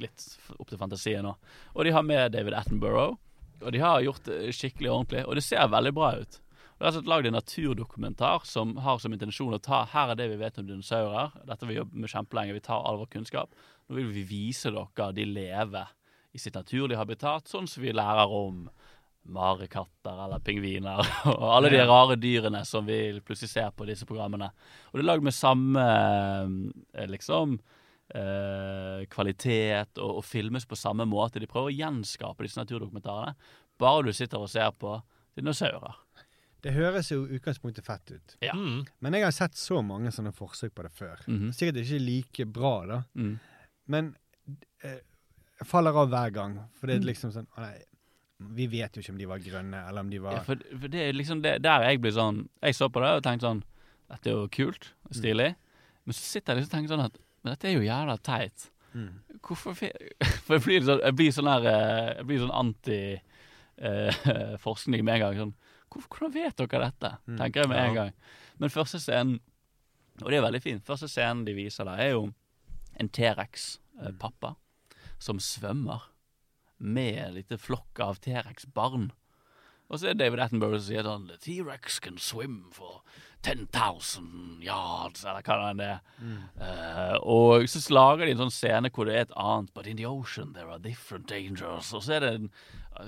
litt opp til fantasien nå. Og de har med David Attenborough. Og de har gjort det skikkelig ordentlig, og det ser veldig bra ut. Og Det er altså lagd en naturdokumentar som har som intensjon å ta Her er det vi vet om dinosaurer. Dette har vi jobbet med kjempelenge. Vi tar all vår kunnskap. Nå vil vi vise dere de lever i sitt naturlige habitat, sånn som vi lærer om marekatter eller pingviner og alle de rare dyrene som vi plutselig ser på disse programmene. Og det er lagd med samme eh, liksom eh, kvalitet og, og filmes på samme måte. De prøver å gjenskape disse naturdokumentarene. Bare du sitter og ser på dinosaurer. Det høres jo utgangspunktet fett ut. Ja. Mm. Men jeg har sett så mange sånne forsøk på det før. Mhm. Sikkert ikke like bra, da. Mm. Men eh, jeg faller av hver gang. For det Mm. er liksom sånn å nei, Vi vet jo ikke om de var grønne, eller om de var Ja, for, for det er liksom det, der jeg blir sånn Jeg så på det og tenkte sånn Dette er jo kult og stilig. Men så sitter jeg liksom og tenker sånn at Men dette er jo jævla teit. Mm. Hvorfor For jeg blir sånn, jeg blir sånn eh, Jeg blir sånn anti eh, med en gang. Sånn, hvorfor, hvordan vet dere dette? Mm. Tenker jeg med en gang. Men første scenen Og det er veldig fint. Første scenen de viser der, er jo en T-rex-pappa som svømmer med en liten flokk av T-rex-barn. Og så er David Attenborough som sier sånn T-rex can swim for 10,000 yards, eller hva det er. Eh, og så lager de en sånn scene hvor det er et annet But in the ocean there are different dangers. Og så er det en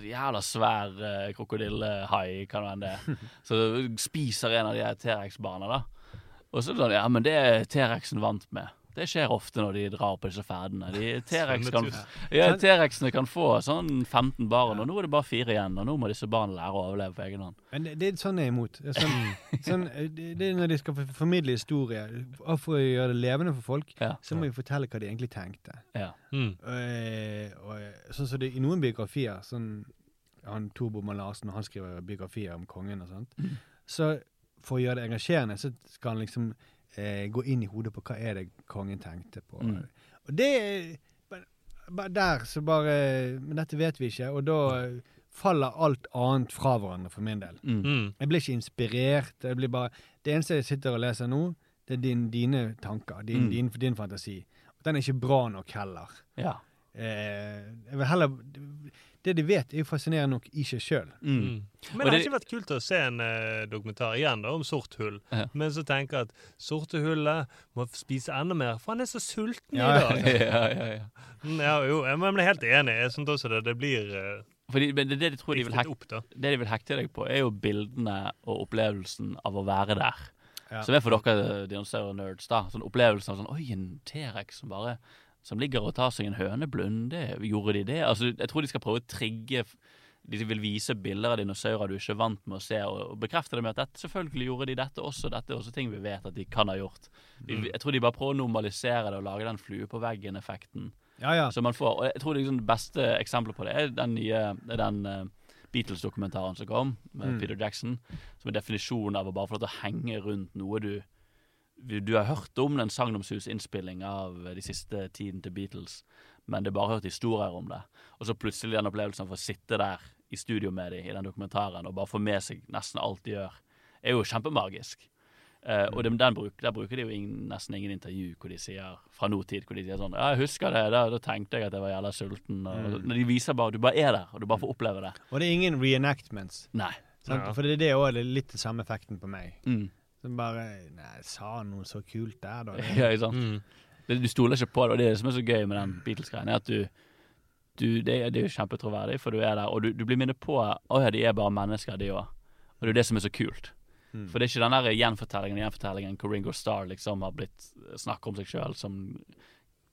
jævla svær uh, krokodillehai, hva det er. Så spiser en av de T-rex-barna, da. Og så er det sånn Ja, men det er T-rexen vant med. Det skjer ofte når de drar på disse ferdene. T-rex kan, ja, kan få sånn 15 barn, og nå er det bare fire igjen. Og nå må disse barna lære å overleve på egen hånd. Men det, det er sånn jeg er imot. Det er, sånn, sånn, eh, det er når de skal formidle historie. For å gjøre det levende for folk, Ja. så må de fortelle hva de egentlig tenkte. Ja. Mm. Og, og, sånn som det i noen biografier, sånn han Torbo Larsen, han skriver biografier om kongen og sånt, Mm. så for å gjøre det engasjerende, så skal han liksom eh, gå inn i hodet på hva er det kongen tenkte på. Mm. Og det bare, Der så bare Men dette vet vi ikke, og da faller alt annet fra hverandre for min del. Mm. Mm. Jeg blir ikke inspirert. Jeg blir bare, det eneste jeg sitter og leser nå, det er din, dine tanker, din, Mm. din, din fantasi. Og den er ikke bra nok heller. Ja. Eh, jeg vil heller Det de vet, er jo fascinerende nok i seg sjøl. Mm. Mm. Men det hadde ikke vært kult å se en eh, dokumentar igjen da, om sort hull, Ja. men så tenker jeg at sorte hullet må spise enda mer, for han er så sulten Ja, i dag. ja, ja, ja. Mm, ja, jo, jeg men jeg er helt enig. Jeg syns også det, det blir eh, Fordi, men det, det, de tror de vil hekte, opp, det de vil hekte deg på, er jo bildene og opplevelsen av å være der. Ja. Som er for dere dinosaur-nerds, da. Sånn opplevelsen av sånn Oi, en T-rex som bare Som ligger og tar seg en høneblund. Det, gjorde de det? Altså, jeg tror de skal prøve å trigge De vil vise bilder av dinosaurer du ikke er vant med å se, og, og bekrefte det med at dette, selvfølgelig gjorde de dette også. Dette er også ting vi vet at de kan ha gjort. De, Mm. Jeg tror de bare prøver å normalisere det og lage den flue på veggen-effekten. Ja, ja. som man får. Og jeg tror det, liksom, det beste eksempelet på det er den nye er den uh, Beatles-dokumentaren som kom, med Mm. Peter Jackson. Som er definisjonen av å bare få lov til å henge rundt noe du du du har hørt om den sagnomsus-innspilling av eh, de siste tiden til Beatles, men det er bare hørt historier om det. Og så plutselig den opplevelsen av å sitte der i studio med dem i den dokumentaren og bare få med seg nesten alt de gjør, er jo kjempemagisk. Uh, og de, den bruk, der bruker de jo ingen, nesten ingen intervju hvor de sier fra nåtid hvor de sier sånn Ja, jeg husker det, da, da tenkte jeg at jeg var jævla sulten. Og, Mm. Når de viser bare Du bare er der, og du bare får oppleve det. Og det er ingen reenactments. Nei. Sant? Ja. For det er det òg litt den samme effekten på meg. Mm. Som bare Nei, jeg sa noe så kult der, da. Ja, ikke sant? Mm. Det, du stoler ikke på det, og det er det som er så gøy med den Beatles-greien, er at du, du det, det er jo kjempetroverdig, for du er der, og du, du blir minnet på Å ja, de er bare mennesker, de òg. Og det er jo det som er så kult. Mm. For det er ikke den der gjenfortellingen gjenfortellingen hvor Ringo Starr liksom har blitt snakk om seg sjøl som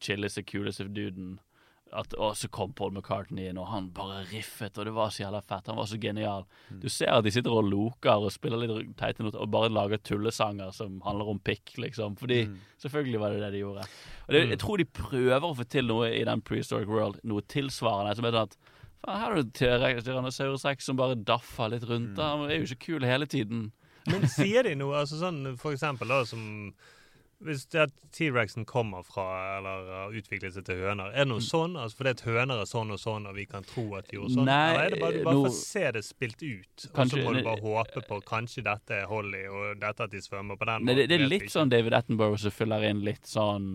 chilleste, kuleste duden. At, og så kom Paul McCartney inn, og han bare riffet, og det var så jævla fett. Han var så genial. Du ser at de sitter og loker og spiller litt teite noter og bare lager tullesanger som handler om pikk, liksom. Fordi Mm. selvfølgelig var det det de gjorde. Og det, jeg tror de prøver å få til noe i den prehistoric world, noe tilsvarende. Som er sånn at faen, her er det Tyrannosaurus rex som bare daffer litt rundt. da. Han er jo ikke kul hele tiden. Men sier de noe, altså sånn for eksempel da, som hvis T-rexen kommer fra, eller har utviklet seg til høner, er det noe sånn? Altså fordi at høner er sånn og sånn, og vi kan tro at de gjorde sånn? Nei, eller er det bare du bare nå- får se det spilt ut, og så må du bare håpe på kanskje dette er Holly, og dette at de svømmer på den måten? det, det er litt sånn David Attenborough som fyller inn litt sånn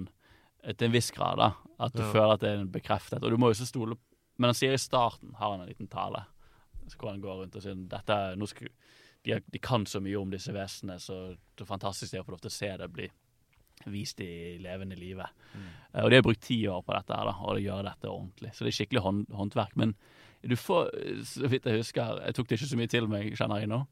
eh, til en viss grad, da. At du Ja. føler at det er bekreftet. Og du må jo ikke stole Men han sier i starten, har han en liten tale, så hvor han går rundt og sier dette er, nå skal, de, de kan så mye om disse vesenene, så det er fantastisk det å få lov til å se det bli vist i levende livet. Eh, Og de har brukt ti år på dette, her da, og de gjør dette ordentlig. Så det er skikkelig hånd, håndverk. Men du får, så vidt jeg husker Jeg tok det ikke så mye til meg, kjenner jeg nå.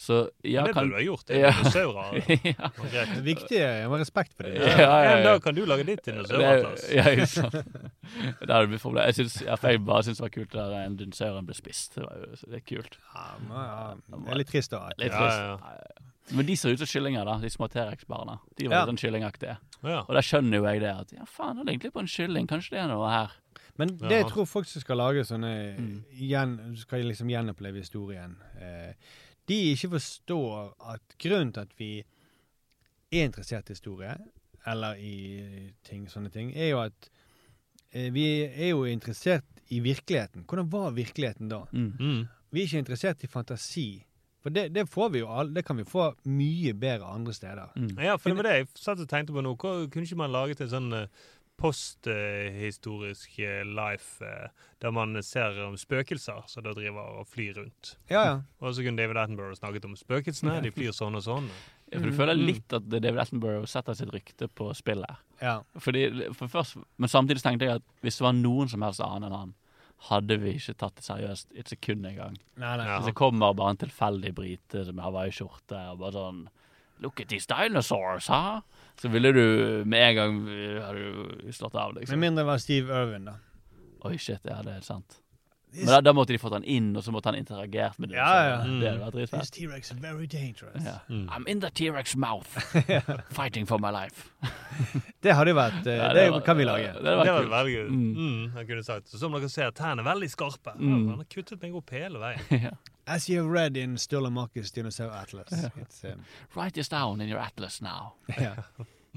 Så ja, det kan- burde du ha gjort. Det er Ja. dinosaurer. ja. Det viktige er å ha respekt for det. Ja, ja, ja. En dag kan du lage ditt dinosauratlas. Ja, ikke sant. Det hadde blitt problem. Jeg, synes, jeg bare syns det var kult at en dinosauren ble spist. Det, var jo, det er kult. Ja, men, ja, det er litt trist, da. Litt trist. ja, Ja, Men de ser ut som kyllinger, da. De små T-rex-barna. De var Ja. sånn kyllingaktige. Ja. Og da skjønner jo jeg det. At ja, faen, det er egentlig på en kylling. Kanskje det er noe her. Men det Ja. jeg tror folk som skal lage sånne Mm. gjen, Skal liksom gjenoppleve historien eh, De ikke forstår at grunnen til at vi er interessert i historie, eller i ting, sånne ting, er jo at eh, vi er jo interessert i virkeligheten. Hvordan var virkeligheten da? Mm. Mm. Vi er ikke interessert i fantasi. For det, det får vi jo all, det kan vi få mye bedre andre steder. Mm. Ja, for det var det jeg satt og tenkte på nå. Hva, kunne ikke man laget en sånn eh, posthistorisk eh, life eh, der man ser om spøkelser som da driver og flyr rundt? Ja, ja. Og så kunne David Attenborough snakket om spøkelsene. De flyr sånn og sånn. Ja, for du føler Mm. litt at David Attenborough setter sitt rykte på spillet. ja. Fordi, for først, men samtidig tenkte jeg at hvis det var noen som helst annen enn han, hadde vi ikke tatt det seriøst et sekund engang. Hvis det kommer bare en tilfeldig brite som har hawaiiskjorte og bare sånn Look at these dinosaurs, ha? Så ville du med en gang hadde du slått av, Med liksom. mindre det var Steve Irwin, da. Oi, shit, ja, det er sant. Men da, da måtte de fått han inn, og så måtte han interagert med det. Ja, ja. ja. Det hadde vært This. T-rex is very dangerous. Ja. Mm. I'm in the T-rex mouth, fighting for my life. Det hadde jo vært eh, Ja, Det, var- kan vi lage. Det Det var veldig gøy. Mm. Mm, han kunne sagt. Så som dere ser, tærne er veldig skarpe. Mm. Han har kuttet meg opp hele veien. As you have read in Sturla Marcus Dinosaur Atlas. It's, um, Write this down in your atlas now. ja.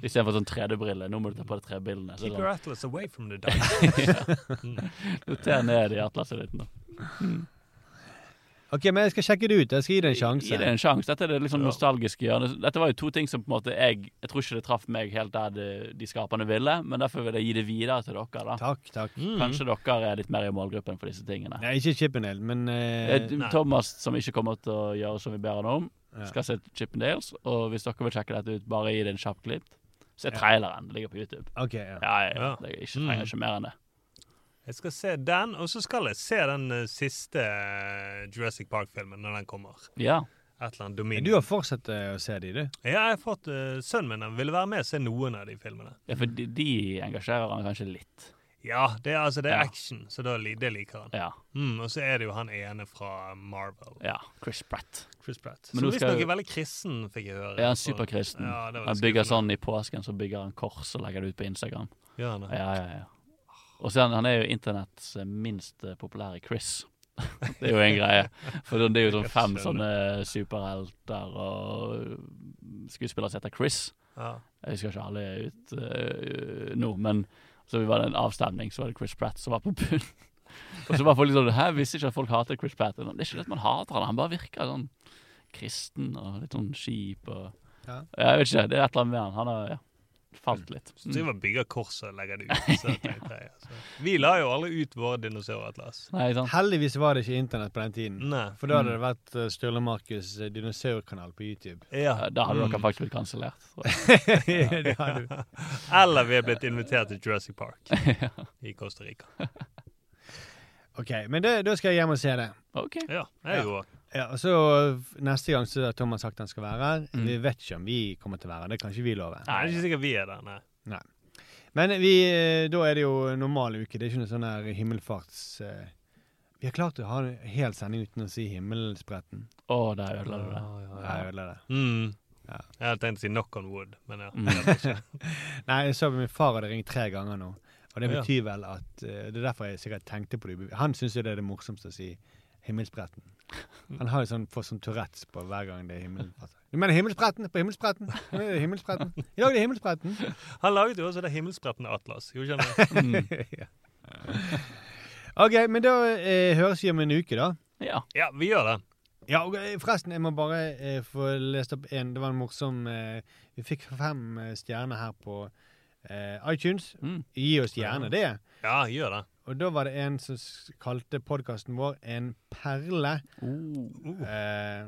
Istedenfor sånn 3D-brille. Nå må du ta på deg tre bildene. Så Keep sånn. your atlas away from the dark. Noter ned i atlaset ditt nå. OK, men jeg skal sjekke det ut. Jeg skal gi det en sjanse. Gi det en sjanse. Dette er det liksom nostalgiske hjørnet. Dette var jo to ting som på en måte jeg Jeg tror ikke det traff meg helt der de, de skaperne ville, men derfor vil jeg gi det videre til dere. da Takk, takk. Mm. Kanskje dere er litt mer i målgruppen for disse tingene. Nei, ikke Chippendale, men uh, det, nei. Thomas, som ikke kommer til å gjøre som vi ber han om, skal se Chippendales. Og hvis dere vil sjekke dette ut, bare gi det en kjapp klipp. Se traileren. Det ligger på YouTube. OK. Ja. Ja, ja, ja. Jeg ikke, Mm. trenger ikke mer enn det. Jeg skal se den, og så skal jeg se den uh, siste eh, Jurassic Park-filmen når den kommer. Ja. Et eller annet Men Du har fortsatt uh, å se de, du? Ja, jeg har fått uh, Sønnen min ville være med og se noen av de filmene. ja, for de, de engasjerer han kanskje litt. Ja, det er, altså, det er Ja. action, så da, det liker han. Ja. Mm, og så er det jo han ene fra Marvel. ja. Chris Pratt. Chris Pratt. Men Som visstnok er veldig kristen, fikk jeg høre. Ja, han For- superkristen? Ja, han bygger sånn i påsken, så bygger han kors og legger det ut på Instagram. Ja, det? Ja, ja, ja. Og så er han, han er jo internetts eh, minst eh, populære Chris. det er jo en greie. For det er jo sånn fem sånne superhelter og skuespillere som heter Chris. Ja. Jeg husker ikke alle ut uh, nå, men så vi var det en avstemning, så var det Chris Pratt som var på bunn. og så var folk sånn Hæ, visste ikke at folk hater Chris Pratt. Det er ikke det at man hater han, han bare virker sånn kristen og litt sånn kjip og Ja. Jeg vet ikke, det er et eller annet med han. Han er, ja, falt litt. Så driver og bygger kors og legger det ut. Så jeg, altså. Vi la jo aldri ut våre dinosauratlas. Heldigvis var det ikke internett på den tiden. Nei. For da hadde det vært uh, Sturle Markus dinosaurkanal på YouTube. Ja. Ja, Da hadde Mm. dere faktisk blitt kansellert. ja. Eller vi er blitt invitert til Jurassic Park i Costa Rica. OK, men det, da skal jeg hjem og se det. OK. Ja, jeg òg. Ja, og så Neste gang så har Thomas sagt han skal være her. Mm. Vi vet ikke om vi kommer til å være her. Det kan ikke vi love. Nei, det er ikke sikkert vi er der, nei. Men vi, eh, da er det jo normal uke. Det er ikke noe sånn her himmelfarts... Uh, Vi har klart å ha en hel sending uten å si himmelspretten. Å, der ødela du det. Ja, jeg ødela det. Mm. Ja. Jeg hadde tenkt å si 'knock on wood', men ja. Mm. Nei, jeg så min far hadde ringt tre ganger nå. Og det Ja. betyr vel at uh, Det er derfor jeg sikkert tenkte på det. Han syns jo det er det morsomste å si himmelspretten. Han har jo sånn, får sånn Tourettes på hver gang det er himmelen. Du mener himmelspretten? På himmelspretten? Himmelspretten? I dag er det himmelspretten. Han laget jo også det himmelsprettende atlas. Gjorde han det? ja. OK, men da eh, høres vi om en uke, da. Ja. Ja, vi gjør det. Ja, og eh, forresten, jeg må bare eh, få lest opp en. Det var en morsom eh, Vi fikk fem eh, stjerner her på eh, iTunes. Mm. Gi oss gjerne det. Ja, gjør det. Og da var det en som kalte podkasten vår en perle. Oh. Eh,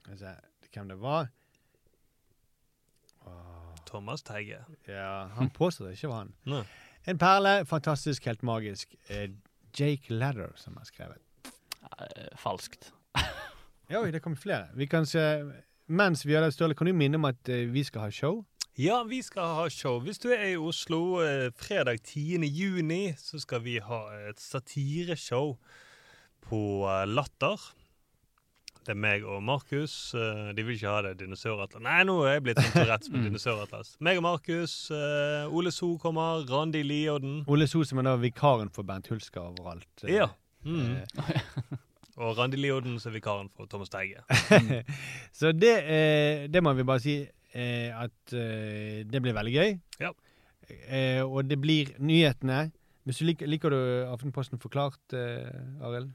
Skal vi se hvem det var. Oh. Thomas Teige. ja, han påstod det ikke var han. Nei. En perle. Fantastisk, helt magisk. Eh, Jake Ladder som har skrevet. Eh, Falskt. Ja, oi, det kommer flere. Vi kan se Mens vi gjør det, Sturle, kan du minne om at eh, vi skal ha show? Ja, vi skal ha show. Hvis du er i Oslo eh, fredag 10. juni, så skal vi ha et satireshow på eh, Latter. Det er meg og Markus. eh, de vil ikke ha det dinosauratlas. Nei, nå er jeg blitt sånn Tourettes med dinosauratlas. Meg og Markus. eh, Ole So kommer. Randi Lioden. Ole So som er da vikaren for Bernt Hulsker overalt. eh, Ja. Mm. eh, Og Randi Lioden som er vikaren for Thomas Teige. Så det, eh, det må vi bare si eh, at eh, det blir veldig gøy. Ja. Eh, og det blir nyhetene. Hvis du liker, liker du Aftenposten forklart, eh, Arild?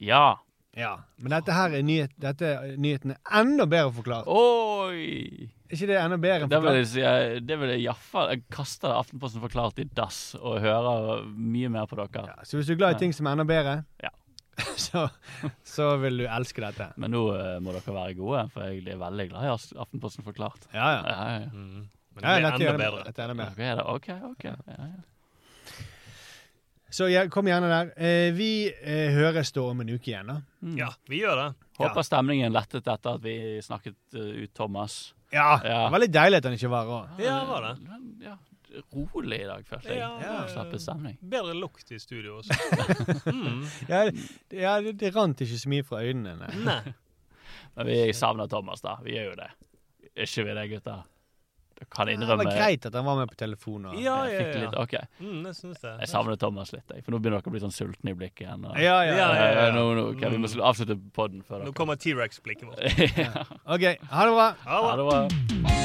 Ja. Ja. Men dette her er nyhet, dette er nyhetene enda bedre forklart. Oi! Er ikke det enda bedre enn Det vil jeg si, jeg- det vil jeg iallfall Jeg kaster Aftenposten forklart i dass og hører mye mer på dere. Ja, så hvis du er glad i ting som er enda bedre, Ja. så, så vil du elske dette. Men nå uh, må dere være gode, for jeg er veldig glad i Aftenposten forklart. Ja, ja. Ja, ja. Mm. Men det blir enda bedre. dette er enda bedre. Ok, ok. Ja, ja. Så ja, kom gjerne der. Eh, vi eh, høres da om en uke igjen, da. Mm. Ja, vi gjør det. Håper stemningen lettet etter at vi snakket uh, ut Thomas. Ja, Ja. det var litt deilig at han ikke var rå. Ja, det var det. Men, Ja, rolig i dag, følte jeg. Ja, Ja. Bedre lukt i studio også. mm. Ja, det, ja, det, rant ikke så mye fra øynene. Nei. Men vi savner Thomas, da. Vi gjør jo det. Ikke vi det, gutter? kan Det var greit at han var med på telefonen. og- Ja, ja, fikk ja. litt, okay. Mm, jeg syns det. Jeg savner Thomas litt, jeg, for nå begynner dere å bli sånn sultne i blikket igjen. Og, Ja, ja, ja. ja, ja. Nå, nå, okay, vi må avslutte podden før Nå kommer T-rex-blikket vårt. ja. OK, ha det bra. Ha det bra.